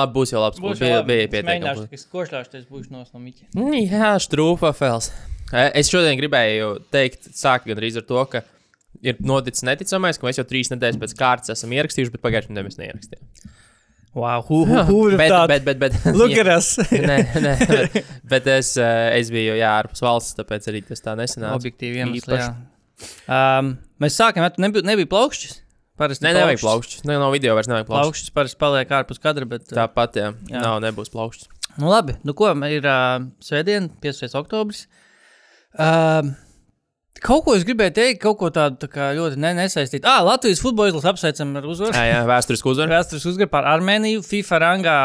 Labi, būs jau labs. Būs bija, labi. bija Es pietiekami. Mēģināšu, ka košļāšties būšu nos no miķa. Jā, strūpafels. Es šodien gribēju teikt, sākt gandrīz ar to, ka ir noticis neticamais, ka mēs jau trīs nedēļas pēc kārtas esam ierakstījuši, bet pagājušajā nedēļā mēs neierakstījām. Wow, who, who, who Bet, bet, bet, bet, Look at us. nē, nē, bet, bet es, eh, es biju jā, ārpus valsts, tāpēc arī tas tā nesenāca. Objektīvi iemesli, jā. Um, mēs sākam, bet nebija, nebija plaukšķis. Parasti Nē, nevajag plaukšķus. Nē, no video vairs nevajag plaukšķus. Plaukšķis parasti paliek ārpus kadra, bet. uh, Tāpat, jā, Jā. nav, nebūs plaukšķus. Nu, labi, nu ko, ir uh, svētdiena, 5. oktobris. Uh, kaut ko es gribēju teikt, kaut ko tādu tā kā ļoti ne, nesaistītu. Ah, Latvijas futbola izlase apsveicam ar uzvaru. Jā, jā vēsturisku uzvaru. Vēstures uzvaru par Armēniju, FIFA rangā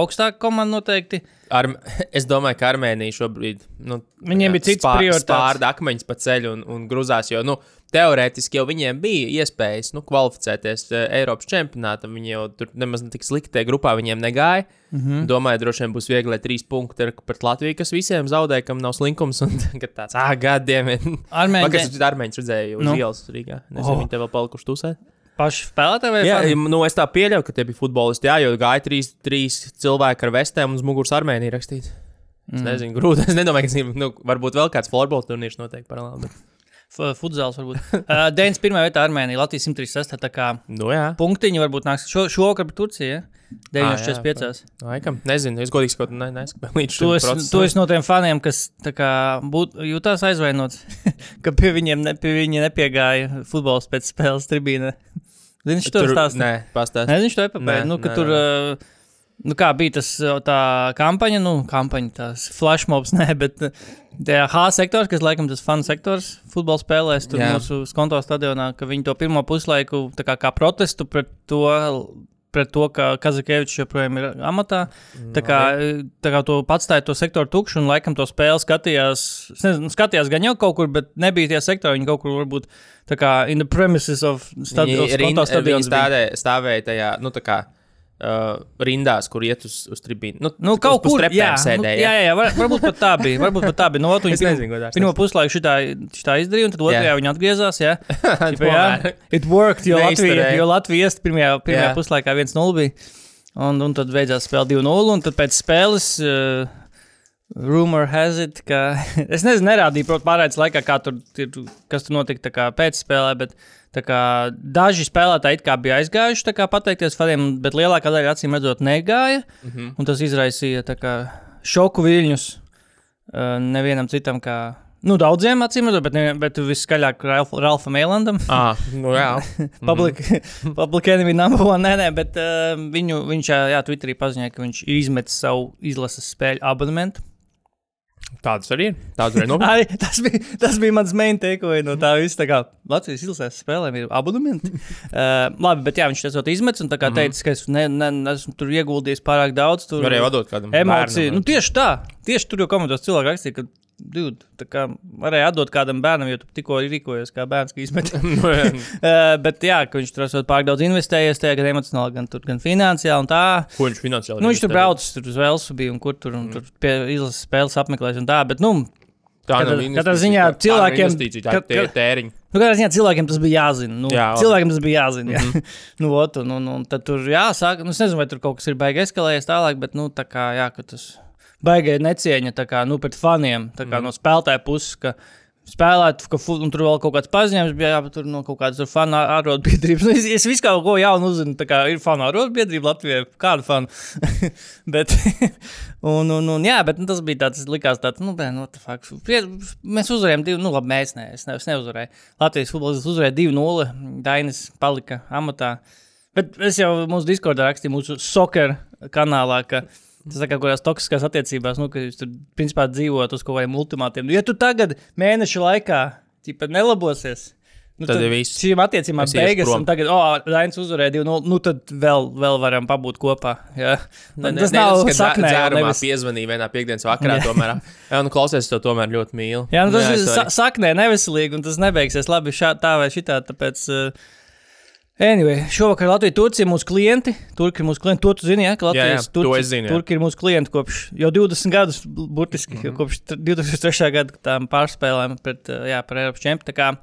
augstāka komanda noteikti. Ar, es domāju, ka Armēnija šobrīd. Nu, Viņiem bija cits prioritātes. Pārda akmeņus pa ceļu un, un grūzās, jo nu, teorētiski jau viņiem bija iespējas nu, kvalificēties uh, Eiropas čempionātam. Viņi jau tur nemaz ne tik slikti tajā grupā viņiem negāja. Mm. -hmm. Domāju, droši vien būs viegli trīs punkti pret Latviju, kas visiem zaudēja, kam nav slinkums. Un tagad tāds, ah, gadiem. Armēņi Vakar es Armēņus redzēju uz Nu. ielas Rīgā. Nezinu, Oh. viņi te vēl palikuši tusēt. paši spēlētāji vai fani? nu, es tā pieļauju, ka tie bija futbolisti. Jā, jo gāja trīs, trīs cilvēki ar vestēm un uz muguras Armēnija rakstīts. Es mm. nezinu, grūti. Es nedomāju, ka zinu, nu, varbūt vēl kāds florbola turnīrs notiek paralēli. Bet... Futzāls varbūt. Uh, 91. vietā Armēnija, Latvijas 136. Tā kā Nu, jā, punktiņi varbūt nāks šo, šovakar pret Turciju. Ja? Ah, 9,45. laikam. Nezinu, es godīgi sakot, ne, neskaidroju līdz šim To es, procesam. to es no tiem faniem, kas kā, būt, jutās aizvainots, ka pie viņiem ne, pie viņa nepiegāja futbols pēc spēles tribīne. Zini, viņš to stāsta? Nē, pastāst. Nē, viņš to epapēja. Nē, Nu, ka nē, tur, uh, nu, kā bija tas uh, tā kampaņa, nu, kampaņa, tās flashmobs, nē, bet uh, tajā H sektors, kas laikam tas fanu sektors futbola spēlēs, tur Jā. mūsu skonto stadionā, ka viņi to pirmo puslaiku kā, kā protestu pret to. Pret to, ka Kazakēvičs joprojām ir amatā. Tā kā, tā kā to patstāja to sektoru tukšu, un laikam to spēli skatījās. Es nezinu, skatījās gan jau kaut kur, bet nebija tie sektori. Viņi kaut kur varbūt tā kā in the premises of. Viņi, rind, viņi stadions bija. stādē, stāvēja tajā, nu, tā kā uh, rindās, kur iet uz, uz tribīnu. Nu, Nu, kaut kur jā, nu, sēdēja. jā, jā, jā var, varbūt pat tā bija. Varbūt pat tā bija. No otras Es nezinu, godās Pirmā tas. puslaika šitā, šitā izdarīja, un tad otrajā Jā. viņa atgriezās. Jā, Ķipa, jā. It worked, jo Latvija, jo Latvija iest pirmajā, pirmajā Jā. puslaikā 1-0 bija. Un, un tad beidzās spēle 2-0, un tad pēc spēles. Uh, Rumor has it, ka es nezinu, nerādīju, protams, pārējais laikā, kā tur, kas tur notika kā pēc spēlē, bet kā, daži spēlētāji it kā bija aizgājuši kā, pateikties faniem, bet lielākā daļa acīm redzot negāja. Mm -hmm. Un tas izraisīja kā, šoku viļņus nevienam citam, kā nu, daudziem acīm redzot, bet, nevien, bet viskaļāk Ralf, Ralfam Eilandam. Ah, nu, jā. Public, public enemy number one. Nē, nē, bet uh, viņu, viņš jā, Twitterī paziņoja, ka viņš ir izmetis savu izlases spēļu abonementu. Tādas arī ir. Tādas arī nopietnas. Ai, tas, bija, tas bija mans main takeaway no tā visa. Tā kā Latvijas izlases spēlēm ir abonementi. uh, labi, bet jā, viņš to izmetis un kā teica, ka es ne, ne, esmu tur ieguldījis pārāk daudz. Tur Varēja vadot kādam. emociju. Nu, tieši tā. Tieši tur jau komentos cilvēki rakstīja, ka dude, tā kā varēja atdot kādam bērnam, jo tu tikko rīkojies kā bērns, ka izmet. Nu. Uh, bet jā, ka viņš tur esot pārāk daudz investējies tajā, gan emocionāli, gan, tur, gan finansiāli. un Tā. Ko viņš finansiāli Nu, viņš tur braucis tur uz Velsu, bija un kur tur, un tur pie izlases spēles apmeklēs. un Tā, bet, nu, Tā Katrā- katrā ziņā cilvēkiem- ir ka- tēriņa. nu, kādā ziņā cilvēkiem tas bija jāzina. Nu, Jā, cilvēkiem tas bija jāzina. Jā. Mm -hmm. nu, ot, un, un, un tad tur jāsāk. Nu, es nezinu, vai tur kaut kas ir baigi eskalējies tālāk, bet, nu, tā kā, jā, ka tas baigai necieņa kā, nu, pret faniem, kā mm no spēlētāja puses. ka Spēlēt, ka fu- un tur vēl kaut kāds paziņojums bija, jā, tur no kaut kādas fanu arotbiedrības. Nu, es, es visu kaut ko jaunu uzzinu. Tā kā ir fanu arotbiedrība Latvijā, kāda fanu. bet, un, un, un, jā, bet nu, tas bija tāds, likās tāds, nu, bē, nu, what the fuck. Prie- Mēs uzvarējām divu, nu, labi, mēs ne, es, ne, es neuzvarēju. Latvijas futbolists uzvarēja 2-0, Dainis palika amatā. Bet es jau mūsu Discordā rakstīju, mūsu soccer kanālā, ka tas ir kaut kādās toksiskās attiecībās, nu, ka jūs tur principā dzīvojat uz kaut kādiem ultimātiem. Nu, ja tu tagad mēneša laikā ķipa, nelabosies, Nu, Tad ir viss. Šīm attiecībām beigas, un tagad, oh, Rainis uzvarēja 2-0. Nu, tad vēl, vēl varam pabūt kopā. Jā. Ne, ne, tas ne, nav saknē. dzērumā nevis- piezvanīja vienā piekdienas vakarā. Tomēr, jā, nu, klausies, es to tomēr ļoti mīlu. Jā, nu, tas Jā, ir sa saknē neveselīgi, un tas nebeigsies labi šā, tā vai šitā. Tāpēc, uh, anyway, šovakar Latvija Turcija ir mūsu klienti. Turki ir mūsu klienti. To tu zini, ja? ka Latvijas to Turci- es zinu. Turki ir mūsu klienti kopš jau 20 gadus, burtiski, mm. -hmm. kopš tr- 2003. gada tām pārspēlēm pret, uh, jā, par Eiropas čempionu.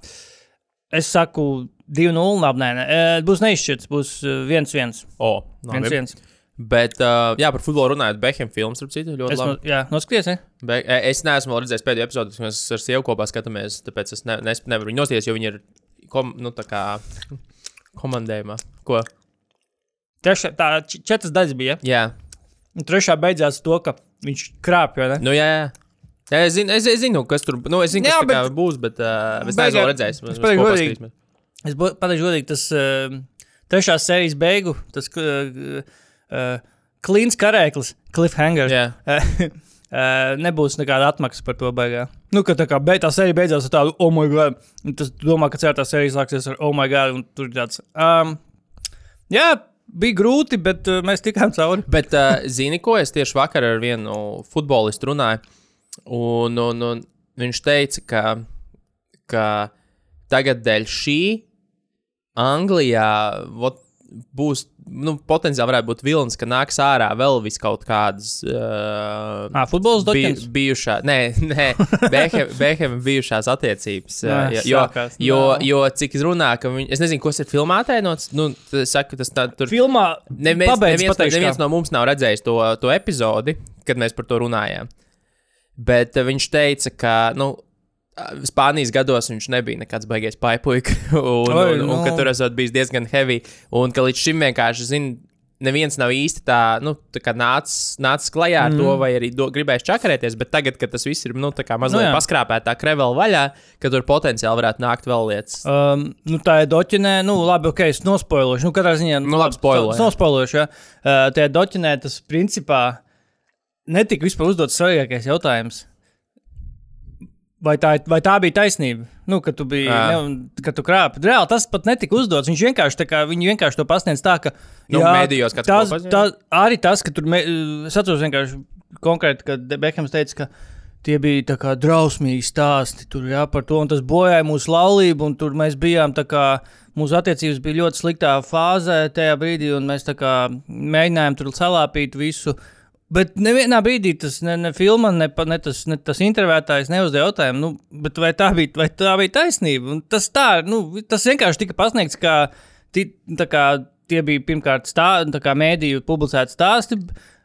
Es saku 2-0, labi, nē, nē, eh, būs neizšķirts, būs eh, 1-1. O, labi. 1-1. Bet, uh, jā, par futbolu runājot, Behem filmas, starp citu, ļoti Es, no, labi. jā, noskaties, ne? Be es neesmu redzējis pēdējo epizodi, kad mēs ar sievu kopā skatāmies, tāpēc es ne, nes, nevaru viņu nosties, jo viņi ir kom, nu, tā kā komandējumā. Ko? Trešā, tā četras daļas bija. Jā, Un trešā beidzās to, ka viņš krāpja, ne? nu, jā. jā. Jā, es, zinu, es, es zinu, kas tur nu, es zinu, kas Jā, bet... būs, bet uh, es neesmu redzējis. es pateikšu godīgi. Es pateikšu godīgi, tas uh, trešās sērijas beigu, tas uh, uh, klīns karēklis, cliffhanger. Jā. Nebūs nekāda atmaksa par to beigā. Nu, ka tā kā be, tā sērija beidzās ar tādu, oh, my God. Un Tas domā, ka ceturtā sērija sāksies ar, oh, my God. Un tur ir tāds, um, jā, bija grūti, bet uh, mēs tikām cauri. Bet, uh, zini, ko es tieši vakar ar vienu futbolistu runāju? Un, un, un viņš teica, ka, ka tagad dēļ šī Anglijā vot, būs. Nu, potenciāli varētu būt vilnis, ka nāks ārā vēl vis kaut kādas. Uh, Ah, futbols doķens? bijušā, nē, nē Behēma bijušās attiecības. Nē, uh, jo, sākās, jo, jo, cik es runāju, ka viņi, es nezinu, kas ir filmā tēnots, nu, saka, tas tā, tur Filmā Neviens, pabeidz neviens, pateikšu, neviens no mums nav redzējis to, to epizodi, kad mēs par to runājām. Bet uh, viņš teica, ka nu, Spānijas gados viņš nebija nekāds baigies paipuika, un, Oi, un, un, un ka nu. tur esot bijis diezgan heavy. Un ka līdz šim vienkārši, zin, neviens nav īsti tā, nu, tā kā nācis nāc klajā ar mm. to, vai arī do, gribējis čakarēties. Bet tagad, kad tas viss ir nu, tā kā mazliet jā. nu, paskrāpētā krevela vaļā, ka tur potenciāli varētu nākt vēl lietas. Um, nu, tā ir doķinē, nu, labi, ok, es nospoilošu. Nu, katrā ziņā, Nu, labi, spoilo, Es jā. nospoilošu, ja. Uh, tajā doķinē tas principā netika vispār uzdots svarīgākais jautājums. Vai tā, vai tā bija taisnība? Nu, ka tu biji, Jā. ne, ka tu krāpi. Reāli tas pat netika uzdots. Viņš vienkārši, kā, vienkārši to pasniedz tā, ka. Nu, mēdījos kāds tas, tā, arī tas, ka tur, es atceros vienkārši konkrēti, kad Bekams teica, ka tie bija kā drausmīgi stāsti tur, jā, par to, un tas bojāja mūsu laulību, un tur mēs bijām tā kā. Mūsu attiecības bija ļoti sliktā fāzē tajā brīdī, un mēs kā mēģinājām tur salāpīt visu. Bet nevienā brīdī tas ne, ne filma, ne, ne, tas, ne tas intervētājs neuzdeva jautājumu, nu, vai tā bija, vai tā bija taisnība. Un tas tā, nu, tas vienkārši tika pasniegts, kā, ti, kā tie bija pirmkārt stā, tā kā mēdīju publicēti stāsti.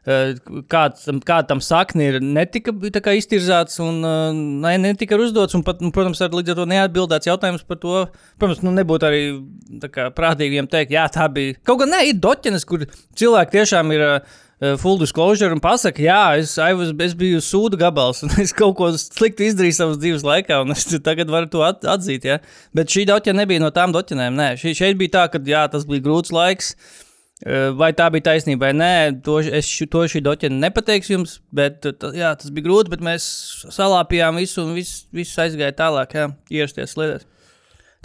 eh, Kāds kā tam sakni ir netika kā iztirzāts un eh, ne, netika uzdots. Un pat, nu, protams, ar līdz ar to neatbildēts jautājums par to. Protams, nu, nebūtu arī kā prātīgi viņiem teikt, jā, tā bija. Kaut gan ne, ir doķenes, kur cilvēki tiešām ir uh, full disclosure un pasaka, jā, es, was, es biju sūdu gabals un es kaut ko sliktu izdarīju savas dzīves laikā, un es tagad varu to at, atzīt. Ja? Bet šī doķene nebija no tām doķenēm. Nē, šī, šeit bija tā, ka jā, tas bija grūts laiks. Eh, Vai tā bija taisnība vai nē, to, es to šī doķene nepateikšu jums, bet eh, jā, tas bija grūti, bet mēs salāpījām visu un viss, viss aizgāja tālāk, jā, ierasties sliedēs.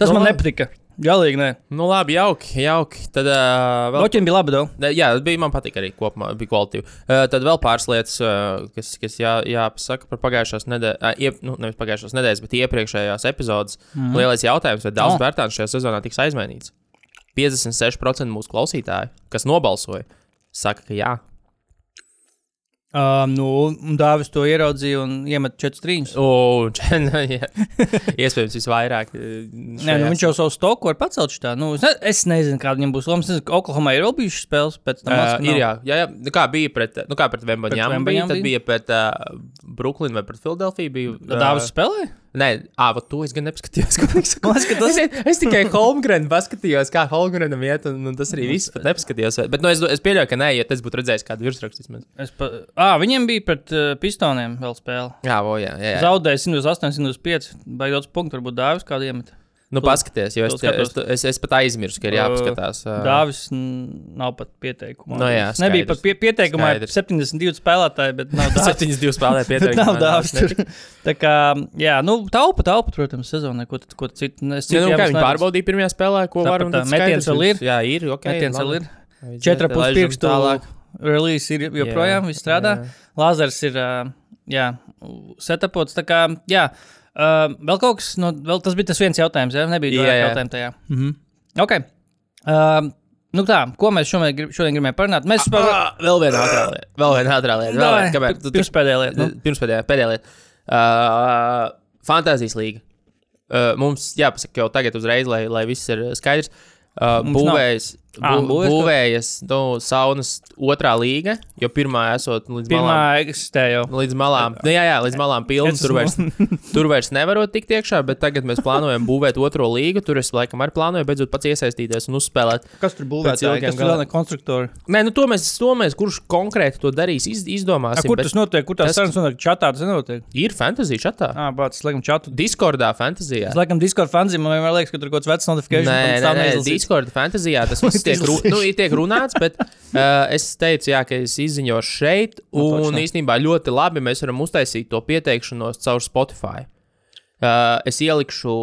Tas Nu, man nepatika. Galīgi, nē. Nu, labi, jauki. jauki. Tad, uh, vēl Doķene bija laba, do. Ne, Jā, tas bija man patīk arī kopumā, bija kvalitīvi. Uh, tad vēl pāris lietas, uh, kas, kas jā, jāpasaka par pagājušās nedēļas, uh, iep, nu, nevis pagājušās nedēļas, bet iepriekšējās epizodes. Mm. Lielais jautājums, vai Dārzs Oh. Bērtāns šajā sezonā tiks aizmainīts? 56% mūsu klausītāji, kas nobalsoja, saka, ka jā. Um, nu, un Dāvis to ieraudzīja un iemet četrus čen, jā. Iespējams, visvairāk. Nē, nu, viņš jau savu stoku var pacelt šitā. Nu, es, ne, es nezinu, kāda viņam būs loma. Oklahomā ir vēl bijušas spēles pēc tam. Uh, ir, jā, jā, jā. Nu, kā bija pret, nu, kā pret Vembaņām, bija, tad bija? pret uh, Brooklynu vai pret Filadelfiju. Bija, Tad Dāvis spēlēja? Nē, ah, to es gan nepaskatījos. ko viņš saka. Es, es tikai Holmgrenu paskatījos, kā Holmgrenam iet, un, un tas arī viss pat nepaskatījos. Bet nu, es, es pieļauju, ka nē, ja tas būtu redzējis kādu virsrakstu. Es pa... à, viņiem bija pret uh, pistoniem vēl spēle. Jā, o, jā, jā. jā. Zaudēja 108, 105. Baigot punktu, varbūt Dāvis kādu iemet. Nu, paskaties, jo es, te, es, es, es pat aizmirsu, ka ir jāpaskatās. ā. Dāvis nav pat pieteikumā. Nu jā, Es Nebija skaidrs. pat pie, pieteikumā, ir Skaidrs. 72 spēlētāji, bet nav dāvis. 72 spēlē Bet pieteikti. nav dāvis tur. Tā kā, jā, nu, taupa, taupa, protams, sezonā, ko, ko citu. Es Ja, citu nu, kā viņi pārbaudīja pirmajā spēlē, ko varam tad metiens skaidrs vēl ir? Jā, ir. Okay, Metiens vēl ir. Aiziet, Četri pus laižam pirkstu tālāk. release ir joprojām, viss strādā. jā. Lāzers ir, jā, setapots. Tā kā, jā, ā, vēl kaut kas, no, vēl tas bija tas viens jautājums, jā, nebija Jā, jā. jautājumu tajā. Mhm. Ok. Uh, nu tā, ko mēs šodien, grib, šodien gribējām parunāt? Mēs par... Ah, vēl viena ātrā lieta. Vēl viena ātrā lieta. Vēl viena. Kamēr tu- pirms pēdējā lieta, nu. Pirms pēdējā, pēdējā lieta. Uh, Fantāzijas līga. Uh, mums jāpasaka jau tagad uzreiz, lai, lai viss ir skaidrs. Uh, Ā, bū, būvējas, ka- būvējas nu, saunas otrā līga, jo pirmā esot līdz Pirmā malām. eksistē jau. Līdz malām, nu, jā, jā, līdz malām pilna. Es Tur vairs, tur vairs nevarot tikt iekšā, bet tagad mēs plānojam būvēt otro līgu. Tur es laikam arī plānoju beidzot pats iesaistīties un uzspēlēt. Kas tur būvēts? ilgiem Kas tur ne konstruktori? Nē, nu to mēs, to mēs kurš konkrēti to darīs, iz, A, izdomāsim. kur tas notiek? Kur tās tas- sarunas notiek? Čatā tas nenotiek. Ir fantāzija šatā. Ah, bāc, es laikam čatu. Discordā, fantāzijā. Es laikam Discord fanzī, man vienmēr liekas, ka tur kaut kāds vecs notifikācijas. Nē, nē, nē Discord, fantāzijā tas tiek, ru, nu, tiek runāts, bet uh, es teicu, jā, ka es izziņošu šeit, Nu, un točno. īstenībā ļoti labi mēs varam uztaisīt to pieteikšanos caur Spotify. Uh, es ielikšu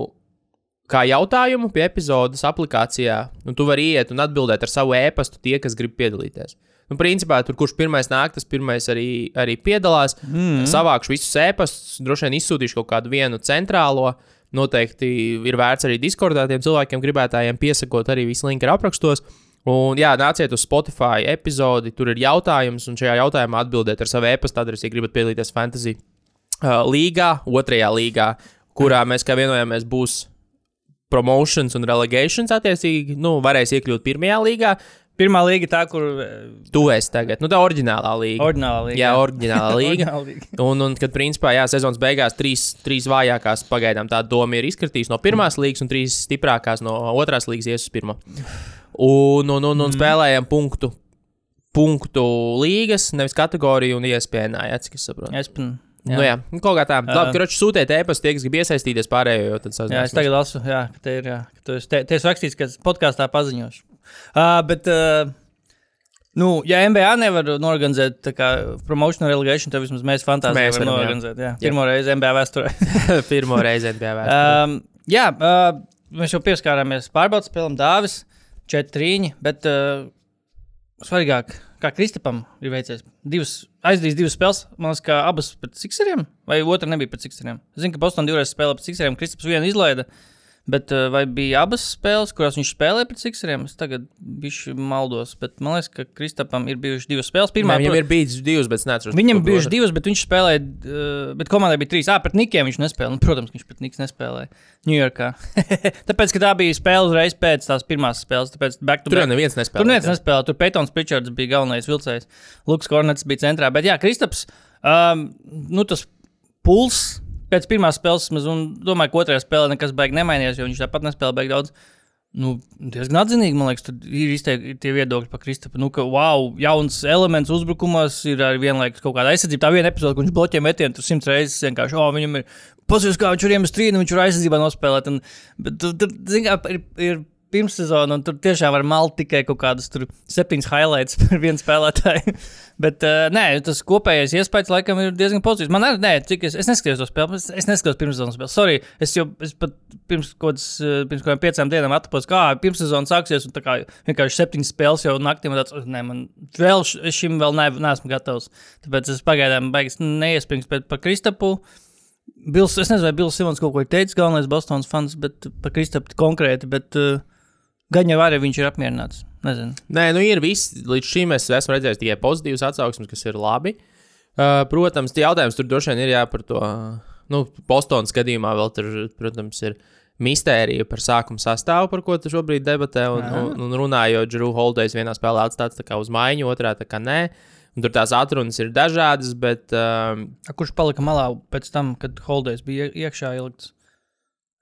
kā jautājumu pie epizodes aplikācijā, un tu vari iet un atbildēt ar savu e-pastu tie, kas grib piedalīties. Nu, principā, tur, kurš pirmais nāk, tas pirmais arī, arī piedalās. Mm. Savākšu visus e-pastus, droši vien izsūtīšu kaut kādu vienu centrālo. Noteikti ir vērts arī Discordā tiem cilvēkiem, gribētājiem piesakot arī visu linku aprakstos. Un, jā, nāciet uz Spotify epizodi, tur ir jautājums, un šajā jautājumā atbildiet ar savu e-pasta adresi, ja gribat piedalīties Fantasy uh, līgā, otrajā līgā, kurā mēs, kā vienojāmies, būs promotions un relegations attiecīgi. Nu, varēs iekļūt pirmajā līgā. Pirmā līga tā, kur eh, Tu esi tagad, nu, tā oriģinālā līga. oriģinālā līga. Jā, oriģinālā līga. Oriģināla līga. Un, un kad, principā, jā, sezonas beigās trīs, trīs vājākās pagaidām tā doma ir izkritīs no pirmās līgas, un trīs stiprākās no otrās līgas ies uz pirmo. Un, un, un, un Mhm. spēlējam punktu, punktu līgas, nevis kategoriju un iespējā, ja cik es saprotu. Es pan- Jā. Nu, jā, nu, kaut kā tā. Jā. Labi, ka sūtiet e-pastu, tie, kas grib iesaistīties pārējo, jo tad Jā, es tagad lasu, jā, ka te ir, jā, ka tu esi, te, te esi rakstīts, ka podkāstā paziņošu. Uh, bet, uh, nu, ja MBA nevar norganizēt promotion relegation, tad vismaz mēs fantāzijā Mēs varam varam, jā. norganizēt. Jā. Pirmo reizi MBA vēsturē. Pirmo reizi NBA vēsturē. um, jā, uh, mēs jau pieskārāmies pārbaudas spēlēm Dāvis, 4-3, bet uh, svarīgāk, kā Kristapam ir veicies. Divas, aizdīs divas spēles, man liekas, ka abas pret Sikseriem, vai otra nebija pret Sikseriem. Es zinu, ka Bostonā divreiz spēlēja pret Sikseriem, Kristaps vienu izlaida. Bet uh, vai bija abas spēles, kurās viņš spēlēja pret Sikseriem? Es tagad maldos, bet man liekas, ka Kristapam ir bijušas divas spēles. Pirmā, Viņam ir bijis divas, bet es neatceros. Viņam bija bijušas divas, bet viņš spēlēja, uh, bet komandai bija trīs. Ah, pret Nikiem viņš nespēlēja. Nu, protams, viņš pret Niks nespēlēja Ņujorkā. tāpēc, ka tā bija spēle uzreiz pēc tās pirmās spēles. Tāpēc back to Tur jau back. neviens nespēlēja. Tur neviens nespēlēja. Tur Pētons Pričards bija galvenais vilcējs. Lukas Kornets bija centrā. Bet jā, Kristaps, um, nu tas puls pēc pirmās spēles, mēs un domāju, ka otrajā spēlē nekas beigas nemainījās, jo viņš tāpat nespēlēja beigas daudz. Nu, diezgan atzinīgi, man liekas, tur ir izteikti tie viedokļi par Kristapu. Nu, ka, wow, jauns elements uzbrukumos ir arī vienlaikus kaut kāda aizsardzība. Tā viena epizode, kur viņš bloķē metienu, tur simts reizes vienkārši, oh, viņam ir pozitīvs, kā viņš ir iemest trīnu, viņš ir aizsardzībā nospēlēt. Un, bet tur, tur zin, kā, ir, ir pirmssezona, un tur tiešām var malt tikai kaut kādas tur septiņas highlights par vienu spēlētāju. Bet, uh, nē, tas kopējais iespējas laikam ir diezgan pozitīvs. Man arī, nē, cik es, es neskatījos to spēli, es, es neskatījos pirmssezonas spēli. Sorry, es jau es pat pirms kaut eh, kādām piecām dienām atpūtos, kā pirmssezona sāksies, un tā kā vienkārši septiņas spēles jau naktī man tāds, "Oh, nē, man vēl šim vēl ne, neesmu gatavs. Tāpēc es pagaidām beigas neiespringstu, bet par Kristapu. Bils, es nezinu, vai Bills Simons kaut ko ir teicis, galvenais Bostonas fans, bet par Kristapu konkrēti, bet uh, gan jau arī viņš ir apmierināts. Nezinu. Nē, nu ir viss. Līdz šim es esmu redzējis tikai pozitīvas atsauksmes, kas ir labi. Uh, protams, tie jautājums tur droši vien ir jā par to. Nu, Bostonas gadījumā vēl tur, protams, ir mistērija par sākuma sastāvu, par ko tu šobrīd debatē. Un, Jā. un, un runājot, Džuru Holdejs vienā spēlē atstāts uz maiņu, otrā tā kā nē. Un tur tās atrunas ir dažādas, bet um, A, kurš palika malā pēc tam, kad Holdejs bija ie- iekšā ielikts?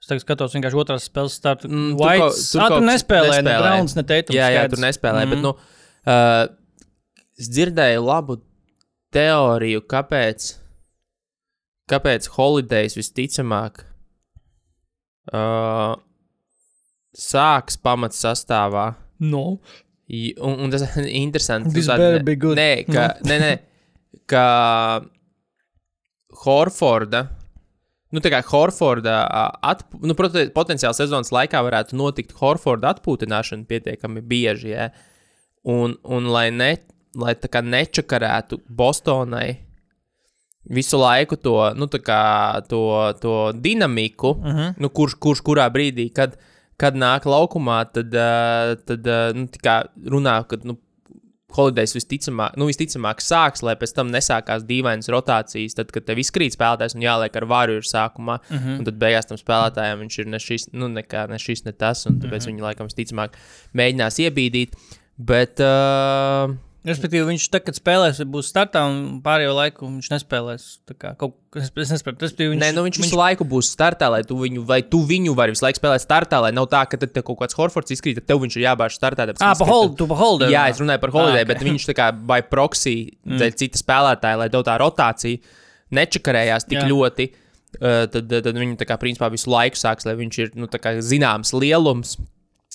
Es tagad skatos vienkārši otrās spēles startu. Mm, Mm, tur White, kaut- tur, kaut kas nespēlēja, ne. Browns, ne Teitums. jā, jā, skaidrs. tur nespēlēja. Mhm. Bet, nu, uh, es dzirdēju labu teoriju, kāpēc, kāpēc Holidays visticamāk uh, sāks pamats sastāvā. No. I- Un, un tas ir interesanti. Tu tād- better be good. Nē, ka, nē, nē, ka Horforda. Nu, tā kā Horforda, atp... nu, protams, potenciāli sezonas laikā varētu notikt Horforda atpūtināšana pietiekami bieži. Ja? Un, un lai, ne, lai tā kā nečakarētu Bostonai visu laiku to, nu, kā to, to dinamiku, uh -huh. nu, kurš, kurš kurā brīdī, kad, kad nāk laukumā, tad, tad nu, runā, ka nu, Holidejs visticamāk, nu, visticamāk sāks, lai pēc tam nesākās dīvainas rotācijas, tad, kad tev izkrīt spēlētājs un jāliek ar vāru ir sākumā, uh -huh. un tad beigās tam spēlētājam viņš ir ne šis, nu, nekā, ne šis, ne tas, un tāpēc uh -huh. viņi laikam visticamāk mēģinās iebīdīt. Bet, uh, Respektīvi, viņš tagad, kad spēlēs, būs startā un pārējo laiku viņš nespēlēs. Kā kaut kas, es nesaprotu. Respektīvi, Viņš, Nē, nu viņš, viņš visu laiku būs startā, lai tu viņu, vai tu viņu vari visu laiku spēlēt startā, lai nav tā, ka tad kaut kāds Horfords izkrīt, tad tev viņš ir jābāž startā. tāpēc, ka Ah, izkrīt, pa hold, tu pa hold. Jā, es runāju par holiday, Ah, ok. okay. bet viņš tā kā vai proxy mm. cita spēlētāja, lai tev tā rotācija nečakarējās tik Jā. Ļoti. Uh, tad, tad, viņi tā kā principā visu laiku sāks, lai viņš ir nu, zināms lielums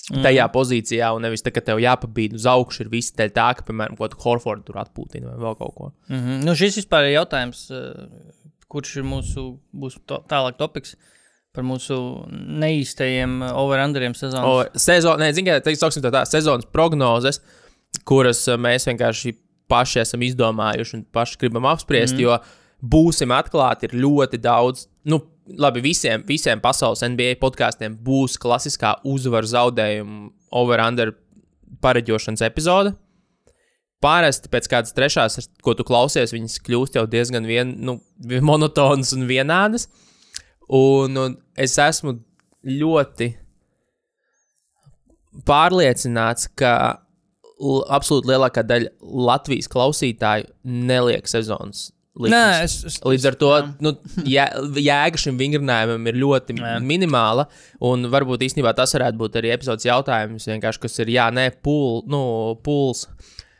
Mhm. tajā pozīcijā, un nevis tā, ka tev jāpabīd uz augšu, ir viss dēļ tā, ka, piemēram, kaut kādu Horfordu tur atpūtina vai vēl kaut ko. Mm -hmm. nu, šis vispār ir jautājums, eh, kurš ir mūsu būs to, tālāk topiks par mūsu neīstajiem eh, over-underiem sezonas. O, sezon, nē, kā teiksim, tā, tā sezonas prognozes, kuras uh, mēs vienkārši paši esam izdomājuši un paši gribam apspriest, mm. jo būsim atklāti, ir ļoti daudz. Nu, labi, visiem, visiem pasaules NBA podkāstiem būs klasiskā uzvaru zaudējuma over-under pareģošanas epizode. Parasti pēc kādas trešās, ko tu klausies, viņas kļūst jau diezgan vien, nu, monotonas un vienādas. Un, un es esmu ļoti pārliecināts, ka absolūti lielākā daļa Latvijas klausītāju neliek sezonas. Likmes. Nē, es, es, Līdz ar to nu, jē, jēga šim vingrinājumam ir ļoti jā. minimāla. Un varbūt īstenībā tas varētu būt arī epizodes jautājums, kas ir jā, nē, pul, nu, puls.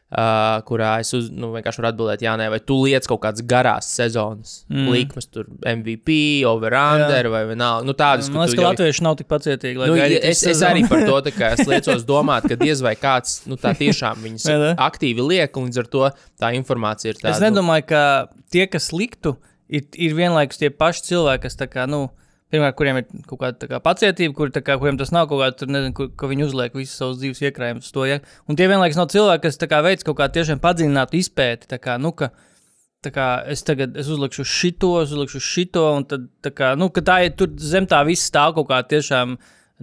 Uh, kurā es uz, nu, vienkārši varu atbildēt, jā, nē, vai tu liec kaut kādas garās sezonas mm. likmes, tur MVP, over-under vai vienalga. Nu, tādas, Man liekas, ka latvieši nav tik pacietīgi. Nu, es, es arī par to tā liecos domāt, ka diez vai kāds nu, tā tiešām viņas aktīvi liek, un līdz ar to tā informācija ir tāda. Es nedomāju, ka tie, kas liktu, ir, ir vienlaikus tie paši cilvēki, kas, tā kā, nu, pirmkārt, kuriem ir kaut kāda tā kā, pacietība, kur, tā kā, kuriem tas nav kaut kāda, tur, nezinu, kur, ka viņi uzliek visu savus dzīves iekrājumus. Ja? Un tie vienlaikus nav cilvēki, kas tā kā, veic kaut kādu tiešām padziļinātu izpēti. Tā kā, nu, ka, Tā kā es tagad es uzlikšu šito, es uzlikšu šito, un tad, tā kā, nu, tā ir tur zem tā viss stāv kaut kā tiešām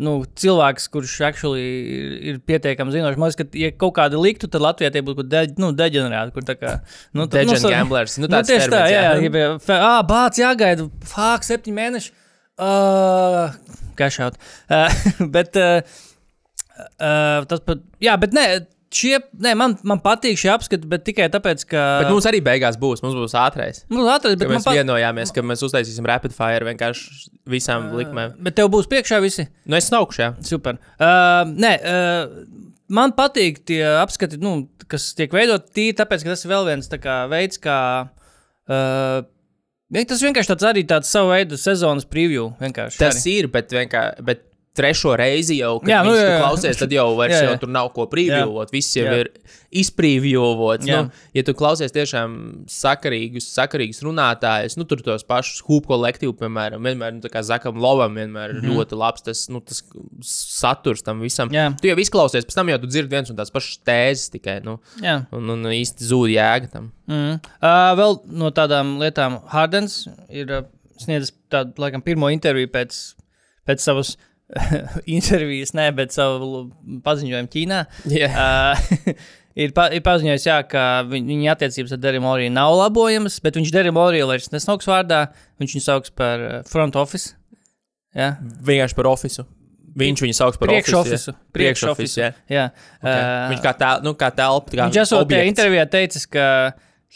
nu, cilvēks, kurš actually ir, ir pietiekami zinošs. Man liekas, ka, ja kaut kāda liktu, tad Latvijā tie būtu de, nu, deģenerēti. Kur tā kā, nu, Deģen nu, gamblers. Nu, Nu, tieši tā, termins, jā, jā. jā. ja, fe- ā, bāc, jāgaida, fāk, septiņi mēneši. Uh, out. Uh, bet uh, uh, tas pat, jā, bet nē. Šie, nē, man, man patīk šie apskati, bet tikai tāpēc, ka. Bet mums arī beigās būs, mums būs ātrais. nu, atrast, Bet bet mēs pat... vienojāmies, ka mēs uztaisīsim rapid fire vienkārši visām likmēm. Bet tev būs priekšā visi. Nu, es snaukšu, jā. Super. Uh, nē, uh, man patīk tie apskati, nu, kas tiek veidot tīri, tāpēc, ka tas ir vēl viens kā, veids, kā. Uh, ja tas vienkārši tāds arī tāds savu veidu sezonas preview. Tas arī. ir, bet vienkārši. Bet... Trešo reizi jau, kad Jā, nu, jā, jā. klausies, tad jau, vairs, Jā, jā, jau tur nav ko previews. Viss jau Jā. ir izpreviewots. Jā. Nu, ja tu klausies tiešām sakarīgus, sakarīgus runātājus, nu, tur tos pašus hūpu kolektīvu, piemēram, vienmēr, nu, Zakam Lovam, vienmēr mm -hmm. ļoti labs tas, nu, tas saturs tam visam. Jā. Tu jau izklausies, pēc tam jau tu dzirdi viens un tās pašas tēzes tikai, nu, Jā. un, un īsti zūd jēga tam. Mm. Uh, vēl no tādām lietām, Hardens ir uh, sniedzis tādu, laikam, pirmo interviju pēc, pēc savas intervijas, ne, bet savu paziņojumu Ķīnā. Yeah. Uh, ir, pa, ir paziņojis, jā, ka viņ, viņa attiecības ar Derrimu Moriju nav labojamas, bet viņš Derrimu Moriju vairs nesauks vārdā, viņš viņu sauks par uh, front office. Jā, Vienkārši par ofisu. Viņš viņu sauc par priekšofisu. Priekšofisu, jā. jā. Okay. Uh, Viņš kā, tel, nu, kā telpa. Viņš esot intervijā teicis, ka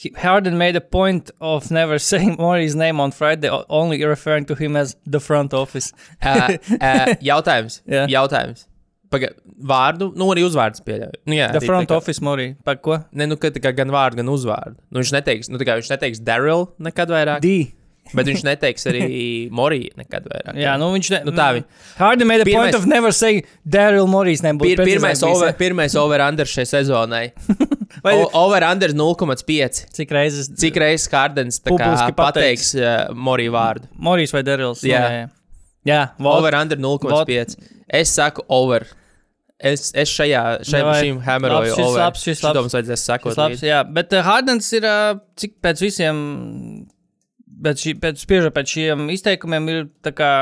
he- Harden made a point of never saying Mori's name on Friday, only referring to him as the front office. uh, uh, jautājums. Jā. jautājums. Paga, vārdu, nu, arī uzvārds pieļauj. Nu, jā, The arī front kā- office Mori. Par ko? Ne, nu, ka, kā gan vārdu, gan uzvārdu. Nu, viņš neteiks, nu, kā viņš neteiks Daryl nekad vairāk. D. Bet viņš neteiks arī Moriju nekad vairāk. Jā, nu viņš ne, Nu, tā vi- Hardy made a Pirmais- point of never saying Daryl Morris nebūtu. Pir, pirmais, over, pirmais over-under šai sezonai. Vai- O- Over-under 0,5. Cik reizes? Cik reizes Kārdens Publiski pateiks uh, Moriju vārdu? Morris vai Daryls? Nu, Jā. jā, jā. jā vot. Over-under 0,5. Es saku over. Es, es šajā, šajā Davai. šim hammeroju Labs, šis over. labs, šis labs. Vajadzēs sekot. Tas labs, jā, bet uh, Hardens ir, uh, cik pēc visiem, pēc, šī, pēc, spiežot pēc šiem izteikumiem, ir tā kā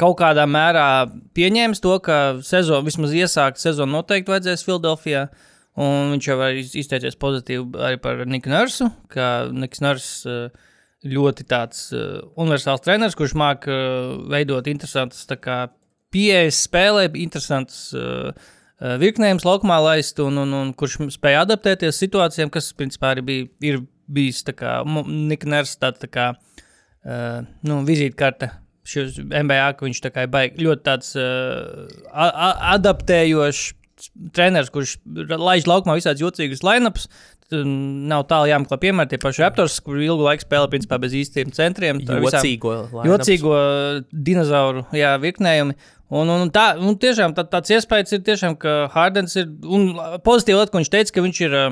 kaut kādā mērā pieņēmis to, ka sezonu, vismaz iesākt sezonu noteikti vajadzēs Filadelfijā. Un viņš jau ir izteicies pozitīvi arī par Niku Nursu, ka Niks Nurs uh, ļoti tāds uh, universāls treneris, kurš māca uh, veidot interesantas tā kā, pieejas spēlē, interesantas virknējumus laukumā laist, un, un, un kurš spēja adaptēties situācijām, kas principā arī bija, ir bijis tā kā Niks Nurs tāds tā kā uh, nu, vizītkarte. Šis MBA, ka viņš tā kā ir baigi, ļoti tāds uh, adaptējošs treneris, kurš laiž laukumā visādus jocīgus lineups. Tad Nav tālu jāmeklē, piemēram, tie paši Raptors, kur ilgu laiku spēlē principā bez īstiem centriem. Jocīgo. jocīgo dinozauru jā, virknējumi. Un, un tā, un tiešām tā, tāds iespējas ir, tiešām, ka Hardens ir. Un pozitīvi ko viņš teica, ka viņš ir. ā,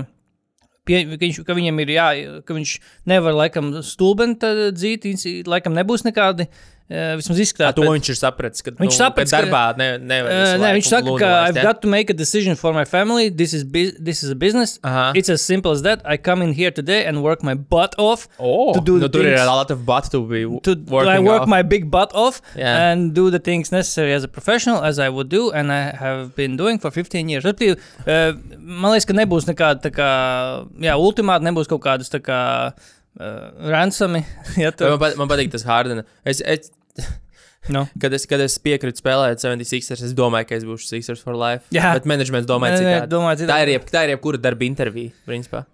Pie, ka, viņš, ka viņam ir jā, ka viņš nevar laikam stulbeni dzīt, viņš laikam nebūs nekādi. Vismaz Tā, izskatās. pēc- viņš ir sapratis. Ka, Viņš nu, sapratis, ka ka- darbā ne, nevar. Uh, visu nē, laiku viņš saka, ka I've jā? got to make a decision for my family. This is, this is a business. Aha. It's as simple as that. I come in here today and work my butt off. Oh, to do nu, the tur ir things- a lot of butt to be to working I work off. my big butt off Yeah. and do the things necessary as a professional, as I would do, and I have been doing for 15 years. Respektīvi, uh, man liekas, ka nebūs nekāda tā kā, jā, ultimāti nebūs kaut kādas tā kā uh, ransami. ja, Man, tur, pat, man patīk tas Hardena. Es, es, no. kad, es, kad es piekrītu spēlēt 76ers, es domāju, ka es būšu Sixers for life. Jā. Bet menedžments domāja, jeb, tā ir jebkura darba intervija, principā.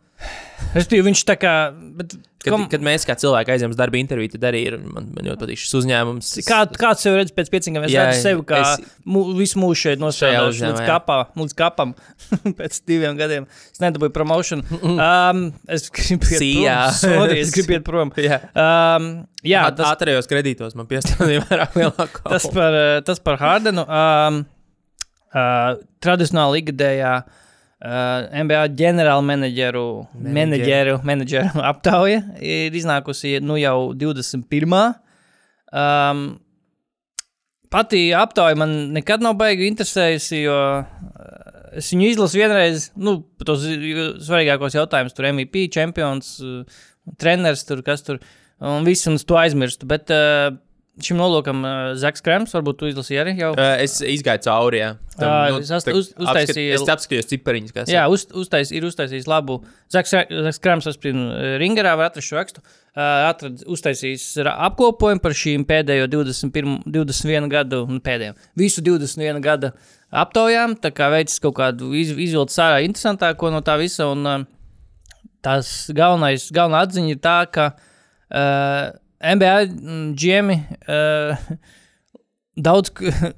Respektīvi, viņš tā kā. Bet, Kad, kom, kad mēs kā cilvēki aizjām uz darba interviju, tad arī ir, man, man ļoti patīk šis uzņēmums. Kā, kāds sev redz pēc pieciem gadiem? Es Jā, redzu sevi kā es- mu, visu mūžu šeit nostrādājuši līdz, kapā, līdz kapam. pēc diviem gadiem es nedabūju promotion. Um, es gribu iet prom. Sorry, es gribu iet prom. Jā, Um, jā, jā tas, ātrajos kredītos man piestādīja vairāk lielāku. tas, par, uh, tas par Hardenu. Um, uh, tradicionāli ikgadējā uh, NBA ģenerāla menedžeru, menedžeru, aptauja ir iznākusi nu, jau 21. Um, pati aptauja man nekad nav baigi interesējusi, jo uh, es viņu izlasu vienreiz, nu, tos svarīgākos jautājumus, tur MVP, čempions, uh, treneris, tur kas tur, un viss, un es to aizmirstu. Bet uh, šim nolūkam uh, Zaks Krems, varbūt tu izlasīji arī jau. Uh, es izgāju cauri, jā. Ā, es ast- uz- uztaisīju- Es apskatījos cipariņus, kas Jā, uz, uztais, ir uztaisījis labu. Zaks Zaks Krams, es pieņemu, Ringerā var atrast šo rakstu. Uh, atrad, uztaisījis apkopojumu par šīm pēdējo 21, 21 gadu, nu, pēdējo, visu 21 gadu aptaujām. Tā kā veids kaut kādu iz, izvilkt sārā interesantāko no tā visa. Un, uh, tās galvenais, galvenā atziņa ir tā, ka uh, NBA mm, džiemi uh, daudz.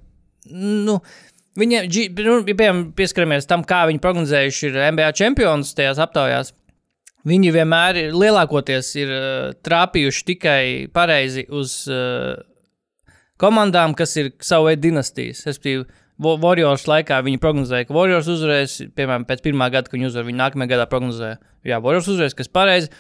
nu, Viņiem, nu, ja piemēram, pieskaramies tam, kā viņi prognozējuši NBA čempionus tajās aptaujās. Viņi vienmēr ir lielākoties ir uh, trāpījuši tikai pareizi uz uh, komandām, kas ir veidu dinastijas. Respektīvi, Warriors laikā viņi prognozēja, ka Warriors uzvarēs, piemēram, pēc pirmā gada, kad viņi uzvar, viņi nākamajā gadā prognozēja, jā, Warriors uzvarēs, kas pareizi.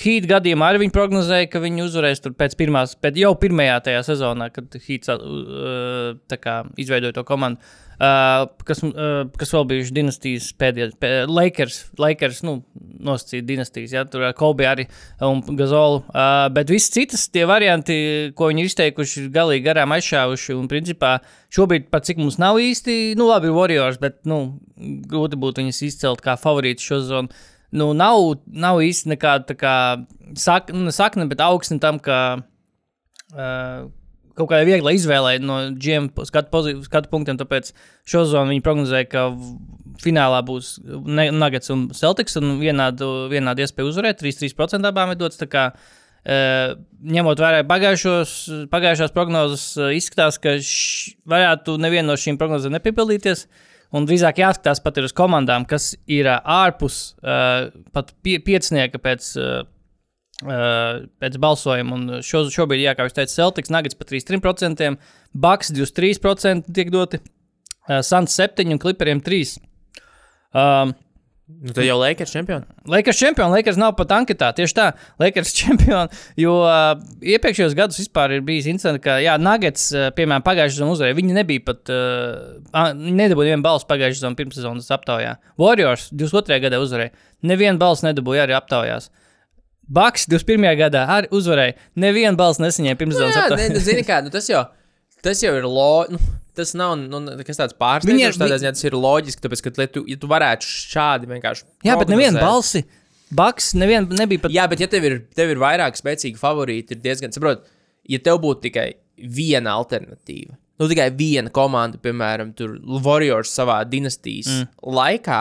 Heat gadījumā arī viņi prognozēja, ka viņi uzvarēs pēc pirmās, pēc jau pirmajā tajā sezonā, kad Heat uh, izveidoja to komandu. Uh, kas, uh, kas vēl bija dinastijas pēdējā, pē, Lakers, Lakers nu, nosacīja dinastijas, ja tur ar Kobe arī un Gazolu. Uh, bet viss citas tie varianti, ko viņi izteikuši, ir galīgi garām aizšāvuši. Un, principā, šobrīd, pat cik mums nav īsti, nu, labi, ir Warriors, bet, nu, grūti būtu viņus izcelt kā favorītus šo zonu. Nu, nav, nav īsti nekāda tā kā sak, nu, ne sakne, bet augsne tam, ka uh, kaut kādā viegla izvēlē no GM skatu, skatu punktiem. Tāpēc šo zonu viņi prognozēja, ka finālā būs Nuggets un Celtics un vienādu, vienādu iespēju uzvarēt. 3-3% abām ir dots. Uh, ņemot vērā pagājušās prognozes, uh, izskatās, ka š, varētu neviena no šīm prognozēm nepiepildīties. Un drīzāk jāskatās pat uz komandām, kas ir uh, ārpus uh, pat pie, piecinieka pēc Uh, pēc balsojuma, un šo, šobrīd, jā, kā jūs teicāt, Celtics Nuggets par 33%, Bucks 23% tiek doti, uh, Suns 7 un Clipperiem 3. Um, Nu, tad jau Lakers čempioni. Lakers čempioni, Lakers nav pat anketā. Tieši tā, Lakers čempioni. Jo uh, iepriekšējos gados vispār ir bijis incidents, ka, jā, Nuggets, uh, piemēram, pagājušajā sezonā uzvarēja. Viņi nebija pat, uh, nedabūja nevienu balsu pagājušajā sezonā pirmssezonas aptaujā. Warriors 22. gadā uzvarēja. Nevienu balsu nedabūja arī aptaujās. Baks 21. gadā arī uzvarēja. Nevienu balsu nesaņēma pirmssezonas Jā, aptaujā. ne, nu, zini kā, nu, tas jau, tas jau ir lo, nu, tas nav, nu, kas tāds pārsteidzošs, tādā ziņā tas ir loģiski, tāpēc, ka, lai tu, ja tu varētu šādi vienkārši. Jā, bet nevienu balsi. Baks nevien, nebija pat. Jā, bet ja tev ir, tev ir vairāk spēcīgi favorīti, ir diezgan, saprot, ja tev būtu tikai viena alternatīva, nu tikai viena komanda, piemēram, Warriors savā dinastijas mm. laikā,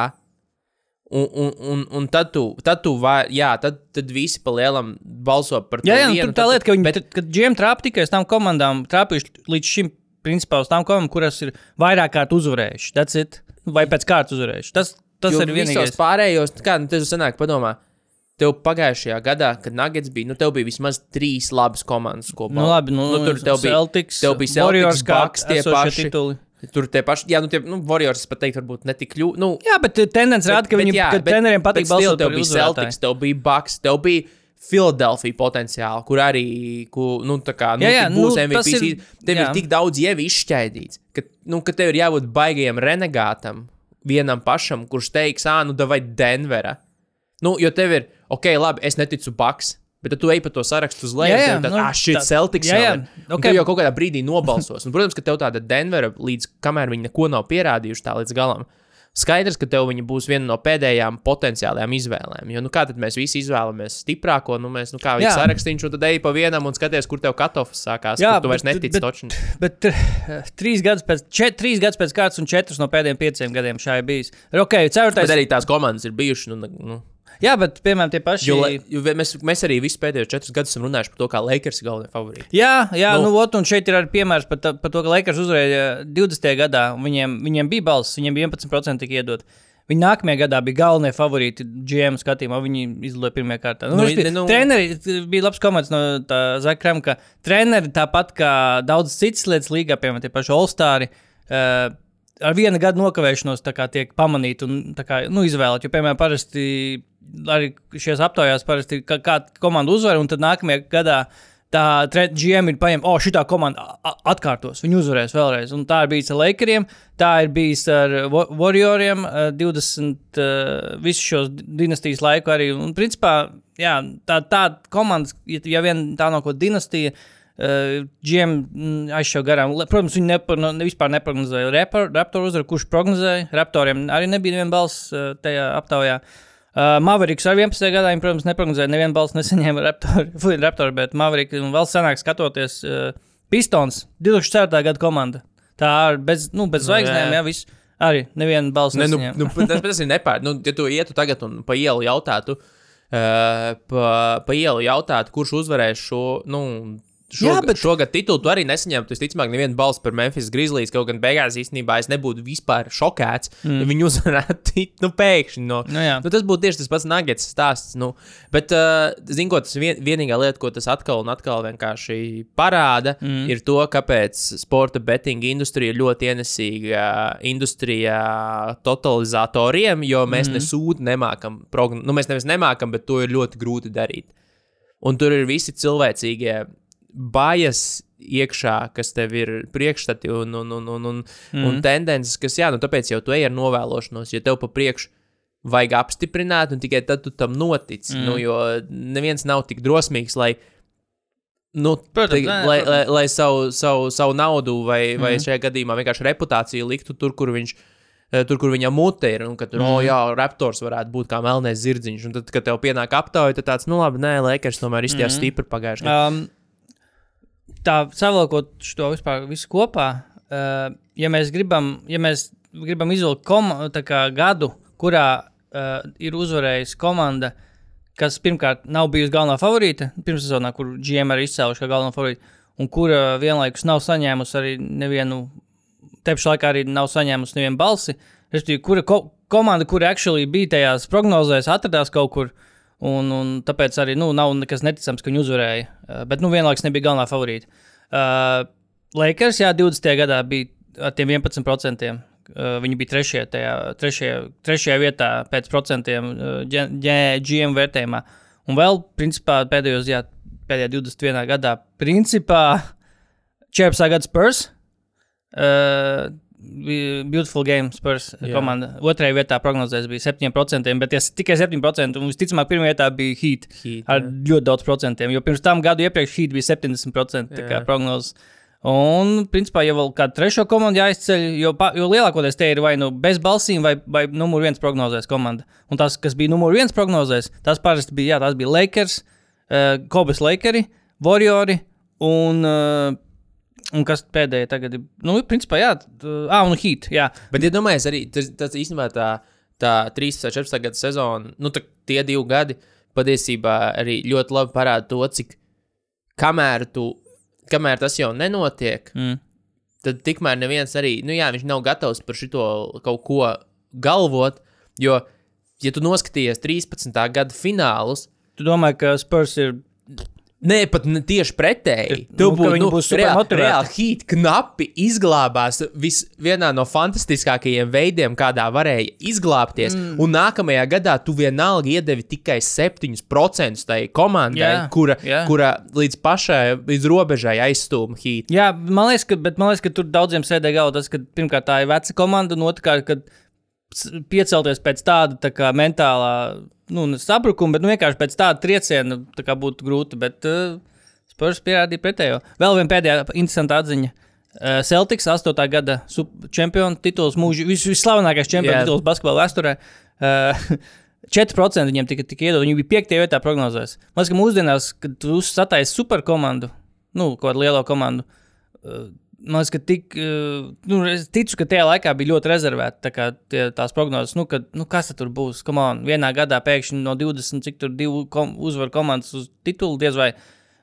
un, un, un, un tad tu, tad tu vai, jā, tad, tad visi pa lielam balso par to Jā, jā nu, vienu, tur tā lieta, ka viņi, bet, kad džiem trāpa tikai uz tām komandām, trāpījuši līdz šim, principā uz tām komandām, kuras ir vairāk kārt uzvarējuši. Tas ir, vai pēc kārtas uzvarējuši. Tas, tas jo ir visos vienīgais. pārējos, kā nu, tas sanāk, padomā. Tev pagājušajā gadā, kad Nuggets bija, nu, tev bija vismaz trīs labas komandas kopā. Nu, labi, nu, nu, tur tev bija Celtics, tev bija Celtics, Warriors, Bucks, tie paši. tituli. Tur tie paši, jā, nu, tie, nu, Warriors pat teikt, varbūt netik ļu, nu, Jā, bet tendence rāda, ka viņi, ka treneriem patīk balsot tev bija. Celtics, tev bija Bucks, tev bija Philadelphia potenciāli, kur arī, ku, nu, tā kā, nu, Jā, jā, tik būs nu, MVP. ir- tev jā. ir tik daudz jau izšķaidīts, ka, nu, ka tev ir jābūt baigajam renegātam, vienam pašam, kurš teiks, ah, nu, vai Denvera. Nu, jo tev ir, ok, labi, es neticu Bucks. Bet tad tu ej pa to sarakstu uz leju, Jā, jā, tev nu, ah, tā- Celtics jā, jā, vēl ir. Un ok. Tev jau kaut kādā brīdī nobalsos. Un, protams, ka tev tāda Denvera, līdz kamēr viņi neko nav pierādījuši tā līdz galam, skaidrs, ka tev viņa būs viena no pēdējām potenciālajām izvēlēm. Jo, nu, kā tad mēs visi izvēlamies stiprāko, nu, mēs, nu, kā viņi Jā. sarakstīšu, un tad ej pa vienam un skaties, kur tev katofs sākās. Jā, tu vairs bet- netici bet- točni. Bet uh, trīs gadus pēc, čet, trīs gadus pēc kārtas un četrus no pēdējiem pieciem gadiem šā ir bijis. Ok, ceturtais. Bet arī tās komandas ir bijušas. Nu, nu, Jā, bet piemēram tie paši. jo, jo mēs, mēs arī visus pēdējos četrus gadus esam runājuši par to, kā Lakers ir galvenie favorīti. Jā, jā nu, Nu. nu ot, un šeit ir arī piemērs par, par to, ka Lakers uzvarēja 20. gadā. Viņiem, viņiem bija balss, viņiem bija 11% tika iedot. Viņi nākamajā gadā bija galvenie favorīti GM skatījumā. Viņi izlaiž pirmajā kārtā. Nu, Nu, nu, ne- nu- treneri bija labs komandas no Zakrama, ka treneri tāpat kā daudz citas lietas līgā, piemēram, tie paši Olstāri. Uh, Ar vienu gadu nokavēšanos tiek pamanīti un tā kā, nu, izvēlēti. Jo, piemēram, parasti arī šajās aptaujās parasti ir kā, kā komanda uzvar, un tad nākamajā gadā tā GM ir paņemta, oh, šī komanda atkārtos, viņi uzvarēs vēlreiz. Un tā ir bijis ar Lakeriem, tā ir bijis ar Wa- Warrioriem, eh, 20 uh, visu šos dinastijas laiku arī. Un, principā, jā, tā, tā komanda, ja, vien tā nav kāda dinastija. GM mm, aizšāva garām. Protams, viņi nepar, no, ne, vispār neprognozēja Raptor, Raptor uzvaru, kurš prognozēja. Raptoriem arī nebija neviena balss tajā aptaujā. Uh, Maveriks ar 11. gadā, viņi, protams, neprognozēja, nevienu balstu nesaņēma Raptor, fuj, Raptor bet Maveriks un vēl senāk skatoties uh, Pistons, 2004. gada komanda. Tā ar bez, nu, bez Nu, zvaigznēm, jā. jā, viss. Arī nevienu balstu Ne, nu, nu, tas, tas ir nepār. Nu, ja tu ietu tagad un pa ielu jautātu, uh, pa, pa ielu jautātu, kurš uzvarēs šo. Nu, Šogad, Jā, bet- šogad titulu tu arī nesaņemtu. Es ticamāk, nevienu balstu par Memphis Grizzlies. Kaut gan beigās īstenībā es nebūtu vispār šokēts, mm. ja viņi uzvarētu nu, pēkšņi. No, Nu, jā. nu, tas būtu tieši tas pats Nuggets stāsts. Nu. Bet, uh, zinu, ko tas vien, vienīgā lieta, ko tas atkal un atkal vienkārši parāda, mm. ir to, kāpēc sporta betting industrija ir ļoti ienesīga industrijā totalizatoriem, jo mēs mm. nesūdi nemākam, progn... nu, mēs nevis nemākam, bet to ir ļoti grūti darīt. Un tur ir visi cilvēcīgie bajas iekšā, kas tev ir priekšstati un, un, un, un, un, mm. un tendences, kas, jā, nu tāpēc jau tu ej ar novēlošanos, jo tev pa priekšu vajag apstiprināt, un tikai tad tu tam notic. Mm. Nu, jo neviens nav tik drosmīgs, lai, nu, Protams, te, lai, lai, lai savu, savu, savu naudu vai, vai Mhm. šajā gadījumā vienkārši reputāciju liktu tur, kur viņš. eh, Tur, kur viņam mute ir, un ka tur, mm. oh, jā, raptors varētu būt kā melnais zirdziņš. Un tad, kad tev pienāk aptauja, tad tāds, nu, labi, nē, Lakers tomēr izstījās mm. stipri pagājušajā gadā. Um, tā savilkot šo vispār visu kopā, uh, ja mēs gribam, ja mēs gribam izvilkt gadu, kurā uh, ir uzvarējusi komanda, kas pirmkārt nav bijusi galvenā favorīta, pirmssezonā, kur GM ir izcēluši kā galvenā favorīta, un kura vienlaikus nav saņēmusi arī nevienu, te pašā laikā arī nav saņēmusi nevienu balsi. Respektīvi, kura ko, komanda, kura actually bija tajās prognozēs, atradās kaut kur. Un, un tāpēc arī nu, nav nekas neticams, ka viņi uzvarēja. Uh, bet nu, vienlaikus nebija galvenā favorīta. Uh, Lakers, jā, 20. gadā bija ar tiem 11%. Uh, viņi bija trešajā, tajā, trešajā, trešajā vietā pēc procentiem uh, GM vērtējumā. Un vēl, principā, pēdējos, jā, pēdējā 21. gadā, principā, 14. gada Spurs. Uh, Beautiful Game Spurs Jā. komanda. Otrajā vietā prognozēs bija 7%, bet ja tikai 7%, un visticamāk, pirmajā vietā bija Heat. Heat, ar jā. ļoti daudz procentiem. Jo pirms tam gadu iepriekš Heat bija 70% tā kā prognozes. Un, principā, ja vēl kādu trešo komandu jāizceļ, jo, jo lielākoties tie ir vai nu bez balsīm, vai, vai numur viens prognozēs komanda. Un tas, kas bija numur viens prognozēs, tas parasti bija, jā, tas bija Lakers, uh, Kobas Lakeri, Warriori un, uh, un kas pēdējie tagad ir. Nu, principā, jā, t- ah, un Heat, jā. Bet, ja domājies, arī tas, tas īstenībā tā, tā 13, 14 gada sezona, nu, tā, tie divi gadi patiesībā arī ļoti labi parāda to, cik kamēr, tu, kamēr tas jau nenotiek, Mm. tad tikmēr neviens arī, nu jā, viņš nav gatavs par šito kaut ko galvot, jo, ja tu noskatījies 13. gada finālus, Tu domā, ka Spurs ir. Nē, pat ne tieši pretēji. Nu, ka viņi būs reāli, reāli hīt knapi izglābās vis, vienā no fantastiskākajiem veidiem, kādā varēja izglābties. Mm. Un nākamajā gadā tu vienalga iedevi tikai 7% tai komandai, Jā, kura, jā. kura līdz pašai, līdz robežai aizstūma hīt. Jā, man liekas, ka, bet man liekas, ka tur daudziem sēdē galvā tas, ka pirmkārt tā ir veca komanda, un otrkārt, ka piecelties pēc tāda tā kā mentālā nu, sabrukuma, bet nu, vienkārši pēc tāda trieciena tā kā būtu grūti. Bet uh, Spurs pierādīja pretējo. Vēl viena pēdējā interesanta atziņa. Uh, Celtics 8. gada čempionu tituls, mūža vis, visslavenākais čempionu Jā. tituls basketbola vēsturē. Uh, 4% viņiem tika, tika iedot. Viņi bija 5. vietā prognozēs. Man liekas, ka mūsdienās, kad tu sataisi superkomandu, nu, kādu lielo komandu, uh, man liekas, ka tik, uh, nu, es ticu, ka tajā laikā bija ļoti rezervēta tā kā tie, tās prognozes. Nu, kad, nu, kas tur būs? On, vienā gadā pēkšņi no 20, cik tur divu kom, uzvaru komandas uz titulu diez vai.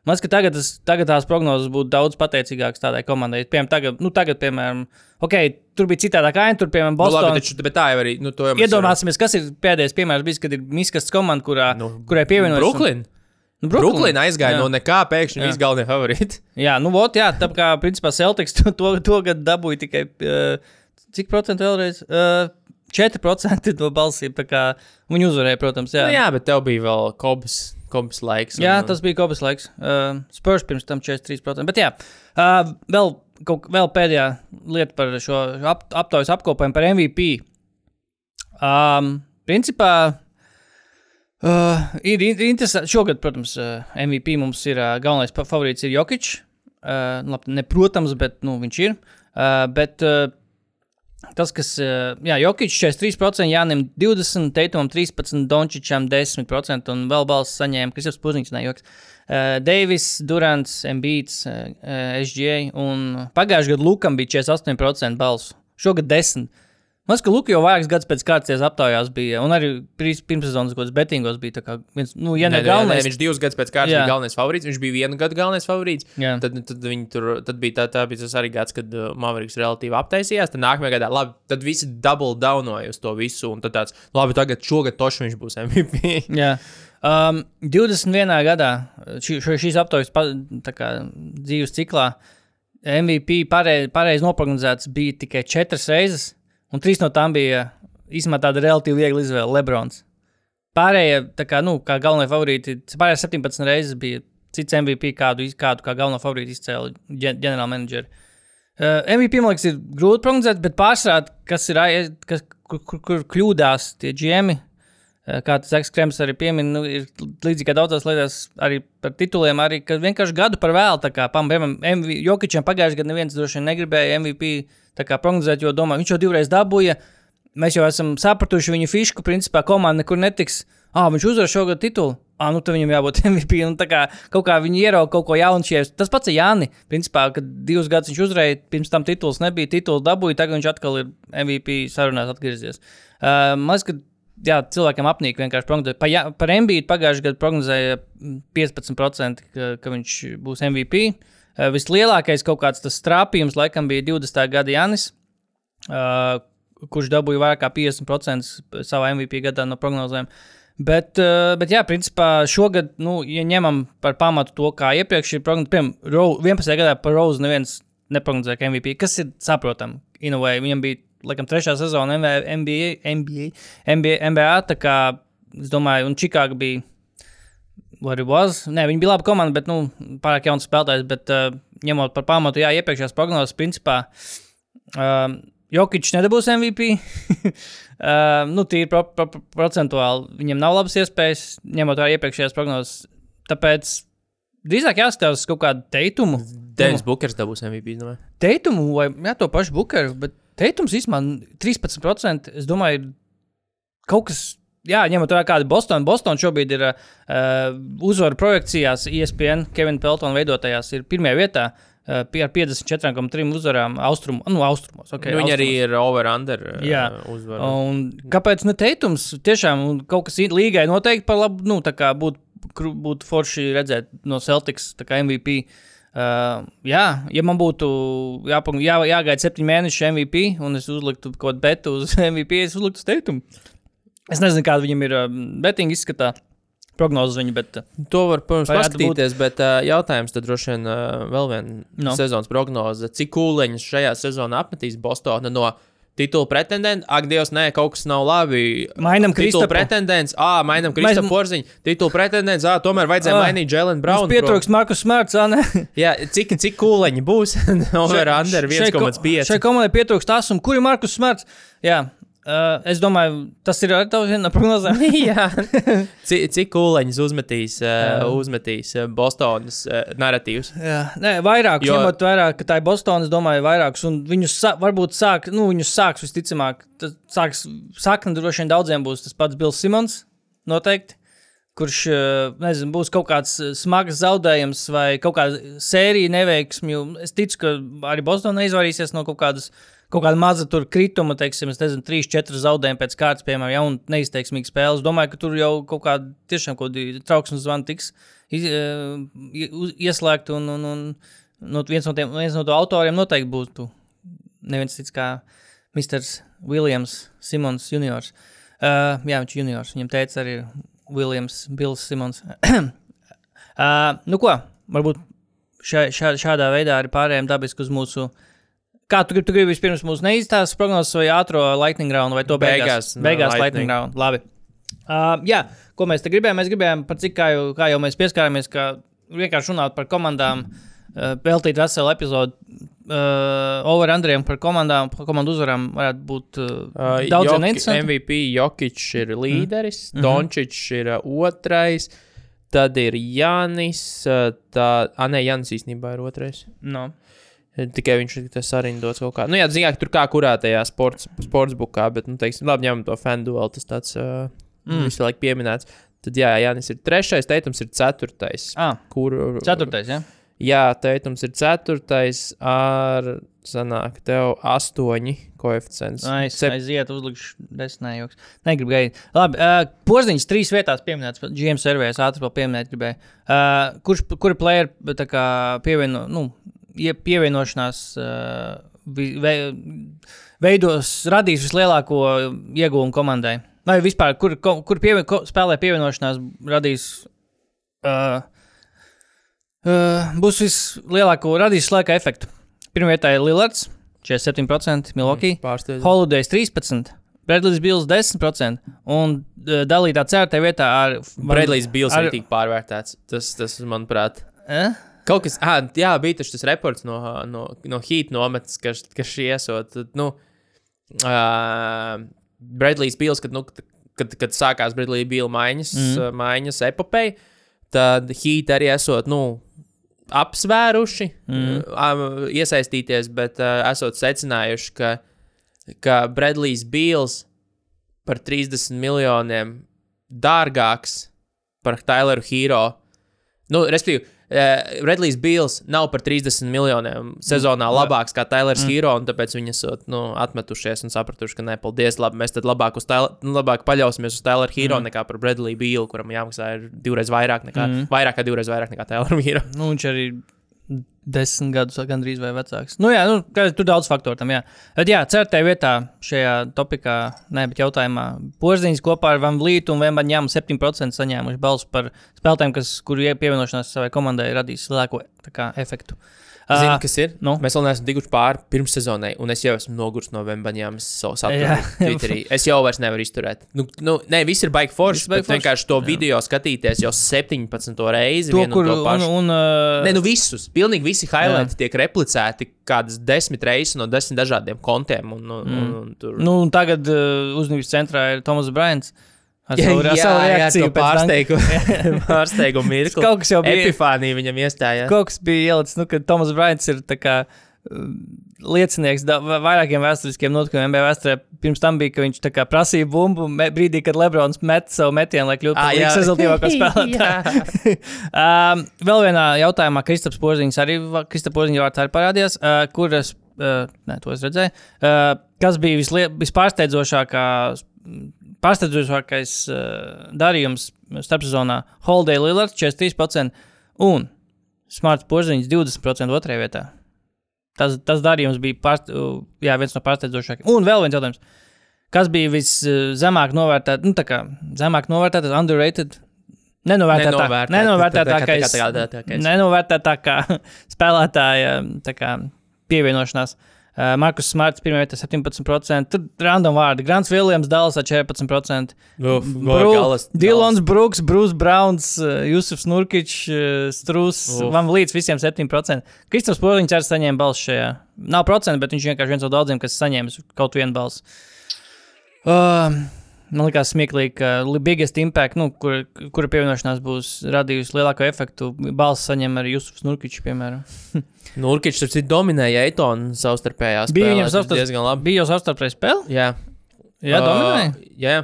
Man liekas, ka tagad, tas, tagad tās prognozes būtu daudz pateicīgākas tādai komandai. Piemēram, tagad, nu, tagad, piemēram, okay, tur bija citādā aina, tur, piemēram, Nu, labi, Bostonā. taču, bet tā jau arī. Nu, mēs Iedomāsimies, kas ir pēdējais piemērs, bijis, kad ir Miskas komanda, kurā, Nu, kurai pievienojas. Brooklyn. Nu, Brooklyn aizgāja jā. no nekā, pēkšņi viss galvenie favorīti. Jā, nu, vot, jā, tā kā, principā, Celtics to, to, to gadu dabūja tikai, uh, cik procentu vēlreiz? Uh, 4% no balsīm, viņi uzvarēja, protams, jā. Nu, jā, bet tev bija vēl kobas, kobas laiks. un- Jā, tas bija Kobas laiks. Uh, Spurs pirms tam 43%. Bet jā, uh, vēl, kaut, vēl pēdējā lieta par šo ap, aptaujas apkopojumu par MVP. Um, principā uh, ir, interesanti. Šogad, protams, uh, MVP mums ir uh, galvenais favorīts ir Jokic. Uh, labi, ne, protams, bet nu, viņš ir. Uh, bet uh, tas, kas, uh, jā, Jokic 43%, Jānim 20%, Teitumam 13%, Dončičam 10% un vēl balss saņēma, kas jau spuziņš nejoks. Uh, Deivis, Durants, Embīts, uh, SGA un pagājušajā gadā Lukam bija 48% balsu. Šogad 10%. Liekas, ka Luka jau vairākus gadus pēc kārtas aptaujās bija, un arī pirms- pirmssezonas kaut kādos betīgos bija viens, nu, ja ne nē, galvenais. viņš divus gadus pēc kārtas bija galvenais favorīts. Viņš bija vienu gadu galvenais favorīts. Jā. Tad, tad, viņi tur, tad bija tā, tā bija tas arī gads, kad uh, Mavericks relatīvi aptaisījās. Tad nākamajā gadā, labi, tad visi double downoja uz to visu. Un tad tāds, labi, tagad šogad toši viņš būs MVP. Jā. Um, 21. gadā šo, šīs aptaujas dzīves ciklā MVP pareizi pareiz noprognozēts bija tikai četras reizes, un trīs no tām bija īstenībā tāda relatīvi viegla izvēle - Lebrons. Pārējie, kā, nu, kā galvenie favorīti, pārējie 17 reizes bija cits MVP, kādu, kādu kā galveno favorītu izcēla ģen- ģenerālmenedžeri. Uh, MVP man liekas, ir grūti prognozēt, bet pārsvarā, kas ir, kas, kur, kur, kur kļūdās tie GMI, uh, kā tas Zaks Krems arī piemin, nu, ir līdzīgi kā daudzās lietās, arī par tituliem, arī vienkārši gadu par vēlu. Piemēram, Jokičam pagājušajā gadā neviens droši vien negribēja MVP prognozēt, jo domā, viņš jau divreiz dabūja. Mēs jau esam sapratuši viņa fišku, principā komanda nekur netiks. Ah, viņš uzvar šogad titulu. Ah, nu tad viņam jābūt MVP. Un tā kā kaut kā viņi ierauga kaut ko jaunu šajā. Tas pats ir Jānis. Principā, kad divus gadus viņš uzvarēja, pirms tam tituls nebija, tituls dabūja, tagad viņš atkal ir MVP sarunās atgriezies. Uh, man liekas, ka jā, cilvēkiem apnīk vienkārši prognozēt. Pa, jā, par MBA pagājušajā gadā prognozēja mm, 15%, ka, ka viņš būs MVP. Uh, vislielākais kaut kāds tas strāpījums laikam bija 20. gada Jānis. Uh, kurš dabūja vairāk kā 50% savā MVP gadā no prognozēm. Bet, uh, bet jā, principā šogad, nu, ja ņemam par pamatu to, kā iepriekš ir prognozēts, piemēram, Ro- 11. gadā par Rozu neviens neprognozēja, ka MVP, kas ir saprotami, in a way, viņam bija, laikam, trešā sezona NBA, NBA, NBA, NBA tā kā, es domāju, un Čikāga bija, what it was, nē, viņi bija laba komanda, bet, nu, pārāk jauns spēlētājs, bet uh, ņemot par pamatu, jā, iepriekšējās prognozes, principā, um, Jokic nedabūs MVP. uh, nu, tīri pro, pro, pro, procentuāli viņam nav labas iespējas, ņemot vērā iepriekšējās prognozes. Tāpēc drīzāk jāskatās uz kaut kādu teikumu. Denis Bukers dabūs MVP. domāju. Teikumu vai jā, to pašu bukeru, bet teikums īstenībā 13%. Es domāju, ir kaut kas. Jā, ņemot vērā, kāda ir Bostonā. Bostonā šobrīd ir uh, uzvaru projekcijās, ESPN, Kevina Peltona veidotajās, ir pirmajā vietā uh, ar 54,3 uzvarām austrumu, nu, austrumos. Okay, Viņi arī ir over-under Jā. uzvaru. Un kāpēc ne teikums? Tiešām un kaut kas līgai noteikti par labu. Nu, tā kā būtu būtu forši redzēt no Celtics MVP. Uh, jā, ja man būtu jāpag- jā, jāgaida septiņi mēneši MVP, un es uzliktu kaut kādu betu uz MVP, es uzliktu uz teikumu. Es nezinu, kāda viņam ir betinga izskatā, prognozes viņa, bet uh, To var, protams, paskatīties, bet uh, jautājums tad droši vien uh, vēl viena No. no. sezonas prognoze. Cik kūleņus šajā sezonā apmetīs Bostona no titula pretendenta? Ak, Dievs, nē, kaut kas nav labi. Mainam Titula Kristapu. pretendents, ah, mainam Kristofru Mēs- Porziņu. Titula pretendents, ah, tomēr vajadzēja Ā, mainīt Jēlenu Braunu. pietrūks Markus Smarts, ā, ne? Jā, cik, cik kūleņi būs? Over under Šai ko- Šai 1,5. komandai pietrūkst tas, un kur ir Markus Smarts? Jā, uh, es domāju, tas ir arī tavs viena no prognozēm. Jā, cik, cik kūleņus uzmetīs, uh, uzmetīs uh, Bostonas uh, narratīvs? Jā, nē, vairāk, Jo- ņemot vērā, ka tā ir Bostonā, es domāju, vairākus. Un viņus sā, varbūt sāk, nu, viņus sāks visticamāk. Tas sāks, sakna droši vien daudziem būs tas pats Bills Simons, noteikti. Kurš, eh, nezinu, būs kaut kāds eh, smags zaudējums vai kaut kāda sērija neveiksmju. Es ticu, ka arī Bostonā izvairīsies no kaut kādas. Kaut kāda maza tur krituma, teiksim, nezinu, trīs, četri zaudējumi pēc kārtas, piemēram, ja un neizteiksmīga spēle. Es domāju, ka tur jau kaut kāda tiešām kaut kāda trauksmes zvana tiks uh, ieslēgta. Un, un, un no, viens, no tiem, viens no to autoriem noteikti būtu neviens cits kā Mr. Williams Simons Juniors. Uh, jā, viņš ir juniors. Viņam teica arī Williams Bills Simons. uh, nu ko, varbūt šā, šā, šādā veidā arī pārējām dabiski uz mūsu. Kā tu gribi, tu gribi vispirms mūsu neizstāstīt prognozes vai ātrā lightning round vai to beigās? Beigās, no beigās lightning. lightning round. Labi. Uh, jā, ko mēs te gribējām? Mēs gribējām, par cik kā jau, kā jau mēs pieskārāmies, ka vienkārši runāt par komandām, uh, veltīt veselu epizodu uh, over Andriem par komandām, par komandu uzvarām varētu būt uh, Uh, daudziem Joki- neinteresanti. MVP Jokic ir līderis, Mhm. mm. Dončičs ir uh, otrais, tad ir Janis. Uh, tā, ah, nē, Janis īstenībā ir otrais. No. Tikai viņš ir tas sarindots kaut kā. Nu, jā, zināt, tur kā kurā tajā sports, sportsbukā, bet, nu, teiksim, labi, ņemam to fan duelu, tas tāds uh, Mm. visu laiku pieminēts. Tad, jā, Janis ir trešais, Teitums ir ceturtais. Ah, Kur, ceturtais, jā. Jā, Teitums ir ceturtais ar, sanāk, tev astoņi koeficients. Aiz, Sep- aiziet, uzlikšu desmitnējoks. Negribu gaidīt. Labi, uh, porziņš trīs vietās pieminēts. GM servēs ātri vēl pieminēt gribēju. Uh, kurš, kuri player tā kā pievieno, nu, ie- pievienošanās vi, ve, veidos, radīs vislielāko iegūmu komandai? Vai vispār, kur, kur pievien, spēlē pievienošanās radīs uh, uh, būs vislielāko radīs laika efektu. Pirmā vietā ir Lillards, 47%, Milwaukee, Pārsteidz. Holidays 13%, Bredlijs Bills 10% un uh, dalītā ceturtajā vietā ar Bredlijs Bills ar- ir tik pārvērtēts. Tas, tas manuprāt, Eh? Kaut kas, ah, jā, bija tas reports no, no, no Heat nometnes, ka, ka šī esot, nu, uh, Bredlijs Bills, kad, nu, kad, kad sākās Bredlija Bills maiņas, mm. maiņas epopeja, tad Heat arī esot, nu, apsvēruši, mm. iesaistīties, bet uh, esot secinājuši, ka, ka Bredlijs Bills par 30 miljoniem dārgāks par Taileru Hero. Nu, respektīvi, uh, Redlijs Bills nav par 30 miljoniem sezonā labāks kā Tailers mm. Hero, un tāpēc viņi esat nu, atmetušies un sapratuši, ka nē, paldies, labi, mēs tad labāk, Tyler, nu, labāk paļausimies uz Tailera Hero mm. nekā par Bredliju Billu, kuram jāmaksā ir divreiz vairāk nekā, mm. vairāk kā divreiz vairāk nekā Tailera Hero. Nu, viņš arī desmit gadus gandrīz vai vecāks. Nu, jā, nu, tur daudz faktoru tam, jā. Bet, jā, certē vietā šajā topikā, ne, bet jautājumā, Porziņš kopā ar Van Vlītu un Vembaņām 7% saņēmuši balsu par spēlētājiem, kas, kuru ie- pievienošanās savai komandai radīs kā, efektu. Zini, Ā, kas ir? nu? Mēs vēl neesam tikuši pāri pirms sezonai, un es jau esmu noguris no Vembaņām. Es savu Jā. saprotu, Twitterī. Es jau vairs nevaru izturēt. Nu, nu, nē, viss ir baigi forši. Bet vienkārši to forši, jā. video skatīties jau 17. reizi. to, kur, un to un, pašu. un, uh, Nē, nu visus. Pilnīgi visi highlighti tiek replicēti kādas desmit reizes no desmit dažādiem kontiem. Un, un, un, un tur... nu, un tagad uh, uzmanības centrā ir Tomas Brains. Ar Jā, savu, ar jā, savu jā, reakciju dunk- pārsteigumu, pārsteigumu mirkli. Kaut kas jau bija- Epifānija viņam iestājās. Kaut kas bija ielicis, nu, ka Tomas Brains ir tā kā, uh, liecinieks vairākiem vēsturiskiem notikumiem. NBA vēsturē pirms tam bija, ka viņš tā kā prasīja bumbu brīdī, kad Lebrons met savu metienu, lai kļūtu Ā, par jā. līgas rezultātīvāko spēlētāju. um, vēl vienā jautājumā Kristaps Porziņš arī, Kristapa Porziņa vārds arī parādījās, uh, kuras, uh, ne, to es redzēju, uh, kas bija vislie, vispārsteidzošākā, pārsteidzošākais uh, darījums starpsezonā Holiday Lillards 43% un Smarts Porziņš 20% otrajā vietā. Tas, tas darījums bija pārst, uh, jā, viens no pārsteidzošākajiem. Un vēl viens jautājums. Kas bija viszemāk novērtēts, nu, tā kā zemāk novērtēts, underrated? Nenovērtētā, nenovērtētākais, Nenovērtētākais. nenovērtētākā spēlētāja pievienošanās. Markus Smarts, pirmā vietā 17%, tur random vārdi. Grants Viljams, Dallasā 14%. Uf, Bru- galas- Dilons Brooks, Brūss Browns, Jusufs Nurkičs, Strūs. Van Līdz visiem 7%. Kristofers Poliņš arī saņēma balsu šajā. Nav procentu, bet viņš vienkārši viens no daudziem, kas saņēma kaut vienu balsu. Uh, man liekas, smieklīgi, ka biggest impact, nu, kur, kura pievienošanās būs radījusi lielāko efektu, balsu saņem arī Jusufs Nurkičs, piemēram. Nurkičs Nu, tas dominēja Eitonu savstarpējās. Bija viņam spēlēs, savstarp- diezgan labi. Bija jau savstarpēji spēle? Jā, Jā, dominēja. Uh, jā,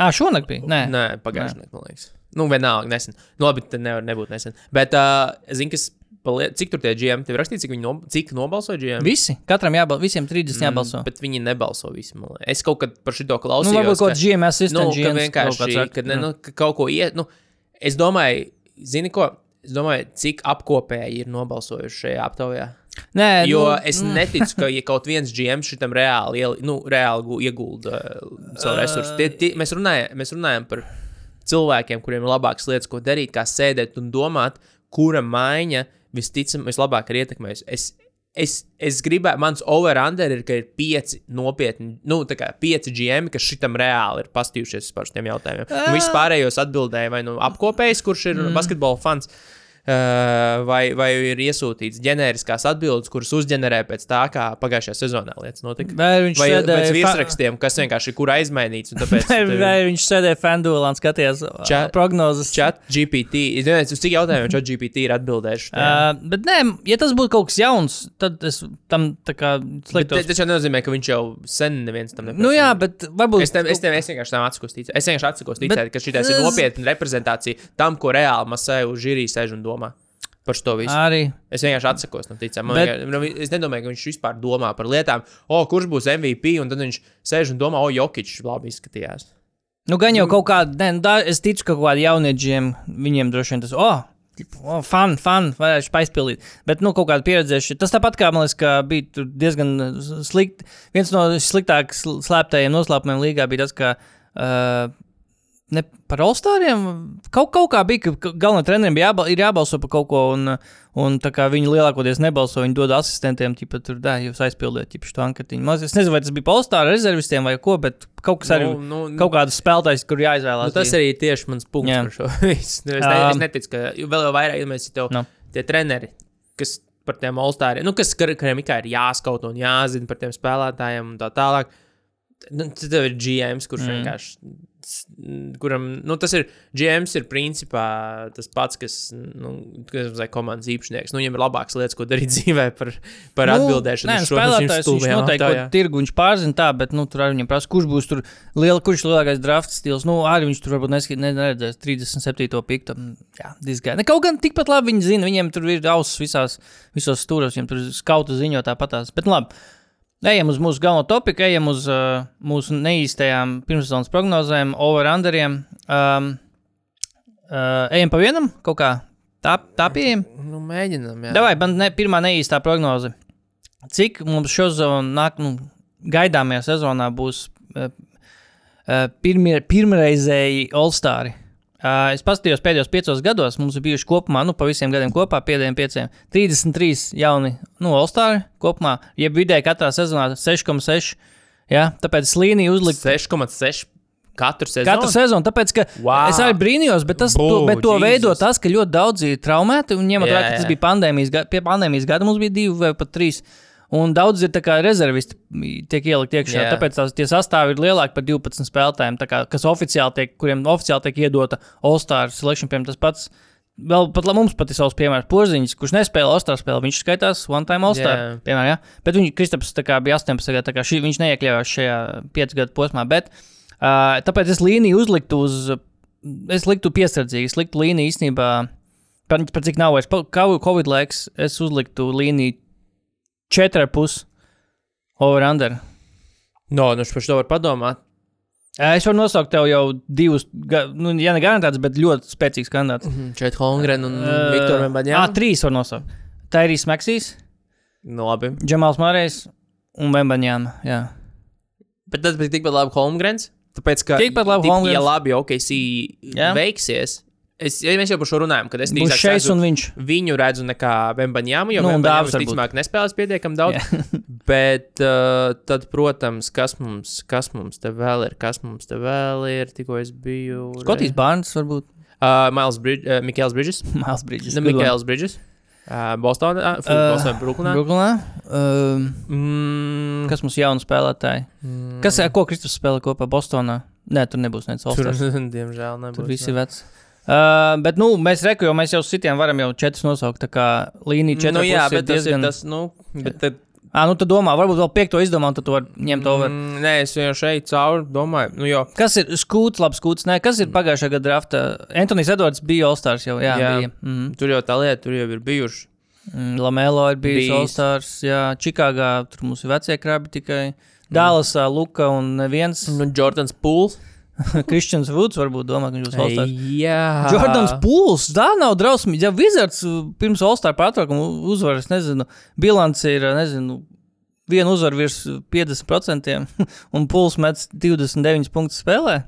Ah, šonakt bija. Nē, nē, pagājušajā man liekas. Nu, vienalga, nesen. Nu, labi, tad nevar nebūt nesen. Bet, uh, zinu, kas, palie... cik tur tie GM, tev rakstīja, cik no... cik nobalsoja GM? Visi. Katram jābalso, visiem 30 jābalso. Bet viņi nebalso visi. Es kaut kad par šo Nu, klausījos. varbūt kaut ka- kāds GMS nu, sistēmas ka vienkārši, kad ne, nu, ka kaut ko iet, nu, es domāju, zini ko, es domāju, cik apkopēji ir nobalsojuši šajā aptaujā. Nē, Jo nu, es neticu, ka ja kaut viens GM šitam reāli, nu, reāli gu- iegulda uh, savu resursu. Tie, tie, mēs, runājam, mēs runājam par cilvēkiem, kuriem ir labākas lietas, ko darīt, kā sēdēt un domāt, kura maiņa visticamāk vislabāk ir ietekmējusi. Es, es, es gribēju, mans over-under ir, ka ir pieci nopietni, nu, tā kā pieci GM, kas šitam reāli ir pastījušies par šiem jautājumiem. Un viss pārējos atbildēja vai nu apkopējs, kurš ir mm. basketbola fans. Uh, vai, vai ir iesūtīts ģenēriskās atbildes, kuras uzģenerē pēc tā, kā pagājušajā sezonā lietas notika? Vai viņš vai sēdēja pēc virsrakstiem, kas vienkārši ir kur aizmainīts? Tāpēc Vai, tev- vai viņš sēdēja Fendulā un skatījās Ča- Ča... prognozes? Chat GPT. Es nezinu, uz cik jautājumiem chat GPT ir atbildējuši. Uh, bet, nē, ja tas būtu kaut kas jauns, tad es tam tā kā sliktos. tas jau nenozīmē, ka viņš jau sen neviens tam neprasa. Nu, jā, bet varbūt. Es, tam, es, tam, es vienkārši tam atsakos ticēt. Es vienkārši atsakos ticēt, Bet ka šī ir nopietna reprezentācija tam, ko reāli Masēju žīrī sēž un domā par to visu. Arī. Es vienkārši atsakos no ticām. Bet- Bet... Nu, es nedomāju, ka viņš vispār domā par lietām, o, kurš būs MVP, un tad viņš sēž un domā, o, Jokičs labi izskatījās. Nu, gan jau kaut kāda, nu, tā, es ticu, ka kaut kādi jaunieģiem viņiem droši vien tas, oh, oh fan, fan, varēšu aizpildīt. Bet, nu, kaut kāda pieredzējuši. Tas tāpat kā, man liekas, ka bija diezgan slikti. Viens no sliktāk sl- slēptajiem noslēpumiem līgā bija tas, ka. Uh, Ne par Olstāriem. Kaut, kaut kā bija, ka galvenajam trenerim bija jābal, ir jābalso par kaut ko, un, un kā viņi lielākoties nebalso, viņi dod asistentiem, tipā tur, da, jūs aizpildiet, šo anketiņu. Es nezinu, vai tas bija Olstāra rezervistiem vai ko, bet kaut kas arī. Nu, nu, Kaut kādas spēlētājas, kur jāizvēlās. Nu, tas arī tieši mans punkts Jā. par šo. Nu, Es, ne, es Um, neticu, ka vēl vairāk, ja mēs tev Nu. tie treneri, kas par tiem olstāriem, nu, kas, kuriem ikā ir jāskaut un jāzina par tiem spēlētājiem un tā tālāk. Nu, tad ir GMs, kurš mm. vienkārši. Kuram, nu, tas ir GMs, ir principā tas pats, kas, nu, kas ir komandas īpašnieks. Nu, viņam ir labākas lietas, ko darīt dzīvē par, par nu, atbildēšanu. Nē, šīm spēlētājs viņš noteikti kaut tirgu viņš pārzina tā, bet, nu, tur arī viņam prasa, kurš būs tur liela, kurš lielākais draft stils. Nu, arī viņš tur varbūt neski- ne- neredzēs 37. piktu. Mm, Jā, disgāja. Ne, kaut gan tikpat labi viņi zina, viņiem tur ir ausis visās, visos stūros, viņiem tur ir skauta ziņo tāpatās. Bet labi. Ejam uz mūsu galveno topiku, ejam uz uh, mūsu neīstajām pirmssezonas prognozēm, over-underiem. Um, uh, ejam pa vienam kaut kā. Tā, tā pieejama. Nu, mēģinām, jā. Davai, man ne, pirmā neīstā prognoze. Cik mums šo sezonu nāk, nu, gaidāmajā sezonā būs uh, uh, pirmie, pirmreizēji All-Stari? Uh, es paskatījos pēdējos piecos gados, mums ir bijuši kopumā, nu, pa visiem gadiem kopā, pēdējiem pieciem, 33 jauni nu, All-Stari kopumā, jeb vidēji katrā sezonā 6,6. Ja? Tāpēc līnija uzlikt 6,6 katru sezonu. Katru sezonu, tāpēc, ka Wow. es arī brīnījos, bet, tas, Bū, to, bet to Jesus. veido tas, ka ļoti daudzi ir traumēti. Un ņemot vērā, ka tas bija pandēmijas, pie pandēmijas gada, mums bija divi vai pat trīs. Un daudz ir rezervisti, tiek ielikt iekšā. Jā. Tāpēc tās, tie sastāvdaļi ir lielāki par 12 spēlētājiem, tā kā, kas oficiāli tiek, kuriem oficiāli tiek iedota All-Star selection. Piemēram, tas pats. Vēl pat mums pat ir savs piemērs, Porziņš, kurš nespēlē All-Star spēli. Viņš skaitās one-time All-Star. Jā. Piemēram, ja? Bet viņš, Kristaps, bija 18 gadu, tā kā šī, viņš neiekļāvās šajā 5 gadu posmā. Bet, uh, tāpēc es līniju uzliktu uz, es liktu piesardzīgi, es liktu līniju īstenībā, par, par cik nav vairs Covid laiks, es uzliktu līniju 4,5 over-under. No, nu, par to varu padomāt. Es varu nosaukt tev jau divus, nu, ja ne garantēts, bet ļoti spēcīgs kandidāts. Šeit Holmgren un Ā, Viktor ā, Vembaņā. trīs var nosaukt. Tairijs Maksīs, Nu, labi. Džemāls Mārējs un Vembaņāna. Jā. Bet tas bija tikpat labi Holmgrens. Tāpēc, ka, Tikpat labi Holmgrens. ja labi OKC Jā. veiksies, es, ja mēs jau par šo runājam, kad es drīzāk šeit un viņš. Viņu redzu nekā Bembaņāmu, jo Nu, nu, varbūt. ticamāk nespēlēs pietiekami daudz. Bet uh, tad, protams, kas mums, kas mums te vēl ir, kas mums te vēl ir, tikko es biju. Skotijas Bārns varbūt. Uh, Miles Bridges, uh, Mikls Bridges. Miles Bridges. Ne, Mikls Bridges. Uh, Bostonā, uh, Uh, Bostonā, Brooklynā. Brooklynā. Um, Mm, kas mums jauni spēlētāji? mm, Kas, ko Kristus spēlē kopā Bostonā? Nē, tur nebūs neviens diemžēl, nebūs. Tur viss ne. ir vecs. Uh, bet, nu, mēs reku, jo mēs jau sitiem varam jau četrus nosaukt. Tā kā līnija četri. Nu, jā, bet tas diezgan... ir tas, nu, bet tad, Ah, nu, tad domā, varbūt vēl piekto izdomā, un tad to var ņemt over. Mm. mm, nē, es jau šeit cauri domāju, nu, jo, Kas ir skūts, labs skūts? Nē, kas ir pagājušā gada drafta? Antonius Edvards bija All-Stars jau. Jā, Jā. bija. Mm. tur jau tā lieta, tur jau ir bijuši. Mm, Lamelo ir bijis Bijis. All-Stars. Jā, Čikāgā tur mums ir vecie krabi tikai. Dālasā, Luka un neviens. Nu, Jordans Pools. Kristians Vuds varbūt domā, ka viņš būs All-Stars. Jā. Jordans Pūls, tā nav drausmīgi. Ja Wizards uh, pirms All-Star pārtraukuma uzvaras, nezinu, bilants ir, uh, nezinu, viena uzvara virs 50%, un Pūls met 29 punktus spēlē.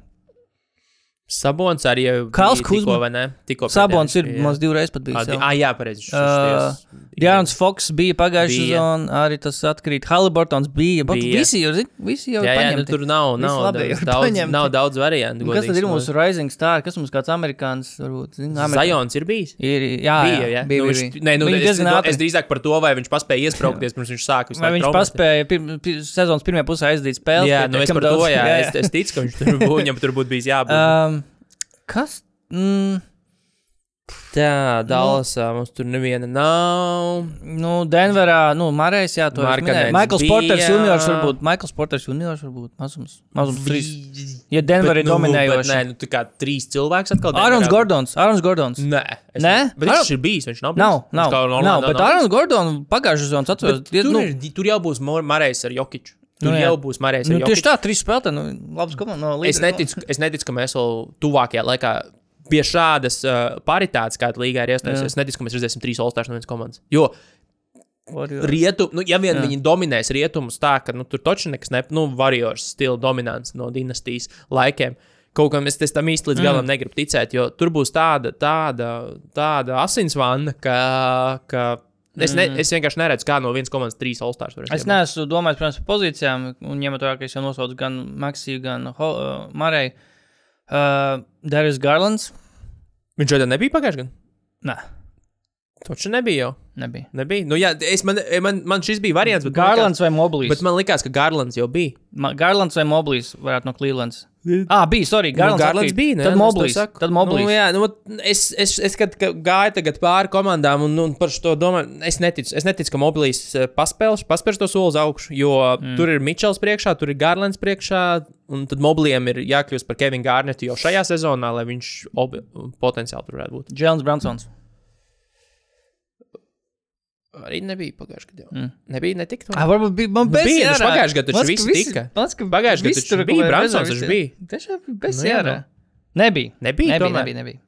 Sabons arī jau Kals bija tikko, Kuzma. vai ne? Tikko Sabons ir jā. mums divreiz pat bijis. jau. Ah, jā, pareizi. Uh, Jārns Foks bija pagājušajā sezonā, arī tas atkrīt. Haliburtons bija. bija. Visi jau, zin, visi jau Jā, jā, nu, tur nav, nav, labi daudz, paņemti. nav daudz variantu. Un Kas tad ir mūsu. Rising Star? Kas mums kāds amerikānis varbūt? Zin, Amerikā- Zajons ir bijis. Ir, jā, bija, jā, jā. bija, nu, bija, viņš, bija. nē, nu, Viņi es, diezgan es, drīzāk par to, vai viņš spēja iesprāgties, pirms viņš sāk. visu Vai viņš pir, sezonas pirmajā pusē aizdīt spēli? Jā, nu es par to, jā, es, ticu, ka viņš viņam tur būtu bijis jābūt. Kas? Mm, Tā, Dallasā mums tur neviena nav. nu, Denverā, nu, Marijas, jā, to minēju. Maikls. Porters juniors varbūt. Maikls Porters juniors varbūt. Mazums. Mazums trīs. Ja Denver ir nu, bet dominējoši. Nē, nu, tā kā trīs cilvēks atkal. Arons Denverā. Gordons. Arons Gordons. Nē, es Nē? Bet viņš Ar- ir bijis, viņš nav bijis. Nav, Viņš nav. kā nav, Orlando bet nav Arons Gordons pagājušajā sezonā atceros. Bet Tur, nu, ir, tur jau būs Marais ar Jokiču. Tur Nu, nu, jā. jau būs Marais ar Nu, tieši tā, trīs spēlētāji. Nu, labs komandas. No Es līdera- neticu, es neticu, ka mēs vēl tuvākajā laikā pie šādas uh, paritātes, kāda līgā ir iestājusies. Es neticu, ka mēs redzēsim trīs Olstārs no vienas komandas. Jo Warriors. rietu, nu, ja vien Jā. Viņi dominēs rietumus tā, ka nu, tur taču nekas ne, nu, Warriors stila dominants no dinastijas laikiem. Kaut es, es tam īsti līdz galam mm. negribu ticēt, jo tur būs tāda, tāda, tāda asinsvanna, ka, ka es, ne, es vienkārši neredzu, kā no vienas komandas trīs Olstārs var Es neesmu domājis protams, par pozīcijām, un ņemot vērā, ka es jau nosaucu gan Maksiju, gan uh, Mariju. Uh, Darius Garlands. Viņš šodien nebija pagājušajā gadā. Nē, Taču nebija jau. nebija. Nebija. Nu, jā, es man, man, man šis bija variants, Garlands vai Likās, Moblīs? bet man likās, ka Garlands jau bija. Ma- Garlands vai Moblīs varētu no Clevelands. Ah, bija, sorry, Garlands, nu, Garlands bija. Ne? Tad Moblīs. saku. Tad Moblīs. Nu, jā, nu, es, es, es kad ka gāju tagad pāri komandām un, un par šo domāju, es neticu, es neticu ka Moblīs eh, paspēles, paspērs to soli uz augšu, jo mm. tur ir Mičels priekšā, tur ir Garlands priekšā, un tad Mobliem ir jākļūst par Kevinu Gārnetu jau šajā sezonā, lai viņš obi, potenciāli tur varētu būt. Jēlens Bransons. Arī nebija pagājušajā gadā. Mm. Nebija, netika. Ah, varbūt bija. Man bez Bija, jārā. pagājušajā gadā visi liekas, tika. Pagājušajā gadā tur bija Bransons, taču bija. Tiešām bez Nu, jārā. nu. Nebija. Nebija nebija, nebija, nebija.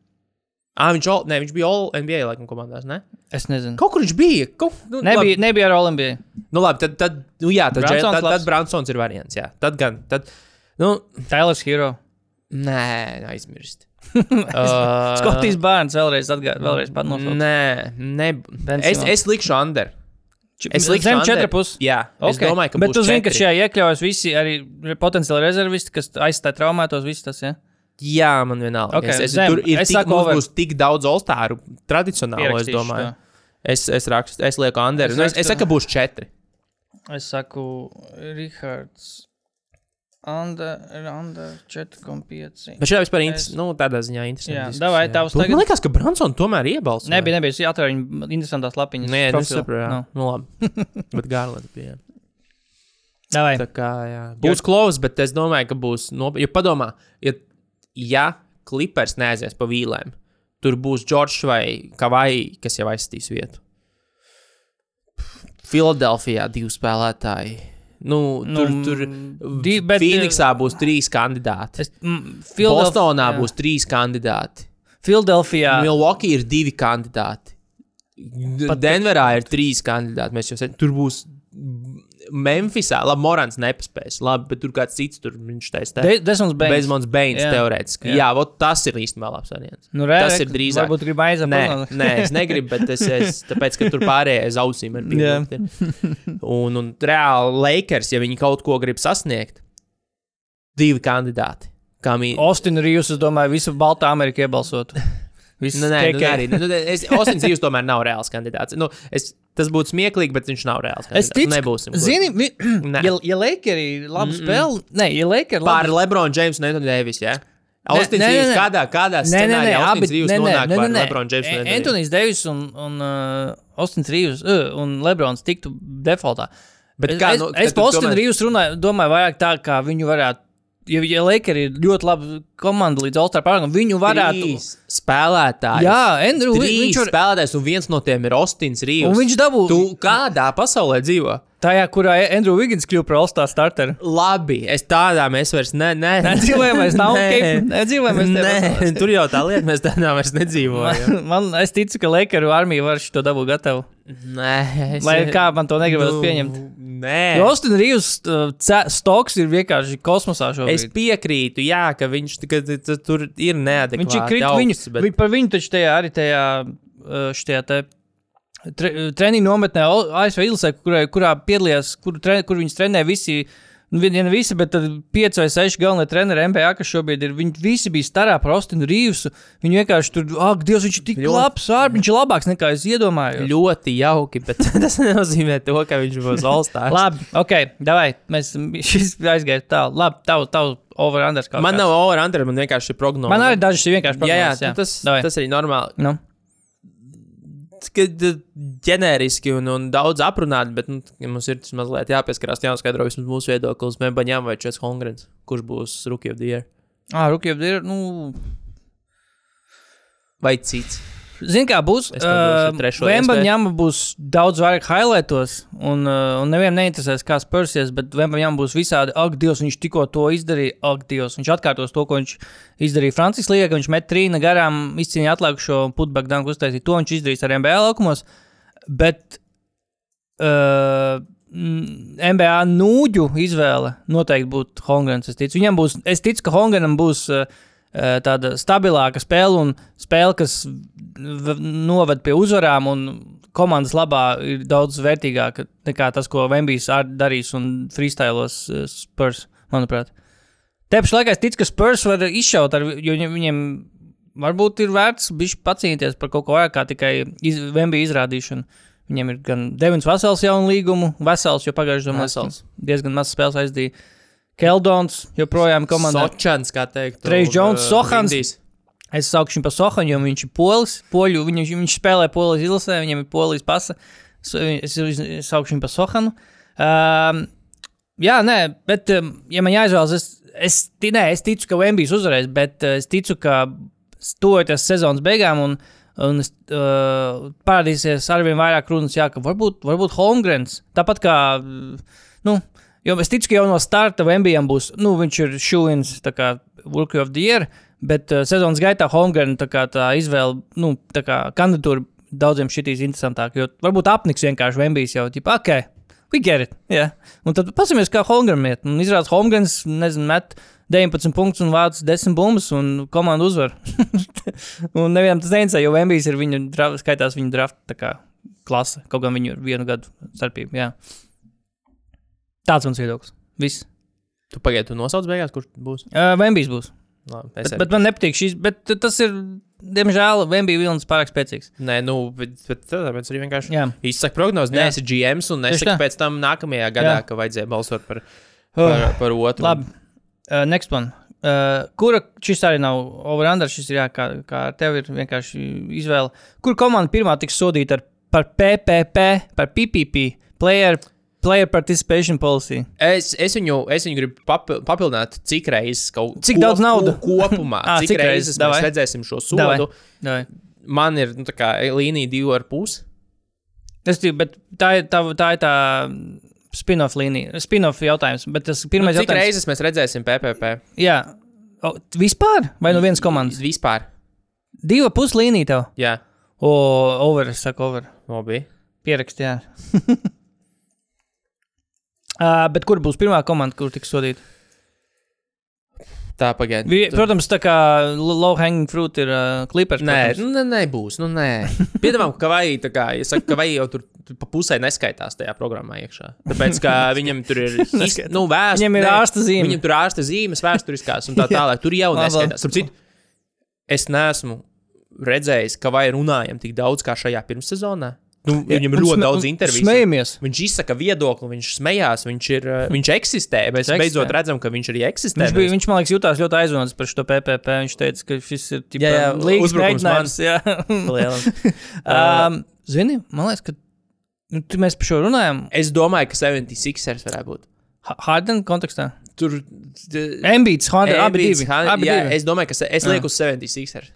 Ah, viņš, all, ne, viņš bija All NBA laikam komandās, ne? Es nezinu. Kaut kur viņš bija. Kaut, nu, Nebija, nebija ar Olimpiju. Labi, nu, labi tad, tad, nu, jā, tad, Bransons tad, labs. tad Bransons ir variants, jā. Tad gan, tad, nu, Tailers Hero. nē, aizmirst. uh, Skotijas bērns vēlreiz atgādāja, vēlreiz pat nosaukt. Nē, ne, es, es likšu under. Es likšu Zem under. 4,5. Jā, es Okay. domāju, ka Bet tu zini, ka šajā iekļaujas visi arī potenciāli rezervisti, kas aizstāja traumētos, viss tas, ja? Jā, man vienalga. Ok, es, es, zem. tur ir Es tik, over. būs tik daudz olstāru tradicionālo, es domāju. to. Es, es rakstu, es lieku under. Es Nu, es, es rakstu- saku, ka būs četri. Es saku, Rihards. Under, under 4,5. Bet šajā vispār Es- interesanti. Nu, tādā ziņā Jā, interesanti. davai, tavs Man tagad. liekas, ka Bransons tomēr iebalsoja. Nebija, nebija. Es atvēru viņu interesantās lapiņas. Nē, profilu. nesaprotu. Nu, Nu, labi. Bet Gārlands bija. Davai. Tā kā, jā. Būs close, bet es domāju, ka būs. Nopi... Ja padomā, ja, ja klipers neaizies pa vīlēm, tur būs Džordžs vai Kavai, kas jau aizstīs vietu. Filadelfijā divi spēlētāji. Nu, tur, Nu, tur di- bet, Phoenixā būs trīs kandidāti. Es, mm, Philadelph- Bostonā jā. būs trīs kandidāti. Filadelfijā. Milwaukee ir divi kandidāti. Pat Denverā ir trīs kandidāti. Mēs jau sen, tur būs Memphisā. Labi, Morants nepaspēs. Labi, bet tur kāds cits tur viņš taisa. De- Desmonds Bains. Bezmons Beins Jā. teorētiski. Jā. Jā, vot, tas ir īstenībā labs variants. Nu, re, tas ir drīzāk. Varbūt grib aizēt. Nē, nē, es negribu, bet es, es tāpēc, ka tur pārējie aiz ausīm ir bijis. Un, un reāli Lakers, ja viņi kaut ko grib sasniegt, divi kandidāti. Kā viņi. Austin Rīvs, es domāju, visu Baltā Ameriku iebalsotu. Viss Nu, nē, nu, arī. Nu, es, Ostins Rīvs tomēr nav reāls kandidāts. Nu, es, tas būtu smieklīgi, bet viņš nav reāls Es ticu, Nebūsim. Zini, vi, Nē. ja, ja Lakers ir labi spēle, nē, ja Lakers ir Pār labi. Lebronu Džeimsu un Antoni Deivis. Ja? Rīvs nē. kādā, kādā scenārijā abi Ostins Rīvs nē, nē, nonāk nē, pār nē, nē. Lebronu Džeimsu un A- Antoni Deivis. Deivis un, un uh, Austins Rīvs uh, un Lebrons tiktu defaultā. Bet es, kā, es, nu, es tad par Austinu domā- Rīvs runāju, domāju vairāk tā, kā viņu varētu. Ja, ja Lakers ir ļoti laba komanda līdz All-Star pārākam, viņu varētu. Trīs spēlētāji. Jā, Andrew, viņš var, spēlētājs, un viens no tiem ir Ostins Rīvs. un viņš dabū Tu kādā pasaulē dzīvo? tajā, kurā Andrew Wiggins kļuva par All-Star starteru. Labi, es tādā mēs vairs ne, ne, Nedzīvojamies, nav Nē. Cape- nedzīvojamies tajā Nē, tur jau tā lieta, mēs tādā vairs nedzīvojam. Man, man, es ticu, ka Lakers armija var šo dabu gatavu. Nē, es, Lai kā man to negribētu Nu, pieņemt. Nē, Austin Rīvs uh, stoks ir vienkārši kosmosā es šobrīd. piekrītu, jā, ka viņš ka, tur ir neadekvāti. Viņš ir kritis, augsts, viņu, bet... bet... par viņu taču tajā arī tajā, uh, štajā te tre, treniņu nometnē ASV izlasē, kurā, kurā piedalījās, kur, tre, kur viņus trenē visi. Nu, vien- ja ne visi, bet tad pieci vai seši galvenie treneri NBA, kas šobrīd ir. Viņi visi bija starā par Austinu Rīvsu. Viņi vienkārši tur, ak, Dievs, viņš ir tik Ļoti- labs, ār, viņš ir labāks nekā es iedomājos. ļoti jauki, bet tas nenozīmē to, ka viņš būs Olstārs. Labi, ok, davai, mēs šis aizgāja tālu. Labi, tavu, tavu over-under. Man kāds. nav over under, man vienkārši ir prognoze. Man arī dažas ir vienkārši Jā, jā, prognozes, jā. Tas, Davai. tas arī normāli. Nu. Kad uh, ģenēriski un, un daudz aprunāti, bet nu, mums ir tas mazliet jāpieskarās, jāskaidro vismaz mūsu viedoklis. Mēbaņām vai Čets Hongrens, kurš būs Year Ah, Rukjov ir, nu, vai cits. Zini, kā būs? Vemba iespēju. ņēma būs daudz vairāk highlightos, un, uh, un nevienam neinteresēs, kā spērsies, bet Vemba ņēma būs visādi, ak, Dievs, viņš tikko to izdarīja, ak, Dievs, viņš atkārtos to, ko viņš izdarīja Francijas ka viņš met trīna garām, izcīnīja atlikušo putback danku uztaisīt, to viņš izdarīs ar NBA laukumos, bet uh, NBA nūģu izvēle noteikti būtu Hongrens, es ticu. Viņam būs, es ticu, ka Hongrenam būs uh, uh, tāda stabilāka spēle un spēle, kas noved pie uzvarām un komandas labā ir daudz vērtīgāka nekā tas, ko Vembijs ar- darīs un freestylos uh, Spurs, manuprāt. Te pašā laikā es ticu, ka Spurs var izšaut, ar, jo viņiem, varbūt ir vērts pacīnīties par kaut ko vairāk kā tikai iz, Vembija izrādīšanu. Viņiem ir gan Devins Vasels jaunu līgumu, Vesels, jo pagājušajā gadā Vesels. diezgan maz spēles aizdīja. Keldons joprojām komandā. Sočans, kā teikt. Trejs Jones, Sohans. Indijas. Es saukšu viņu par Sohanu, jo viņš ir polis. Poļu, viņš, viņš spēlē polijas izlasē, viņam ir polijas pasa. Es, es, saukšu viņu par Sohanu. Um, jā, nē, bet, um, ja man jāizvēlas, es, es, nē, es ticu, ka Vembijs uzvarēs, bet uh, es ticu, ka tuvojoties sezonas beigām un, un uh, parādīsies arvien vairāk runas, jā, ka varbūt, varbūt Holmgrens. Tāpat kā, uh, nu, jo es ticu, ka jau no starta Vembijam būs, nu, viņš ir šūns, tā kā Rookie of the Year. Bet uh, sezonas gaitā Holmgren tā, tā izvēle, nu, tā kā kandidatūra daudziem šitīs interesantāk. Jo varbūt apniks vienkārši Vembijs jau, tipo, ok, we get it. Yeah. Un tad pasamies, kā Holmgren iet. Un izrādās, Holmgrens, nezinu, met 19 punktus un vāc 10 bumbas un komanda uzvar. un nevienam tas neinteresē, jo Vembijs ir viņu, draf, skaitās viņu draft kā klase. Kaut gan viņu ir vienu gadu starpība. Jā. Tāds mans viedoklis. Viss. Tu pagaidi, tu nosauc beigās, kurš būs. Uh, Vembijs būs. Labi, Bet, es bet man nepatīk šis, bet tas ir, diemžēl, Vembija vilnis pārāk spēcīgs. Nē, nu, bet, bet tāpēc arī vienkārši Jā. izsaka prognozes. Nē, esi GMs un nesaka pēc tam nākamajā gadā, Jā. ka vajadzēja balsot par, par, par otru. Labi. Uh, next one. Uh, kura šis arī nav over-under, šis ir jā, kā, kā ar tevi ir vienkārši izvēle. Kur komanda pirmā tiks sodīta ar, par PPP, par PPP, player, player participation policy? Es, es, viņu, es viņu gribu papil, papildināt, cik reizes kaut Cik daudz naudu? kopumā. Ā, cik, cik cik reizes? Davai. mēs redzēsim šo Davai. sodu? Davai. Man ir nu, kā līnija divi ar pusi. Es tikai, bet tā ir tā, tā, ir tā spin-off līnija, spin-off jautājums. Bet tas Nu, pirmais cik jautājums. reizes mēs redzēsim PPP? Jā, o, vispār vai no vienas komandas? Vispār. Diva puslīnija tev. Jā, O, over, es saku, over. labi. Pierakstījā. uh, bet kur būs pirmā komanda, kur tiks sodīta? Tā pagaidi. Vi, protams, tā kā low hanging fruit ir uh, klipers. Nē, nu, nē, nebūs. Nu, nē. Piedāvājam, ka vai tā kā, ja saka, ka vai jau tur, pa pusē neskaitās tajā programmā iekšā. Tāpēc, ka viņam tur ir, Neskaitās. nu, vēst, Viņam ir ārsta zīme. Viņam tur ir ārsta zīmes, vēsturiskās un tā tālāk. Tur jau neskaitās. Citu, es neesmu redzējis, ka vai runājam tik daudz kā šajā pirmssezonā. Nu, viņam ir ļoti daudz interviju. Smējamies. Viņš izsaka viedokli, viņš smējās, viņš, ir, uh, viņš eksistē. Mēs Viņš beidzot eksistē. redzam, ka viņš arī eksistē. Viņš, bija, viņš man liekas, jutās ļoti aizvainots par šo PPP. Viņš teica, ka šis ir tikai Jā, jā, līdzīgs mēģinājums. jā. um, Zini, man liekas, ka nu, mēs par šo runājam. Es domāju, ka 76ers varētu būt. Ha- Harden kontekstā. Tur Embids, Harden, abi divi. Abi jā, divi. es domāju, ka es Jā. lieku uz 76ers.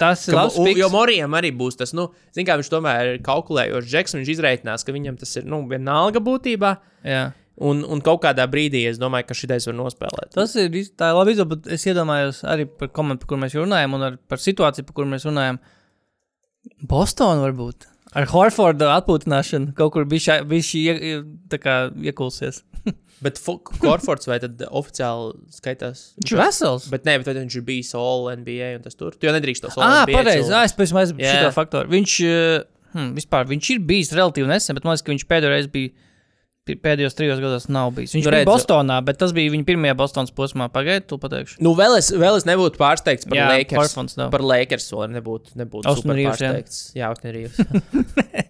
Tas ir labs. piks. jo Morijam arī būs tas, nu, zin, kā viņš tomēr ir kalkulējošs džeks, viņš izreikinās, ka viņam tas ir, nu, vienalga būtībā. Jā. Un, un kaut kādā brīdī es domāju, ka šitais var nospēlēt. Tas ir tā ir labi izdomāts, bet es iedomājos arī par komandu, par kuru mēs runājam, un ar, par situāciju, par kuru mēs runājam. Bostonā varbūt. Ar Horfordu atpūtināšanu kaut kur bija šī iekulsies. Bet Korfords vai tad oficiāli skaitās? Viņš ir vesels. Bet nē, bet tad viņš ir bijis All NBA un tas tur. Tu jau nedrīkst tos All Ah, pareizi. Ah, es pēc tam aizmirsu šo faktoru. Viņš, hmm, vispār, viņš ir bijis relatīvi nesen, bet man liekas, ka viņš pēdējo reizi bija. Pēdējos trijos gados nav bijis. Viņš Nu, bija redzu. Bostonā, bet tas bija viņa pirmajā Bostonas posmā. Pagaidiet, to pateikšu. Nu, vēl es, vēl es nebūtu pārsteigts par Lakers. Par Lakers vēl nebūtu, nebūtu pārsteigts. Jā. Es,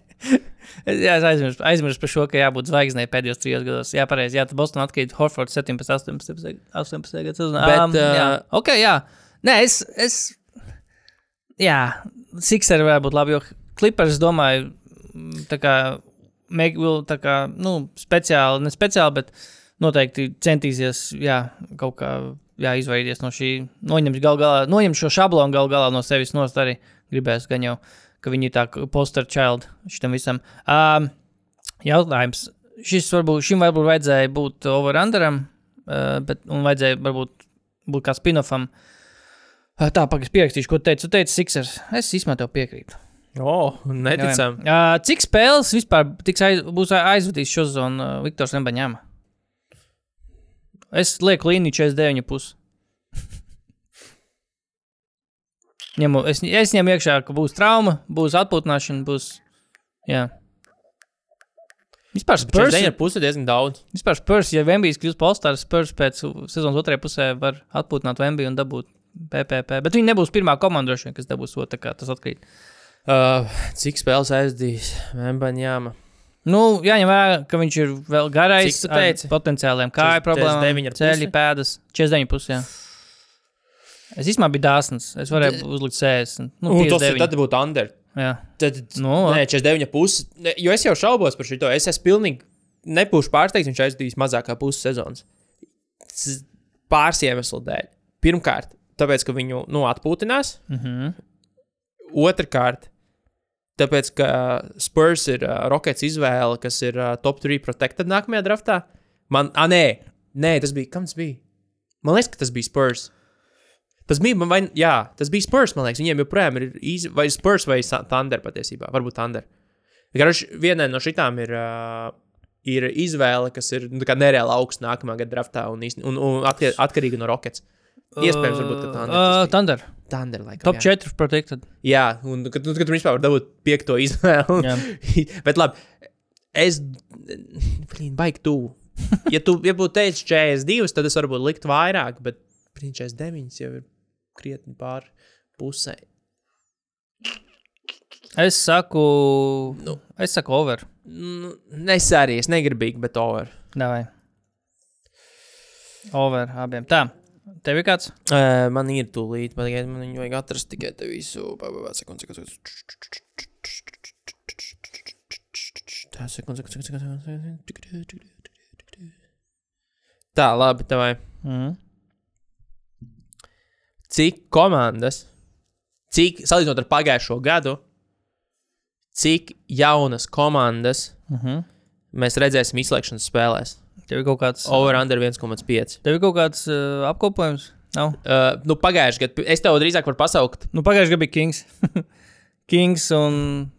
jā, es aizmirsu, aizmirsu par šo, ka jābūt zvaigznei pēdējos trijos gados. Jā, pareizi. Jā, tad Bostonā atkrīt Horfords 17, 18, 18 gadus. Bet, jā, uh, ok, jā. Nē, es. es jā, Sixeri varētu būt labi, jo Clippers, domāju, mm, tā kā, will, tā kā, nu, speciāli, ne speciāli, bet noteikti centīsies, jā, kaut kā, jā, izvairīties no šī, noņemt gal galā, noņemt šo šablonu gal galā no sevis nost arī gribēs gan jau, ka viņi ir tā poster child šitam visam. Um, jautājums. Šis varbūt, šim varbūt vajadzēja būt over-underam, uh, bet un vajadzēja varbūt būt kā spin-offam. Uh, tā, pagaidi, pierakstīšu, ko tu teici. Tu teici, Sixers. Es īstenībā tev piekrītu. O, neticam. Uh, cik spēles vispār tiks aiz, būs aizvadījis šo zonu uh, Viktors Nembaņāma? Es lieku līniju 49,5. Ņemu, es, es ņemu iekšā, ka būs trauma, būs atpūtināšana, būs. Jā. Vispār Spurs, ir, puse diezgan daudz. vispār Spurs, ja Vembijs kļūs par All-Stars, Spurs pēc sezonas otrajā pusē var atpūtināt Vembiju un dabūt PPP. Bet viņi nebūs pirmā komanda, droši vien, kas dabūs to, tā kā tas atkrīt. Uh, cik spēles aizdīs Membaņāma? Nu, jāņem vērā, ka viņš ir vēl garais, Cik tu teici? potenciāliem kāju 49 problēmām, ceļi, pēdas, 49 pusē. Es īstenībā biju dāsns. Es varēju uzlikt 60. Nu, Nu, tas ir 59. tad būtu under. Jā. Tad, Nu, nē, 49 pusi. Ne, Jo es jau šaubos par šo. Es esmu pilnīgi nebūšu pārsteigts, viņš aizdīs mazākā puses sezonas. Pāris iemeslu dēļ. Pirmkārt, tāpēc, ka viņu nu, atpūtinās. Mm -hmm. Otrakārt, tāpēc, ka Spurs ir uh, Rockets izvēle, kas ir uh, top 3 protected nākamajā draftā. Man, ah, nē, nē, tas bija, kam tas bija? Man liekas, ka tas bija Spurs. Tas bija, man vai, jā, tas bija Spurs, man liekas, viņiem joprojām ir easy, vai Spurs vai Thunder patiesībā, varbūt Thunder. Garuši, vienai no šitām ir, uh, ir izvēle, kas ir nu, tā nereāli augsts nākamā gada draftā un, un, un atkarīga no Rockets. Iespējams, varbūt, ka Thunder. Uh. Thunder. Thunder, laikam, Top jā. 4 protected. Jā, un kad, nu, kad tur vispār var dabūt piekto izvēli. Jā. Bet labi, es. Blīn, baigi tuvu. Ja tu ja būtu teicis 42, tad es varbūt liktu vairāk, bet blīn, 49 jau ir krietni pār pusē. Es saku, Nu. es saku over. Nu, es arī, es negribīgi, bet over. Davai. Over abiem. Tā, tev ir kāds? Uh, man ir tūlīt, bet man viņu vajag atrast tikai te visu. Sekundes, sekundes. Tā, sekundes, sekundes, sekundes. Tā, labi, tev vai. Mm. Cik komandas, cik salīdzinot ar pagājušo gadu, cik jaunas komandas Mm -hmm. mēs redzēsim izslēgšanas spēlēs? Tev ir kaut kāds, Over under 1,5. tev ir kaut kāds uh, apkopojums? Nav. Uh, nu, pagājušajā gadā es tev drīzāk varu pasaukt. Nu, pagājušajā gadā bija Kings. Kings un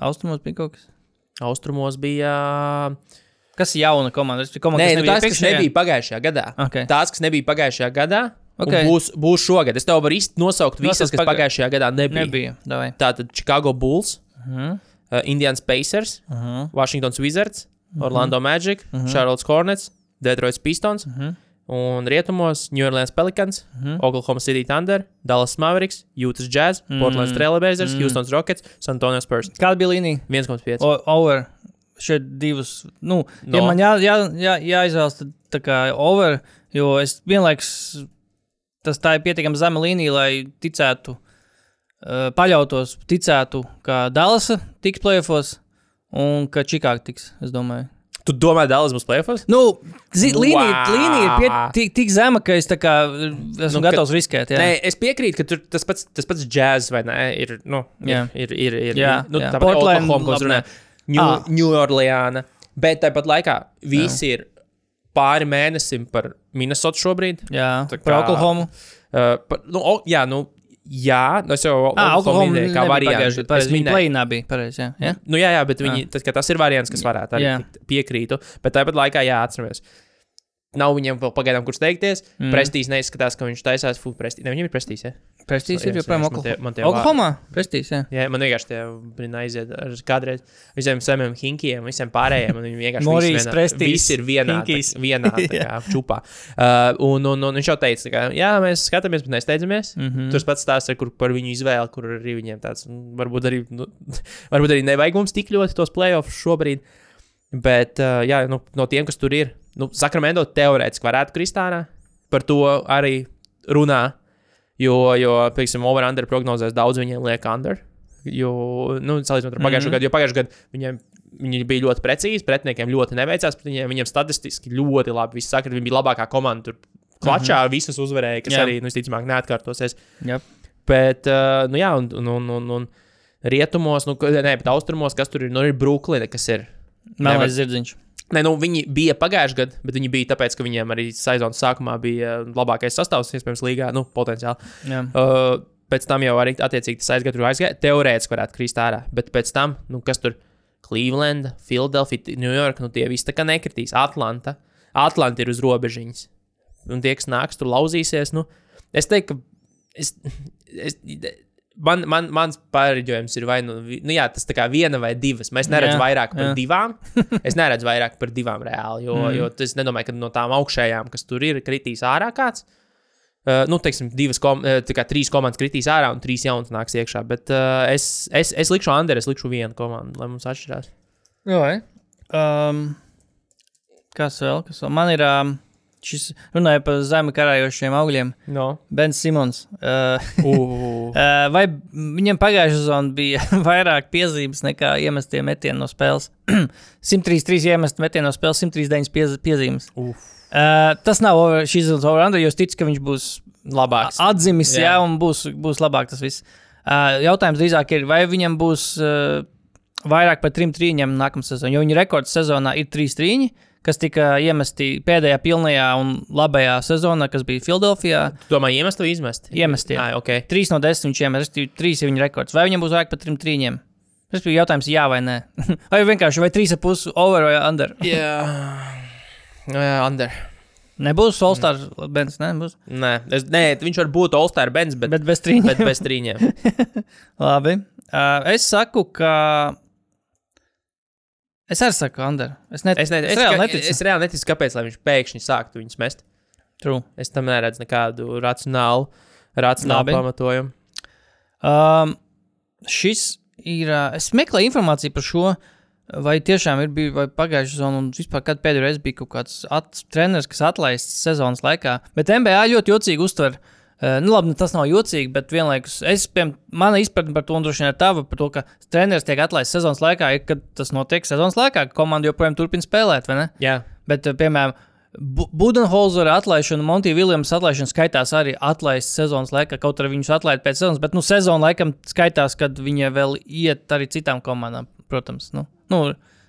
Austrumos bija kaut kas. Austrumos bija. Kas ir jauna komanda? Tas bija komanda, Nē, kas nu, nebija tās, kas nebija pagājušajā gadā. Ok. Tās, kas nebija pagājušajā gadā, Ok. okay. būs, būs šogad. Es tev varu īsti nosaukt visas, Nosauc kas paga- pagājušajā gadā nebija. Nebija. Davai. Tātad Chicago Bulls, Mhm. uh, Indians Pacers, Uh -huh. Washington Wizards, Mhm. Orlando Magic, Charlotte Hornets, Detroit Pistons. Mhm. Un rietumos New Orleans Pelicans, Oklahoma City Thunder, Dallas Mavericks, Utah Jazz, Mhm. Portland Trailblazers, Houston Rockets, San Antonio Spurs. Kāda bija līnija? 1,5. O, over. Šeit divas. Nu, no. Ja man jā, jā, jā, jāizvēlas, tad tā kā over, jo es vienlaikus tas tā ir pietiekami zema līnija, lai ticētu, uh, paļautos, ticētu, ka Dallasa tiks plēfos un ka Čikāga tiks, es domāju. Tu domā, Dallas būs playoffs? Nu, zi, līnija, Wow. līnija ir piet, tik, tik zema, ka es kā esmu Nu, nu, ka- gatavs riskēt. Jā. Nē, es piekrītu, ka tur tas pats, tas pats jazz vai ne? Ir, nu, Jā. ir, ir, ir, Jā, nu, jā. tāpat Portland, Oklahoma. New, Ah. New Orleans. Bet tāpat laikā visi ir pāri mēnesim par Minnesota šobrīd. jā Tā par kā- Oklahomu. Uh, par, nu, o, jā, nu, jā, nu, es jau Ah, Oklahoma minēju, kā variantu. Pareizi, Es viņa plēnā bija. Pareizi, jā. jā. Nu, jā, jā, bet viņi, tas, ka tas ir variants, kas varētu arī Jā. piekrītu. Bet tāpat laikā jāatcerās. Nav viņam vēl pagaidām, kurš teikties. Mm. Prestīs neizskatās, ka viņš taisās full prestīs. Ne, viņam ir prestīs. Ja? Prestīs ir Jā, joprojām. Oklahomā? Prestīs, jā. Jā, man vienkārši tie brīnā aiziet ar kādreiz visiem saviem hinkiem, visiem pārējiem. Viņi vienkārši Morijas, Prestīs, visi ir vienā, tā- vienā kā, čupā. Uh, un, un, un viņš jau teica, ka jā, mēs skatāmies, bet nesteidzamies. Mm. -hmm. Tur pats stāsta, kur par viņu izvēli, kur arī viņiem tāds, nu, varbūt arī, nu, varbūt arī nevajag mums tik ļoti tos playoffs šobrīd. Bet, uh, jā, nu, no tiem, kas tur ir, nu, Sakramento teorētiski varētu krist ārā. Par to arī runā. Jo, jo piemēram, over-under prognozēs daudz viņiem liek under. Jo, nu, salīdzinot ar pagājušo mm -hmm. gadu, jo pagājušajā gadā viņiem viņi bija ļoti precīzi, pretiniekiem ļoti neveicās, bet viņiem, viņiem statistiski ļoti labi viss saka, viņi bija labākā komanda. Tur klačā mm -hmm. visas uzvarēja, kas Jā. Arī, nu, visticamāk, neatkārtosies. Jā. Bet, uh, nu, jā, un, un, un, un, un rietumos, nu, nē, bet austrumos, kas tur ir, nu, ir Brooklyna, kas ir. Melnais zirdziņš. Nē, nu, viņi bija pagājušajā gadā, bet viņi bija tāpēc, ka viņiem arī sezonas sākumā bija labākais sastāvs, iespējams, līgā, nu, potenciāli. Jā. Uh, pēc tam jau arī attiecīgi tas aizgāja, tur aizgāja. Teorētiski varētu krist ārā, bet pēc tam, nu, kas tur Cleveland, Philadelphia, New York, nu, tie visi tā kā nekritīs. Atlanta. Atlanta ir uz robežiņas. Un tie, kas nāks, tur lauzīsies. Nu, es teiktu, ka es, es, man, man, mans pārreģojums ir vai nu, nu jā, tas kā viena vai divas. Mēs neredzam vairāk par jā. divām. Es neredzu vairāk par divām reāli, jo, mm. jo es nedomāju, ka no tām augšējām, kas tur ir, kritīs ārā kāds. Uh, nu, teiksim, divas, kom, tā kā trīs komandas kritīs ārā un trīs jaunas nāks iekšā. Bet uh, es, es, es likšu Anderu, es likšu vienu komandu, lai mums atšķirās. Jā, um, kas vēl? Kas vēl? Man ir um, šis runāja par zemi karājošiem augļiem. No. Bens Simons. Uh, Uh, uh, vai viņam pagājušā sezonā bija vairāk piezīmes nekā iemestie metieni no spēles? 133 iemesti metieni no spēles, 139 piez, piezīmes. Uf. Uh, tas nav over, šis ir over under, jo es ticu, ka viņš būs labāks. atzimis, jā, Jā. un būs, būs labāk tas viss. Uh, jautājums drīzāk ir, vai viņam būs uh, vairāk par trim trīņiem nākamā sezonā, jo viņa rekords sezonā ir trīs trīņi, kas tika iemesti pēdējā pilnajā un labajā sezonā, kas bija Filadelfijā. Tu domā, iemest vai izmest? Iemest, jā. Ah, ok. Trīs no desmit viņš iemet, respektīvi, trīs ir viņa rekords. Vai viņam būs vairāk par trim trīņiem? Respektīvi, jautājums jā vai nē. vai vienkārši vai trīs ar pusi over vai under? Jā, jā under. Nebūs Solstars Bens, ne? Būs. Nē, es, nē, viņš var būt All-Star Benz, bet, Bet bez trīņiem. bet bez trīņiem. Labi. Uh, es saku, ka. Es arī saku, Ander. Es, net... Es, ne, es, reāli es, neticu. es reāli neticu, kāpēc lai viņš pēkšņi sāktu viņus mest. True. Es tam neredzu nekādu racionālu, racionālu pamatojumu. Um, šis ir. Es meklēju informāciju par šo. Vai tiešām ir bijis pagājušā sezona, un vispār, kad pēdējo reizi bija kaut kāds treneris, kas atlaists sezonas laikā. Bet NBA ļoti jocīgi uztver. Uh, nu, labi, tas nav jocīgi, bet vienlaikus es, piemēram, mana izpratne par to, un droši vien ir tava, par to, ka treneris tiek atlaists sezonas laikā, ir, kad tas notiek sezonas laikā, ka komanda joprojām turpina spēlēt, vai ne? Jā, Bet, piemēram, Bu- Budenholzera atlaišana, Montija Viljams atlaišana skaitās arī atlaists sezonas laikā, kaut arī viņus atlaid pēc sezonas, bet nu, sezona laikam skaitās, kad viņi vēl iet arī citām komandām, protams. Nu, nu,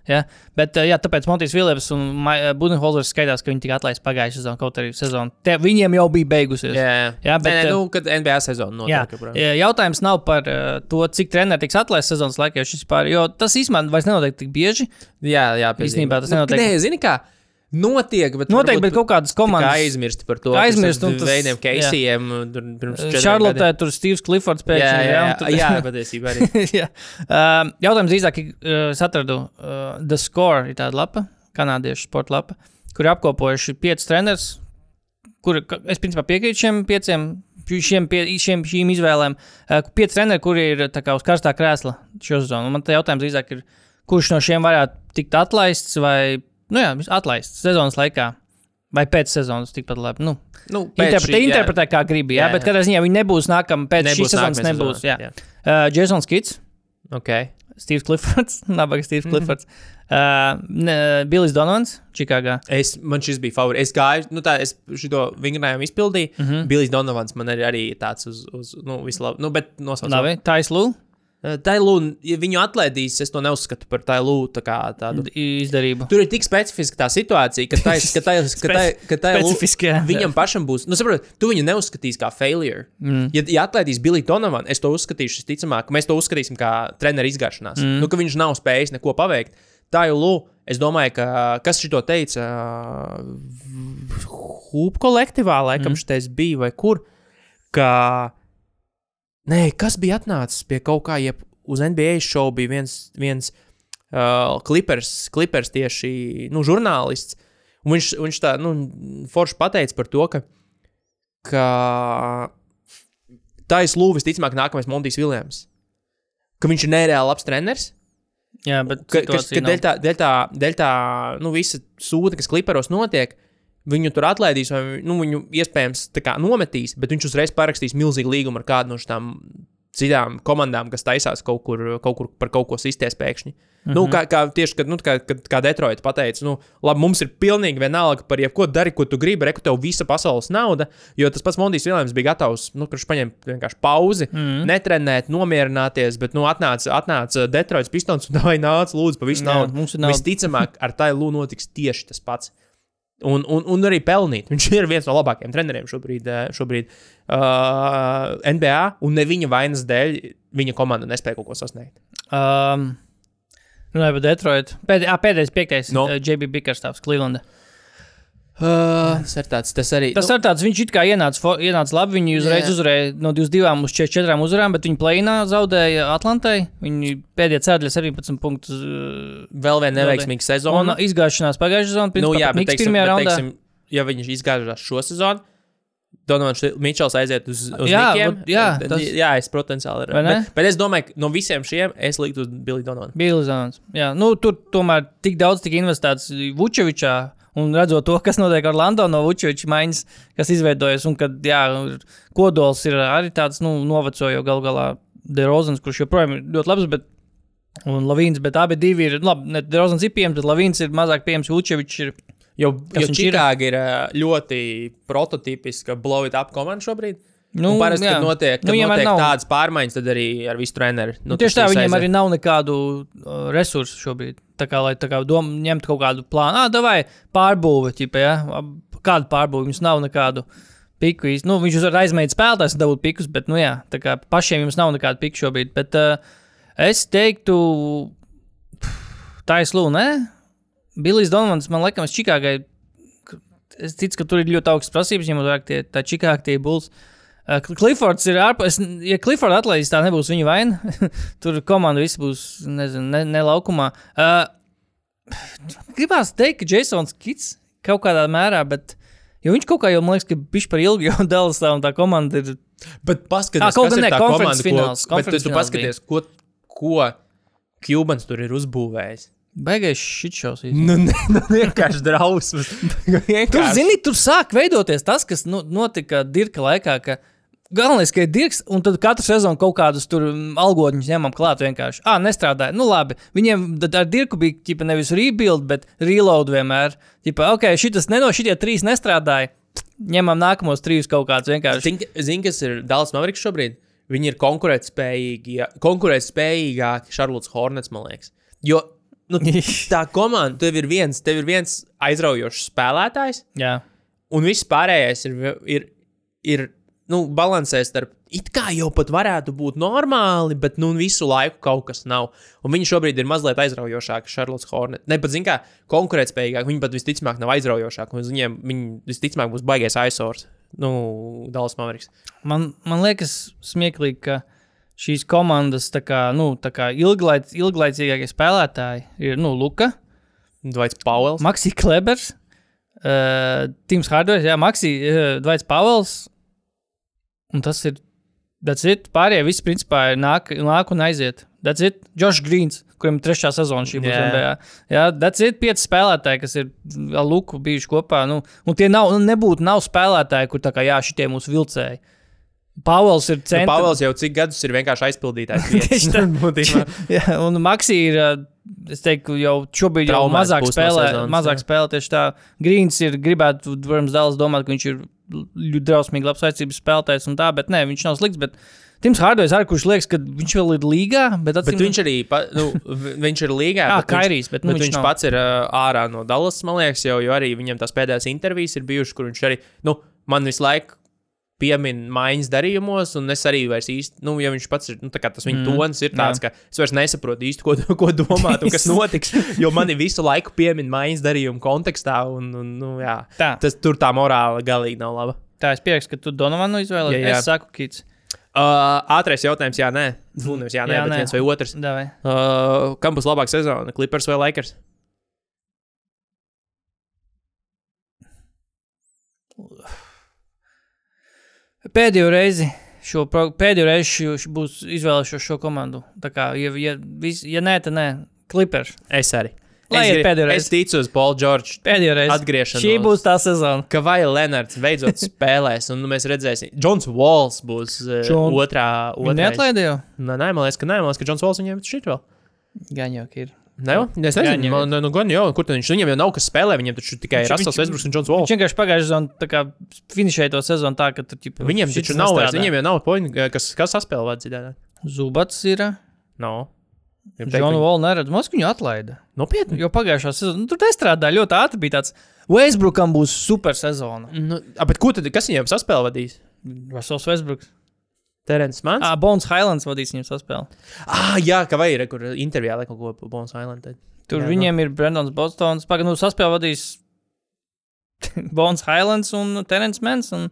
ja. Bet, eh, jā, tāpēc Montijs Viljams un Ma- Budenholzers skaitās, ka viņi tika atlaisti pagājušajā sezonā, kaut arī sezona. Te, viņiem jau bija beigusies. jā, jā. Jā, bet, nē, nē, eh, nu, kad NBA sezona notiek. jā, jautājums nav par uh, to, cik treniņš tiks atlaists sezonas laikā, jo pār, jo tas īstenībā vairs nenotiek tik bieži. Jā, jā piezīmē. Īstenībā tas Nu, nenotiek. Nē, zini kā, notiek, bet varbūt bet kaut kādas komandas. aizmirsti par to. Aizmirst, un tas- veidiem, jā. Keisijiem, Šarlotē gadiem. tur Steve's Cliffords Jā, pēkšņi. jā, jā, jā, tad- jā, patiesībā arī. Jā. um, jautājums drīzāk, uh, atradu uh, The Score, ir tāda lapa, kanādiešu sporta lapa, kur apkopojuši piecus trenerus, kur es principā piekrītu šiem pieciem. Šiem, pie, šiem, šīm izvēlēm, uh, pieci treneri, kuri ir kā uz karstā krēsla šo sezonu. Un Man te jautājums drīzāk ir, kurš no šiem varētu tikt atlaists vai, nu jā, atlaists sezonas laikā, vai pēc sezonas tikpat labi. Nu, Nu, interpretē, šī- jā. interpretē kā gribi, jā, Jā, jā, bet jā. katrā ziņā viņi nebūs nākamā pēc nebūs šīs sezonas. Nebūs, sezonā, jā. Uh, Jasons Kits, Ok. Steve's Cliffords, nabaga Steve's Mhm. Cliffords, uh, ne, Billijs Donovans, Čikāgā. Es, man šis bija favorīts. Es gāju, nu tā, es šo vingrinājumu izpildīju. Mm. -hmm. Bilijs Donovans man ir arī tāds uz, uz nu, vislabāk. Nu, bet nosaucot. Labi, Tais Lū Tailu, ja viņu atlaidīs, es to neuzskatu par Tailu tā kā tādu. izdarību. Tur ir tik specifiska tā situācija, ka tā ir. Ka tā, ka tā, ka Specifiski, jā. viņam pašam būs. Nu, saprot, tu viņu neuzskatīsi kā failure. Mm. Ja, ja atlaidīs Billy Donovan, es to uzskatīšu, visticamāk, ka mēs to uzskatīsim kā treneru izgāšanās. Mm. Nu, ka viņš nav spējis neko paveikt. Lūk, es domāju, ka kas šito teica? Hūpu kolektīvā, laikam, mm. šitais bija vai kur. Ka, nē, kas bija atnācis pie kaut kā, jeb uz NBA šovu bija viens, viens uh, klipers, klipers tieši nu, žurnālists. Un viņš, viņš tā, nu, forši pateica par to, ka, ka tā ir Lūvis, visticamāk, nākamais Montijs Viljams. Ka viņš ir nereāli labs treneris. Jā, bet Ka, ka, situācija ka dēļ tā, dēļ tā, dēļ tā nu, visa sūta, kas kliperos notiek, viņu tur atlaidīs, vai nu, viņu iespējams tā kā nometīs, bet viņš uzreiz parakstīs milzīgu līgumu ar kādu no šīm citām komandām, kas taisās kaut kur, kaut kur par kaut ko sisties pēkšņi. Mm -hmm. nu, kā, kā tieši kad, nu, kā, kad, kā Detroit pateica, nu, labi, mums ir pilnīgi vienalga par jebko dari, ko tu gribi, reku tev visa pasaules nauda, jo tas pats Mondijs Viljams bija gatavs, nu, kurš paņem vienkārši pauzi, mm -hmm. netrenēt, nomierināties, bet, nu, atnāca, atnāca Detroits pistons un tā vai nāca, lūdzu, pa visu naudu. Visticamāk, ar tā lūdzu notiks tieši tas pats. Un, un, un arī pelnīt. Viņš ir viens no labākajiem treneriem šobrīd, eh, šobrīd uh, NBA, un ne viņa vainas dēļ viņa komanda nespēja kaut ko sasniegt. Um, Runājot par Detroit. Pēd, ā, pēdējais, piektais. No. No. JB Bickerstāvs, Clevelanda. Uh, tas ir tāds, tas arī. Tas nu, ir tāds, viņš it kā ienāca, ienāca labi. Viņi uzreiz Jā. uzvarēja no 22 uz 44 uzvarām, bet viņi plēnā zaudēja Atlantai. Viņi pēdējā ceļā 17 punktus. vēl viena neveiksmīga Un sezona. izgāšanās pagājušajā sezonā. Nu, jā, bet, teiksim, pirmajā raundā. teiksim, ja viņš izgāžās šo sezonu, Donovans Mičels aiziet uz, uz Jā, Nikiem, jā, tas- jā, es potenciāli ir. Bet, bet es domāju, ka no visiem šiem es liktu uz Billy Donovanu. Bija Līsāns. Jā, nu, tur tomēr tik daudz tika investēts Vučevičā. Un redzot to, kas notiek ar Orlando no Vučeviča maiņas, kas izveidojas, un kad jā, kodols ir arī tāds nu, novecojis jau gal galā Derozans, kurš joprojām ir ļoti labs, bet, un Lavīns, bet abi divi ir, labi, ne Derozans ir pieejams, bet Lavīns ir mazāk pieejams, Vučevičs ir. Jo, jo? Čikāga ir ļoti prototipiska blow it up komanda šobrīd. Nu, un parasti, kad notiek, kad Nu, nu, notiek nav- tādas pārmaiņas, tad arī ar visu treneru. Nu, tieši tā, viņiem arī nav nekādu uh, resursu šobrīd. Tā kā, lai tā kā dom, ņemtu kaut kādu plānu, ah, vai pārbūvēt, ķipa, ja? Kādu pārbūvi, jums nav nekādu piku. Nu, viņš var aizmēt spēlētājs, dabūt pikus, bet, nu, jā, tā kā pašiem jums nav nekādu piku šobrīd. Bet uh, es teiktu, tā ir slūna, ne? Bilijs Donovans, man liekas, Čikāgai. Es ticu, ka tur ir ļoti augsts prasības, ņemot vērā tie, tā Čikāga tie būs. Uh, Klifords ir ārpus. Ja Klifords atlaidīs, tā nebūs viņa vaina. Tur komanda viss būs nezinu, ne, ne laukumā. Uh, gribās teikt, ka Jasons Kits kaut kādā mērā, bet jo viņš kaut kā jau man liekas, ka viņš par ilgu jau dalās tā un tā komanda ir. Bet paskatieties, ir ne, tā komanda, fināls, ko, bet tu, tu paskaties, ko, ko Kubans tur ir uzbūvējis. Beigais šitšaus. Nu, ne, nu vienkārši drausmas. Tur, Vienkārši. zini, tur sāk veidoties tas, kas nu, notika Dirka laikā. Ka galvenais, ka ir Dirks, un tad katru sezonu kaut kādus tur mm, algoritmus ņemam klāt vienkārši. Ah, nestrādāja. Nu, labi. Viņiem tad ar Dirku bija ķipa, nevis rebuild, bet reload vienmēr. Ķipa, ok, šitas neno, šitie trīs nestrādāja. Ņemam nākamos trīs kaut kādus vienkārši. Zini, zin, kas ir Dallas Mavericks šobrīd? Viņi ir konkurētspējīgi, konkurētspējīgāki Charlotte Hornets, man liekas. Jo nu, tā komanda, tev ir viens, tev ir viens aizraujošs spēlētājs, Jā. un viss pārējais ir, ir, ir nu, balansē starp. It kā jau pat varētu būt normāli, bet nu, visu laiku kaut kas nav. Un viņi šobrīd ir mazliet aizraujošāki, Charlotte Hornet. Ne pat, zin kā, konkurētspējīgāki. Viņi pat visticamāk nav aizraujošāki. Viņiem viņi visticamāk būs baigais aizsors. Nu, Dallas Mavericks. Man, man liekas, smieklīgi, ka šīs komandas kā, nu, kā ilglaic, ilglaicīgākie spēlētāji ir nu, Luka, Dvaits Pauls. Maksija Klebers, uh, Tims Hardovs, Jā, Maksija uh, Dvaits Pavels. Un tas ir. Tas ir pārējie visi principā ir nāk, nāk un aiziet. Tas ir Džošs Grīns, kuriem ir trešā sezona šī būs Jā. NBA. Jā, tas ir pieci spēlētāji, kas ir ar Luku bijuši kopā. Nu, un tie nav, nu, nebūtu nav spēlētāji, kur tā kā jā, šitie mūsu vilcēji. Pāvils ir Nu, centrā. Pāvils jau cik gadus ir vienkārši aizpildītājs. Tieši tā. Būtībā. Jā, un Maksī ir, ā, es teiktu, jau šobrīd jau mazāk būs no spēlē. sezonas, mazāk jā. spēlē tieši tā. Grīns ir gribētu, protams, Dāls domāt, ka viņš ir ļoti drausmīgi labs aizsardzības spēlētājs un tā, bet nē, viņš nav slikts. Bet Tims Hārdojs arī, kurš liekas, ka viņš vēl ir līgā, bet, Bet viņš arī pa, nu, vi- viņš ir līgā. Jā, bet viņš- Kairijs, bet, nu, bet viņš viņš nav. pats ir uh, ārā no Dallas, man liekas, jau, jo arī viņam tās pēdējās intervijas ir bijušas, kur viņš arī, nu, man visu laiku piemin maiņas darījumos, un es arī vairs īsti, nu, ja viņš pats ir, nu, tā kā tas viņa Mm, tons ir tāds, ka es vairs nesaprotu īsti, ko, ko domāt un kas notiks, jo mani visu laiku piemin maiņas darījumu kontekstā, un, un nu, jā, Tā. tas tur tā morāla galīgi nav laba. Tā, es pieņemu, ka tu Donovanu izvēlējies. Jā, jā. Es saku, Kits. Uh, ātrais jautājums, jā, nē, nevis jā, nē, Jā, jā, bet nē. viens vai otrs. Davai. Uh, kam būs labāka sezona, Clippers vai Lakers? Pēdējo reizi. Šo, pēdējo reizi šo, būs izvēlējušies šo komandu. Tā kā, ja, ja, vis, ja nē, tad nē, Clippers. Es arī. Lai es, grib- es ticu uz Paulu Čorču. Pēdējo reizi. Atgriešanos. Šī būs tā sezona. Ka vai Lenards beidzot spēlēs, un mēs redzēsim, Džons Walls būs uh, John- otrā. Otrā neatlaida jau. Nē, nē, man liekas, ka nē, man liekas, ka Džons Walls viņiem šit vēl. Gan jau ir. Ne, jau? es Jā, nezinu, viņam man, nu, gan jau, kur viņš, viņam jau nav kas spēlē, viņiem taču tikai Viņš- Rasels Westbrooks un Džons Walls. Viņš vienkārši pagājušajā sezonā finišēja to sezonu tā, ka tur ķipa, Viņiem taču nav, vairs, viņiem jau nav poņi, kas, kas saspēlē vajadzīgi. Zubats ir. Nav. Džonu Volu neredz. Mums viņu atlaida. Nopietni. Jo pagājušā sezonā nu, tur nestrādā ļoti ātri. Bija tāds, Westbrookam būs super sezona. Nu, a, bet ko tad, kas viņiem saspēlē vadīs? Vasils Westbrooks. Terence Mans? Ah, Bones Highlands vadīs viņu saspēli. Ah, jā, ka vai ir, kur intervijā liek kaut ko Bones Island. tad. Tur Jā, jā, viņiem ir Brendons Bostons. Pagaidām, nu, saspēle vadīs Bones Highlands un Terence Mans. Un,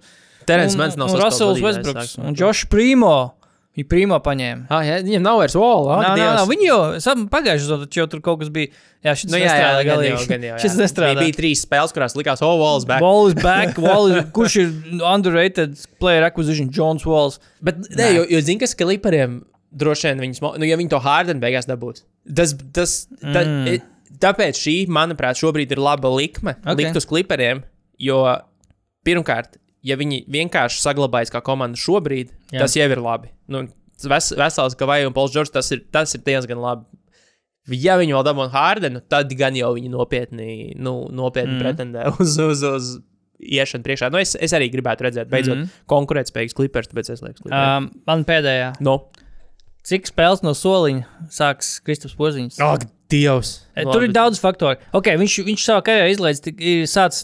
Terence Mans nav Russells Westbrooks. Un Josh Primo. Viņa Primo paņēma. Ah, jā, viņam nav vairs vola. Nā, nā, nā, viņi jau pagājušajā taču jau tur kaut kas bija. Jā, šis Nu, jā, jā, nestrādā gan jau, gan jau. jā. Šis nestrādā. Bija, bija trīs spēles, kurās likās, oh, Walls back. Wall is back. Wall is, kurš ir underrated player acquisition? Jones Walls. Bet, nē, jo, jo zini, kas klipariem droši vien viņus, nu, ja viņi to Hārdenu beigās dabūs. Tas, tas, ta, Mm. mm. Tāpēc šī, manuprāt, šobrīd ir laba likme Ok. okay. likt uz klipariem, jo pirmkārt, ja viņi vienkārši saglabājas kā komanda šobrīd, Jā. Tas jau ir labi. Nu, ves, vesels, ka vai un Pols Džordžs, tas ir, tas ir diezgan labi. Ja viņi vēl dabūna Hārdenu, tad gan jau viņi nopietni, nu, nopietni Mm. pretendē uz, uz, uz iešana priekšā. Nu, es, es arī gribētu redzēt, beidzot, mm konkurētspējīgas klipers, tāpēc es lieku. Um, man pēdējā. no. Cik spēles no soliņa sāks Kristaps Poziņš? Ak, Dievs! E, Tur ir daudz faktoru. Okay, viņš, viņš savā karjerā izlaiž,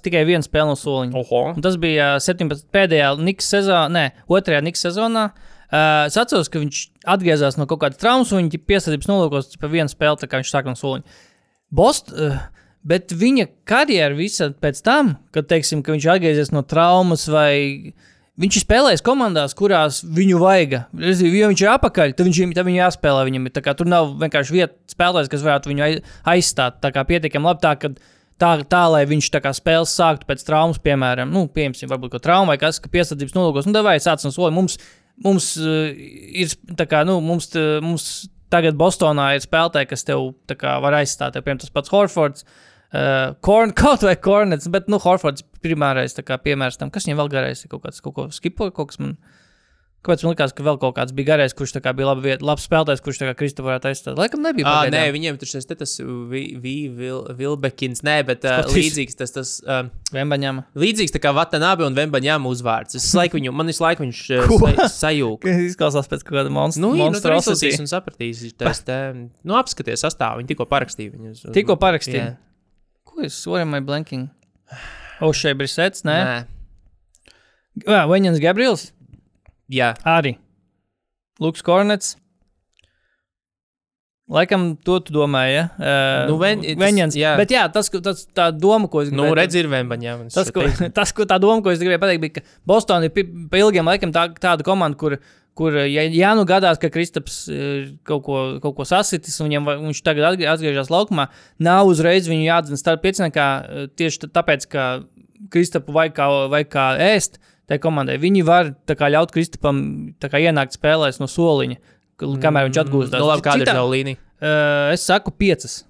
tikai vienu spēli no soliņa. Oho! Un tas bija ā, 17. pēdējā Niks sezonā, nē, otrajā Niks sezonā. Uh, es atceros, ka viņš atgriezās no kaut kāda traumas, un viņa piesardzības nolūkos pa vienu spēli, tā kā viņš sāk no soliņa. Bost, uh, bet viņa karjera visa pēc tam, kad teiksim, ka viņš atgriezies no traumas vai Viņš ir spēlējis komandās, kurās viņu vajag. Ja viņš ir apakaļ, tad viņš viņu jāspēlē. Viņam ir kā tur nav vienkārši vieta spēlētājs, kas varētu viņu ai- aizstāt. Tā kā pietiekami labi, tā, tā, tā lai viņš tā kā spēles sāktu pēc traumas, piemēram, nu, piemēram, varbūt kaut trauma vai kas, ka piesardzības nolūkos, nu, vai sāc no soļa. Mums, mums uh, ir tā kā, nu, mums, t- mums tagad Bostonā ir spēlētāji, kas tev kā var aizstāt. Tev, piemēram, tas pats Horfords. Uh, Korn, kaut vai Kornets, bet, nu, Horfords primārais tā kā piemērs tam, kas viņam vēl garais ir kaut kāds, kaut ko skipoja, kaut kas man. Kāpēc man likās, ka vēl kaut kāds bija garais, kurš tā kā bija labi vieta, labs spēlētājs, kurš tā kā Kristu varētu aizstāt? Laikam nebija. Ah, nē, viņiem tur šis tas vi, vi, vil, Vilbekins, nē, bet uh, līdzīgs tas, tas uh, Vembaņām. līdzīgs tā kā Vatanabe un Vembaņām uzvārds. Es laiku viņu, man visu laiku viņš uh, sajūg. Izklausās pēc kaut kāda monstra. Nu, jā, nu, tur izlasīs un sapratīs. Tas, te, nu, apskaties sastāvu, viņi tikko parakstīja viņus. Tikko parakstīja. Jā. Ko es varu mai blanking? Ošai Brisets, nē. Nē. Jā, Vaņņans Gabriels Jā. arī. Luks Kornets. Laikam to tu domāji, ja? Uh, Nu, Ven- tas- Vaņņans. jā. Bet jā, tas, tas tā doma, ko es Nu, gribēju- redz, ir Vembaņām. Tas, ko, tas, ko tā doma, ko es gribēju pateikt, bija, ka Bostonā ir pa ilgiem laikam tā, tāda komanda, kur, kur ja, ja nu gadās, ka Kristaps ir kaut ko, kaut ko sasitis, un viņam, viņš tagad atgrie- atgriežas laukumā, nav uzreiz viņu jāatzīst starp pieciniekā tieši tā- tāpēc, ka Kristapu vajag kā, vajag kā ēst tai komandai. Viņi var tā kā, ļaut Kristapam tā kā, ienākt spēlēs no soliņa, kamēr viņš atgūstās. Nu, labi, kāda ir tā līnija? Uh, es saku, piecas.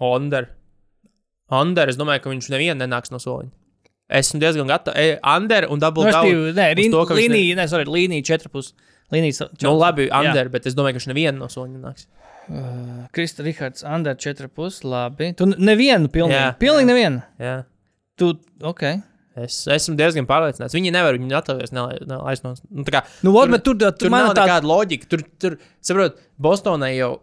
Onder. Onder, es domāju, ka viņš nevienu nenāks no soliņa. Esmu diezgan gatavs. E, Under un double Nu, down. Nē, rin- to, viņš ne- līnija, ne, sorry, līnija četri pus. Līnija, sa- Nu, labi, Jā. Under, bet es domāju, ka viņš nevienu no soliņa nenāks. Krista Rihards, Under 4,5. Labi. Tu nevienu, pilnīgi. Jā, pilnīgi nevienu. Jā. Tu, ok. Es esmu diezgan pārliecināts. Viņi nevar viņu atļauties no. Nu, tā kā, Nu, vot, bet tur, tur, tur tur nav man tā, loģika. Tur, tur saprot, Bostonai jau.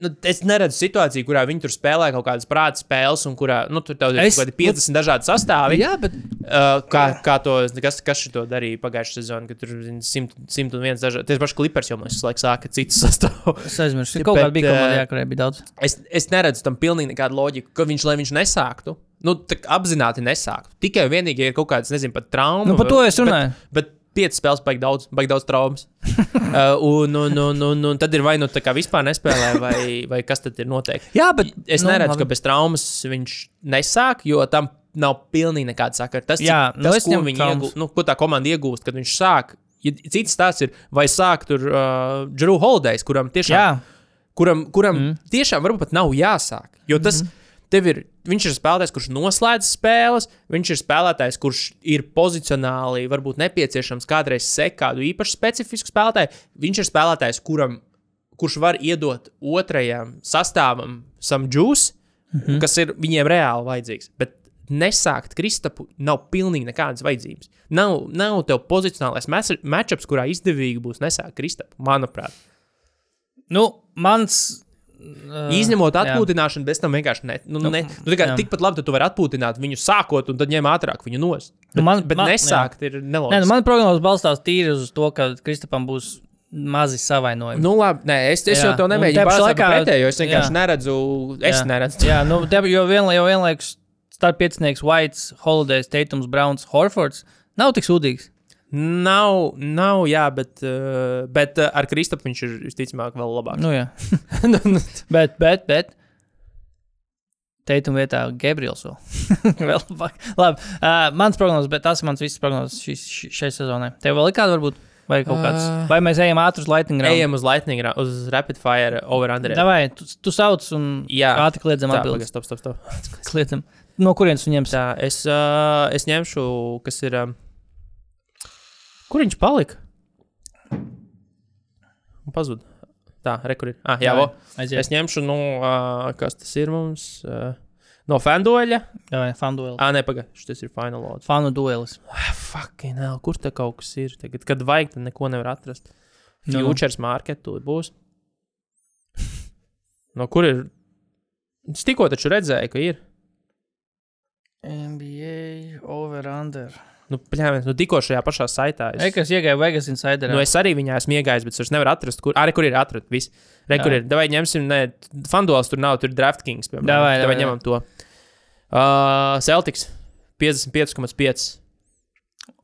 Nu, es neredzu situāciju, kurā viņi tur spēlē kaut kādas prāta spēles, un kurā nu, tur ir Es- kaut kādi 50 dažādi sastāvi. jā, bet Uh, kā, kā to, kas, kas šito darīja pagājušajā sezonā, kad tur bija 101 dažādi. Tie paši klipers jau mums laikam sāka citus sastāvus. es aizmirsu. Kaut kāda bija komanda, jā, kurai bija daudz. Es, es neredzu tam pilnīgi nekādu loģiku, ka viņš, lai viņš nesāktu, nu, apzināti nesāktu. Tikai vienīgi ir kaut kādas, nezinu, pat traumas. Nu, par to es runāju. Bet, bet piecas spēles baig daudz, baig daudz traumas. uh, un, un, un, un, un tad ir vai nu tā kā vispār nespēlē, vai, vai kas tad ir noteikti. Jā, bet Es nu, neredzu, labi. ka bez traumas viņš nesāk, jo tam nav pilnīgi nekāda sakara. Tas, Jā, cik- nu, tas ko, iegūst, nu, ko tā komanda iegūst, kad viņš sāk. Ja cits stāsts ir, vai sāk tur uh, Drew Holidays, kuram tiešām Jā, kuram, kuram mm. tiešām varbūt pat nav jāsāk. Jo tas mm -hmm. Tev ir, viņš ir spēlētājs, kurš noslēdz spēles, viņš ir spēlētājs, kurš ir pozicionāli, varbūt nepieciešams kādreiz sekot kādu īpašu specifisku spēlētāju. Viņš ir spēlētājs, kuram, kurš var iedot otrajam sastāvam sam džūs, mm -hmm. kas ir viņiem reāli vajadzīgs. Bet nesākt Kristapu nav pilnīgi nekādas vajadzības. Nav, nav tev pozicionālais matčups, kurā izdevīgi būs nesākt Kristapu, manuprāt. nu, mans. Uh, Izņemot jā. atpūtināšanu, bez tam vienkārši ne. Nu, Nu, ne nu, tā kā jā. tikpat labi, ka tu vari atpūtināt viņu sākot, un tad ņem ātrāk viņu nost. Bet, Nu, man- bet man- nesākt ir Nē, neloģiski. nu, man prognozes balstās tīri uz to, ka Kristapam būs mazi savainojumi. Nu, labi, nē, es, es Jā, jau to nemēģinu pateikt, laikā- pretēji, jo es vienkārši jā. neredzu, es Jā. neredzu. Jā, nu, te, jo, vienla, jo vienlaikus starp piecinieks Whites, Holidays, Teitums, Browns, Horfords nav tik sūdīgs. Nav, nav, jā, bet, uh, bet uh, ar Kristapu viņš ir visticamāk vēl labāks. Nu, jā. bet, bet, bet. Teituma vietā Gabriels vēl. vēl labāk. Labi, uh, mans prognozes, bet tas ir mans viss prognozes ši- šai sezonai. Tev vēl ir kāda varbūt? Vai kaut kāds? Ā. Vai mēs ejam ātri uz Lightning round? Ejam uz Lightning, ra- uz Rapid Fire over under. Davai, tu, tu sauc un Jā. ātri kliedzam pagaid, stop, stop, stop. Kliedzam. No kurienes ņemsi? Tā, es, uh, es ņemšu, kas ir. Um, kur viņš palika? Pazuda. Tā, re, kur ir. Ah, jā, vo. Aiziet. Es ņemšu, nu, uh, kas tas ir mums. Uh, No fandoļa. Jā, fanu duelis. Ah, nē, pagaidi. Šis ir fināls odds. Fanu duelis. Fucking hell, kur te kaut kas ir? Tagad, kad vajag, tad neko nevar atrast. Nu, nu. Futures market tur būs. No kur ir? Es tikko taču redzēju, ka ir. NBA over under. Nu, pļāmies, nu tikko šajā pašā saitā. Es, Ekas iegāja Vegas Insider. nu, es arī viņā esmu iegājis, bet es nevaru atrast, kur, arī kur ir atrast. Viss. Re, kur ir. Vai ņemsim, ne, fandols tur nav, tur ir DraftKings. Piemēram. Davai, Davai davai, ņemam to. Uh, Celtics 55,5.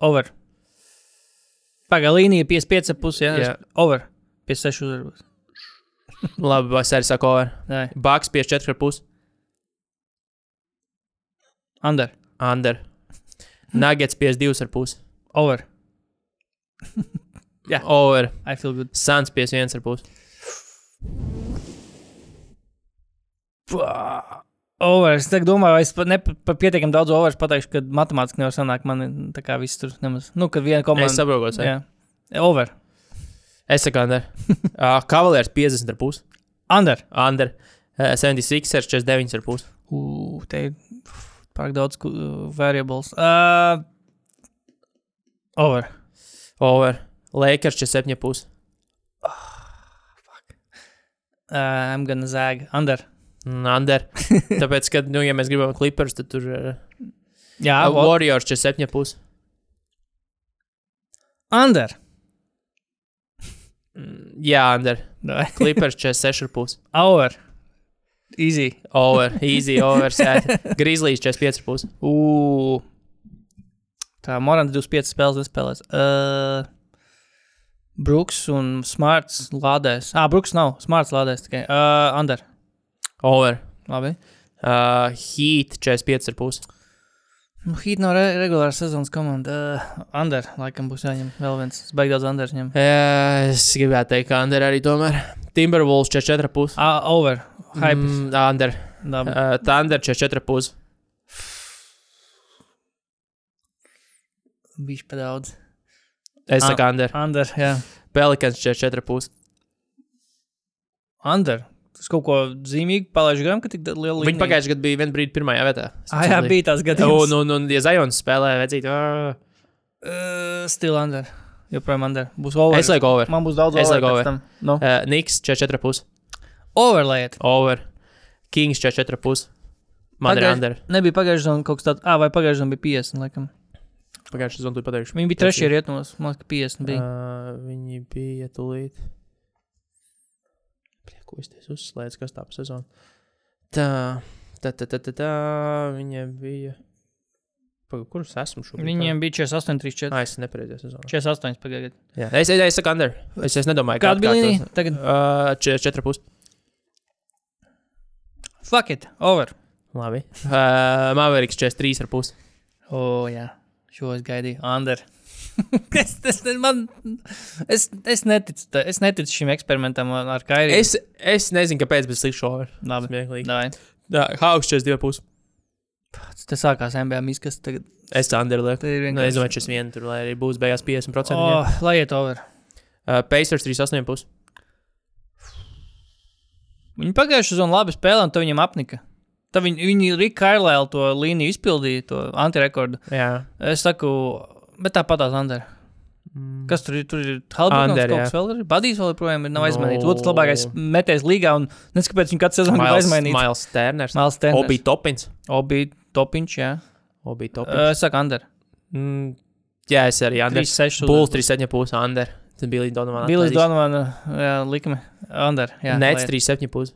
Over. Pagaidām, līnija 55,5. Jā, Jā. over. 56 uzvarbūt. Labi, vai arī saku, over. Nē, Baks 54,5. under. Under. Nuggets 52,5. Over. Jā, over. I feel good. Suns 51,5. Pah, Over. Es domāju, es pat ne par pietiekami daudz over pateikšu, ka matemātiski nevar sanākt. Man tā kā viss tur nemaz. Nu, kad viena komanda. Es saprotu, ko tas ir. Over. Es saku, under. uh, Cavaliers 50,5. Under. Under. Uh, 76, 49,5. Ugh, te ir pārāk daudz uh, variables. Uh, over. Over. Lakers 47,5. Uh, I'm gonna zag. Under. Mm, Under. Tāpēc, kad, nu, ja mēs gribam clippers, tad tur ir uh, Jā, uh, wa- Warriors 47,5. under. Mm, Jā, under. Clippers 46,5. Over. Easy. Over. Easy, over. Grizzlies 45,5. Ugh. Tā Morants 25 spēles nespēlēs. Uh, Brooks un Smarts lādēs. Ah, Brooks nav. Smarts lādēs tikai. Uh, under. Over. Labi. Uh, Heat 45,5. Nu, Heat nav re regulāra sezonas komanda. Uh, under. Laikam būs jāņem vēl viens. Es baigi daudz under ņem. Jā, es gribētu teikt, ka under arī tomēr. Timberwolves 44,5. Ah, over. Hype. Mm. Under. Labi. Uh, Thunder 44,5. Bišķi pa daudz. Es saku, under. Under, jā. Pelikans 44,5. Under. Tas kaut ko zīmīgu palaiž garām, ka tik liela līnija. Viņi pagājušajā gadā bija vienu brīdi pirmajā vietā. Ah, jā, bija tās gadījums. Un, un, un ja Zajons spēlēja, redzīt, uh, still under. Joprojām under. Būs over. es lieku over. Man būs daudz Es over. over. No. Uh, Niks 44,5. Overlaiet. Over. Kings 44,5. Man ir under. Nebija pagājušajā zonā kaut kas tāds. Ah, vai pagājušajā zonā bija 50, laikam. Pagājušajā zonā tu pateikšu. Viņi bija trešie rietumos. Man liekas, ka 50 bija. Uh, viņi bija tūlīt. Ko es te uzslēdzu, kas tā pa sezonu? Tā, tā, tā, tā, tā, tā viņiem bija. Paga, kurus esmu šobrīd? Viņiem bija 48, 34. Ah, es nepareizi sezonu. 48 pagājušajā gadā. Jā, es, es, es saku under. Es, es nedomāju, Kāda bija līnija? Tagad. Uh, 4,5. Fuck it. Over. Labi. Uh, Mavericks 43,5. O, oh, jā. Šo es gaidīju. Under. es, es, man, es, es, neticu, ta- es neticu šim eksperimentam ar Kairiju. Es, es nezinu, kāpēc, bet slikts šover. Labi. Smieklīgi. Jā, Hauks 42,5. Tas sākās NBA miskas. Tagad Es tā ir Nu, es vienkārši. domāju, šis vien tur, lai arī būs beigās 50%. Oh, Oh. lai iet over. Uh, Pacers 38,5. Viņi pagājušajā zonā labi spēlēja, un tad viņam apnika. Tad viņi, viņi Rika Kailēlu to līniju izpildīja, to antirekordu. Jā. Es saku, bet tāpat tās Andrē. Kas tur ir? Tur ir jā. kas vēl ir. Badījis vēl joprojām ir nav No. aizmainīts. Otrs labākais metējs līgā, un nezinu, kāpēc viņš katru sezonu ir Miles, aizmainīts. Miles Turners. Miles Turners. Obi Topins. Obi Topiņš, jā. Obi Uh, Topins. es saku Andrē. Mm, jā, es arī under. 3-6. Bulls 37,5 under. Tad bija līdz Donovan. Bilis Donovana, jā, likme. Andrē, jā. Nets lai iet. 37,5.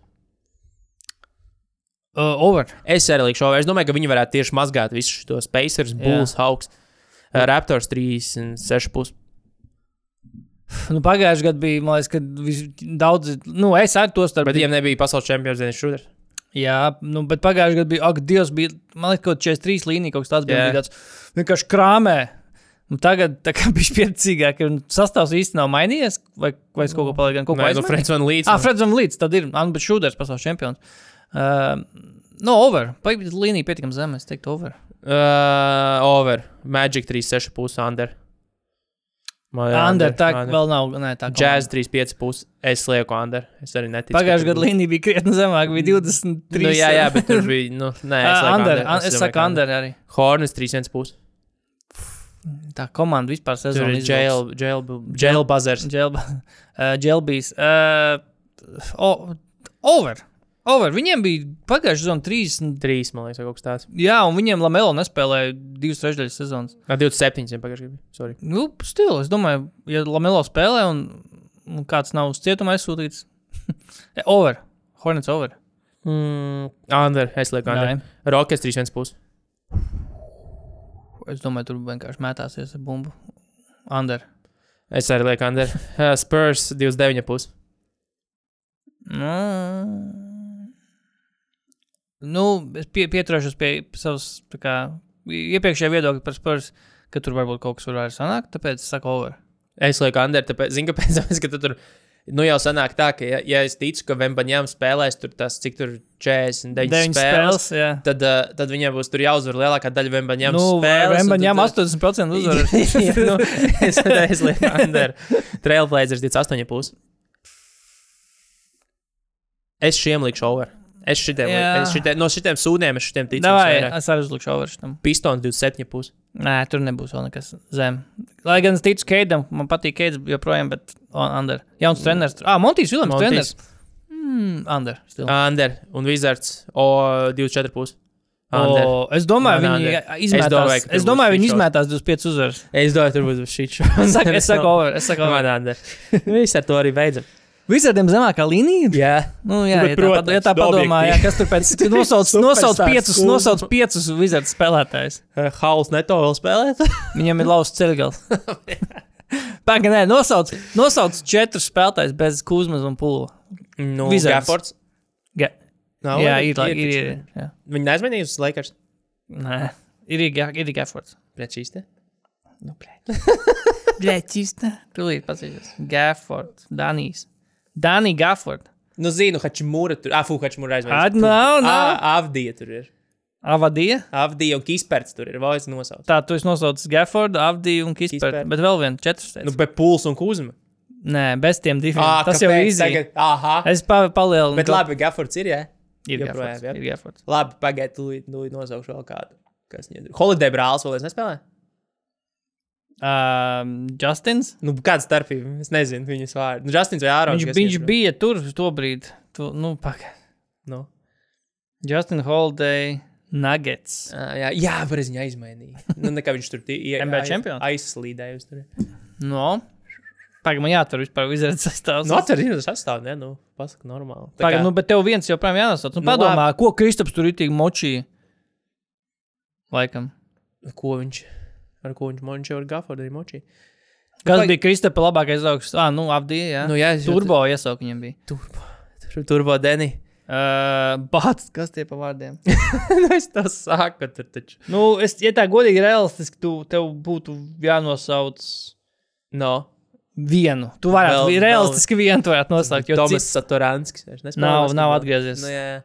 Uh, over. Es arī likšu, es domāju, ka viņi varētu tieši mazgāt visus šos Pacers, Bulls, Hawks, uh, Raptors 3,6,5. Nu, Pagājušajā gadā bija, man liekas, ka daudz, nu, es ar to starp. Bet viņiem nebija pasaules čempions dienas šodien. Jā, nu, bet pagājušajā gadā bija, ak, Dievs, bija, man liekas, kaut kāds 43 līnija, kaut kas tāds bija. Bija tāds vienkārši krāmē. Nu, tagad tā kā bija spēcīgāk, un sastāvs īsti nav mainījies, vai, vai es kaut ko palieku, kaut ko Nē, nu, aizmirsu? Freds Van Līdz. Ah, Freds un Līdz, tad ir Anna Šūders, pasaules čempions. Uh, no, over. Pagaidām, līnija pietiekami zem, es teiktu, over. Uh, over. Magic 3,6,5 under. Under, tā vēl nav. Nē, tā Jazz 3,5 puses. Es lieku under. Es arī neticu. Pagājušajā gadā līnija bija krietni zemāka, bija 23. Nu, jā, jā, bet tur bija. Nu, nē, es, Uh, under, under. un, es domāju, saku, ka under arī. 3,1 puses. Tā komanda vispār sezonā ir jail, jail, jail buzzers. Dželbijs. Uh, o- over. Over. Viņiem bija pagājušā sezona 30. 3, man liekas, vai kaut kas tāds. Jā, un viņiem Lamelo nespēlēja divas trešdaļas sezonas. Nā, 27, jau pagājušajā gadā. Sorry. Nu, stila. Es domāju, ja Lamelo spēlē un, un kāds nav uz cietuma aizsūtīts. over. Hornets over. Mm, under. Es lieku under. Rockets 3,1 puses. Es domāju, tur vienkārši mētāsies ar bumbu. Under. Es arī lieku under. Spurs 29 puses. Nu, nu es pie, pieturēšos pie savas iepriekšējā viedokļa par spēles, ka tur varbūt kaut kas var sanākt, tāpēc es saku over. Es lieku under, tāpēc, zinu, kāpēc, tāpēc, ka tu tur. Nu jau sanāk tā, ka, ja, ja es ticu, ka Vembaņām spēlēs tur tas, cik tur 49 Deviņas spēles, spēles, jā. tad, uh, tad viņiem būs tur jāuzvar lielākā daļa Vembaņām Nu, spēles. un Rembaņām tad- 80% uzvaras. Jā, nu, es es lieku under. Trailblazers 28 puses. Es šiem likšu over. Es šitiem, Jā. es šitiem, no šitiem sūdiem es šitiem ticu. Davai, vairāk. es arī uzlikšu over šitam. Pistons 27 puses. Nē, tur nebūs vēl nekas zem. Lai gan es ticu Keidam, man patīk Keids joprojām, bet under. Jauns treneris. Ah, Montijs Vilams treneris. Mm, under. Still. Under un Wizards o 24 puses. Under. O, es domāju, Man viņi under. izmetās. Es domāju, Es domāju, viņi izmetās 25 uzvaras. Es domāju, tur būs šī saku, es saku over. Es saku over. Man under. Viss ar to arī beidzam. Visādiem zemākā līnija. Jā. Nu, jā, Bet, ja tā, protams, pat- ja tā padomā, jā, kas tur pēc nosauc, nosauc Superstars piecus, nosauc piecus vizardu spēlētājus. Hauls neto vēl spēlēt. Viņam ir lausts ceļgals. Pagaidām, nē, nosauc, nosauc četrus spēlētājus bez Kuzmas un Pula. nu. Gaffords. Ga Nav, jā, ir, ir, ir, ir, jā. Viņi neaizmainīja uz Lakers. Nē, ir, ir, šīs te. Nu, Bļaķista. Tūlīt pasīsies. Gaffords. Danijs. Danī Gafford. Nu, zinu, Hačimūra tur. Ah, fu, Hačimūra Ad, aizmainīja. nav, nav. Ah, Avdija tur ir. Avadija. Avdija un Kisperts tur ir. Vēl es nosaucu. Tā, tu esi nosaucis Gaffordu, Avdiju un. Kisperu. Bet vēl vienu, četrus. Nu, bet Puls un Kuzma. Nē, bez tiem diviem. Ah, Tas jau ir izdevies. Aha. Es pa, palielinu. Bet labi, Gaffords ir, jā. ir Gaffords. jā. Ir Gaffords. Labi, pagaidiet, tūlīt nosaukšu vēl kādu. Kas viņam ir? Holiday brālis vēl es nespēlēju. Um, Justins. Nu, kāda starpība? Es nezinu viņas vārdu. Nu, Justins vai Ārons? Viņš, viņš tur? bija tur to brīdi. Tu, nu, pagaidi. Nu. Justin Holiday Nuggets. Ā, Jā, jā pareizi viņa aizmainīja. Nu, nekā viņš tur tie- NBA čempions? Aizslīdēja uz tur. No. Pagaidi, man jāatver vispār izredzes sastāvs. Nu, atcer, zinu, tas sastāv, ne? Nu, pasaka normāli. Kā- nu, bet tev viens joprojām jānosauc. Nu, Nu, padomā, ko Kristaps tur ir tik močīja? Laikam. Ko viņš? Ar ko viņš mončē ar Gaffordu arī močī? Kas Pag- bija Kristapa labākais augsts? Ah, nu, apdīja, jā. Nu, jā, es Turbo iesaukt viņam bija. Turbo. Tur- Turbo Deni. Uh, Bats, kas tie pa vārdiem? nu, es to saku, tur taču. nu, es, ja tā godīgi realistiski, tu, tev būtu jānosauc No. vienu. Tu varētu Vēl- vēl, realistiski vienu tu varētu nosaukt. jo Tomas cits- Satoranskis. Nav, nav atgriezies. Nu, jā, jā.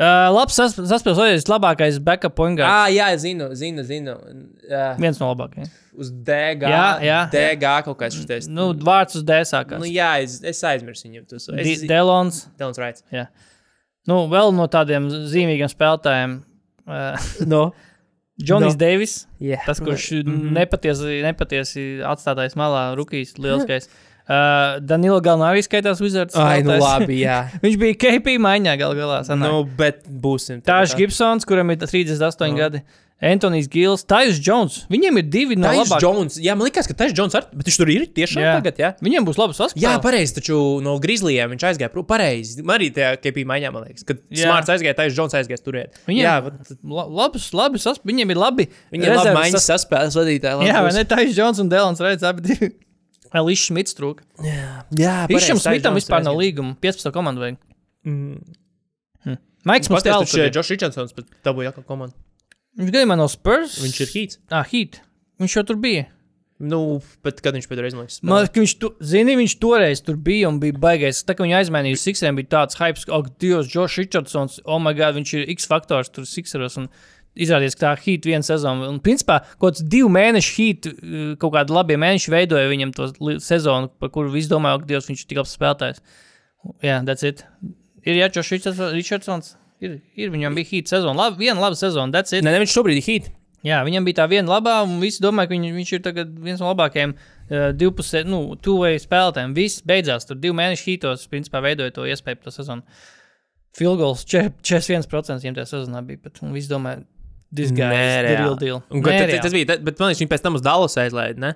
Uh, labs sas- saspēlējis, labākais backup point guard. Ah, jā, zinu, zinu, zinu. Uh, Viens no labākajiem. uz DG. Jā, jā. DG kaut kāds šis. Nu, vārds uz D sākās. nu, jā, es, es aizmirsu viņu. Di- ir Delons. Delons Raits. Jā. Nu, vēl no tādiem zīmīgiem spēlētājiem. Uh, No. Džonijs No. Deivis. Yeah. Tas, kurš mm Mhm. -hmm. nepatiesi, nepatiesi atstātais malā, rookies, lielskais. Uh, Danilo Galnā arī skaitās Wizards. Ai, nu labi, jā. Viņš bija KP maiņā gal galā. sanāk. nu, bet būsim. Tāžs Gibsons, kuram ir 38 Nu. gadi. Antonijs Gils, Tajs Jones. Viņiem ir divi no labākajiem. Jones. Jā, man liekas, ka Taisa Jones ar... Bet viņš tur ir tiešām Jā. tagad, jā? Viņiem būs labs saspēle. Jā, pareizi, taču no Grizzlyiem viņš aizgāja. prom. Pareizi. Man arī tajā KP maiņā, man liekas, kad Jā. Smarts aizgāja, Taisa Jones aizgāja turēt. Viņiem, Jā, la, labs, labi sas, viņiem ir labi. Viņiem ir labi maiņas sas- saspēles vadītāji. Jā, vai ne? Tajs Jones un Delons redz abi divi. Līšs Smits trūka. Jā, Līšam Smitam vispār nav līguma. 15 komandu vajag. Mm. Maiks mums tālāk. ka Džošs Richardsons pat dabūja jaunu komandu. Viņš gadījumā no Spurs. Viņš ir hīts. Ah, Heat. Viņš jau tur bija. Nu, bet kad viņš reizi liekas, Man liekas, ka viņš, tu, zini, viņš toreiz tur bija un bija baigais. Tā kā viņa aizmainīja uz Sixeriem, bija tāds hype, ka, oh, Dievs, Džošs Richardsons, oh, my God, viņš ir X faktors tur Sixeros. Un izrādījās, ka tā hīta viena sezona. Un, principā, kaut kāds divu mēnešu hīta, kaut kādi labi mēneši veidoja viņam to sezonu, par kuru visi domāja, ka Dievs viņš ir tik labs spēlētājs. Jā, that's it. Ir Jāčos Richardsons. Ir, ir, viņam bija hīta sezona. Labi, viena laba sezona, that's it. Nē, ne, viņš šobrīd ir hīt. Jā, viņam bija tā viena labā, un visi domāja, ka viņ, viņš ir viens no labākajiem uh, divpusē, nu, tuvēju spēlētājiem. Viss beidzās, tur divu mēnešu hītos, principā veidoja to iespēju par to sezonu. Filgols 41% viņam tajā sezonā bija, bet visi domāja, this guy is the real deal. Un, Nereāli. tas, tas bija, tad- bet man liekas, viņi pēc tam uz Dallas aizlaida, ne?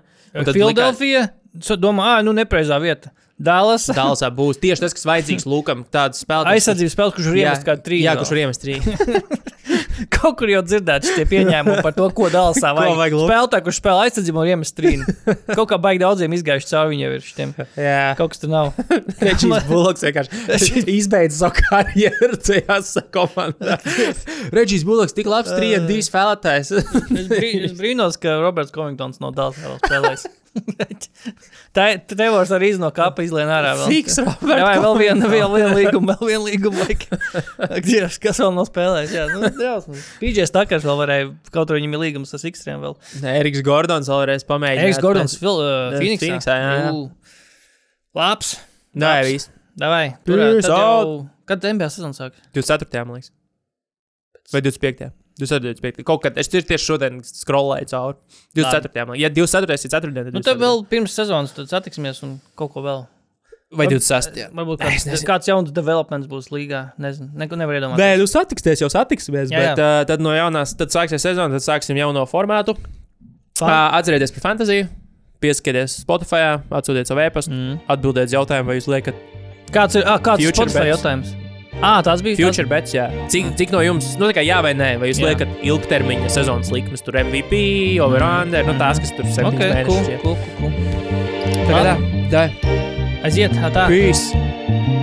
Filadelfija, so domā, ah, nu, nepreizā vieta. Dallas. Dallasā būs tieši tas, kas vajadzīgs Lukam. Tāds spēlētājs. Aizsardzības spēles, kurš ir iemest kā trīs. Jā, kurš ir iemest trīs. Kaut kur jau dzirdēts šie pieņēmumi par to, ko vajag Luku? Spēlētāji, kurš spēlē aizsardzību un iemest trīnu. Kaut kā baigi daudziem izgājuši cauri viņam ir šitiem. Jā, Kaut kas tur nav. Reģis Buloks vienkārši izbeidza savu karjeru tajās komandā. Reģis Buloks tik labs 3-2 spēlētājs. Es, brī, es brīnos, ka Roberts Covingtons no Dallas vēl spēlēs. Tā ir Tevors arī no kapa izlien ārā. Fiks, Jā, Robert. vai vēl viena, vēl viena līguma, vēl viena līguma. Dievs, kas vēl nav spēlējis? Jā, nu, drausmas. PJs Takars vēl varēja, kaut arī viņam ir līgums ar X-Trēm vēl. Nē, Eriks Gordons vēlreiz pamēģināja. Eriks Gordons, Fil, uh, Jā, Phoenixā. Phoenixā, jā, jā. Labs. Nē, viss. Davai, turā, tad jau, kad NBA sezona sāk? 24. man liekas. Vai 25. 24. Kaut kad es tieši šodien scrollēju cauri. 24. man liekas. Ja 24. ir 4. tad Nu, 24.. tad vēl pirms sezonas satiksimies un kaut ko vēl. Vai 26. Varbūt Es kāds, nezinu. kāds jauns developments būs līgā. Nezinu, neko nevar iedomāties. Nē, nu satiksimies, jau satiksimies. Jā, bet uh, tad no jaunās, tad sāksies sezona, tad sāksim jauno formātu. Uh, atcerieties par fantāziju, pieskatieties Spotify, atsūtiet savu e-pastu, Mm. atbildiet uz jautājumu, vai jūs liekat Kāds ir, ah, kāds ir Spotify bets. jautājums? Ah, tāds bija. future bets. Jā. Cik, cik no jums, nu tā kā jā vai nē, vai jūs Jā. liekat ilgtermiņa sezonas likmes, tur MVP, over-under, nu tās, kas tur 7 Ok, cool, cool, cool, cool. Tā tā, tā. Aiziet, tā. Peace!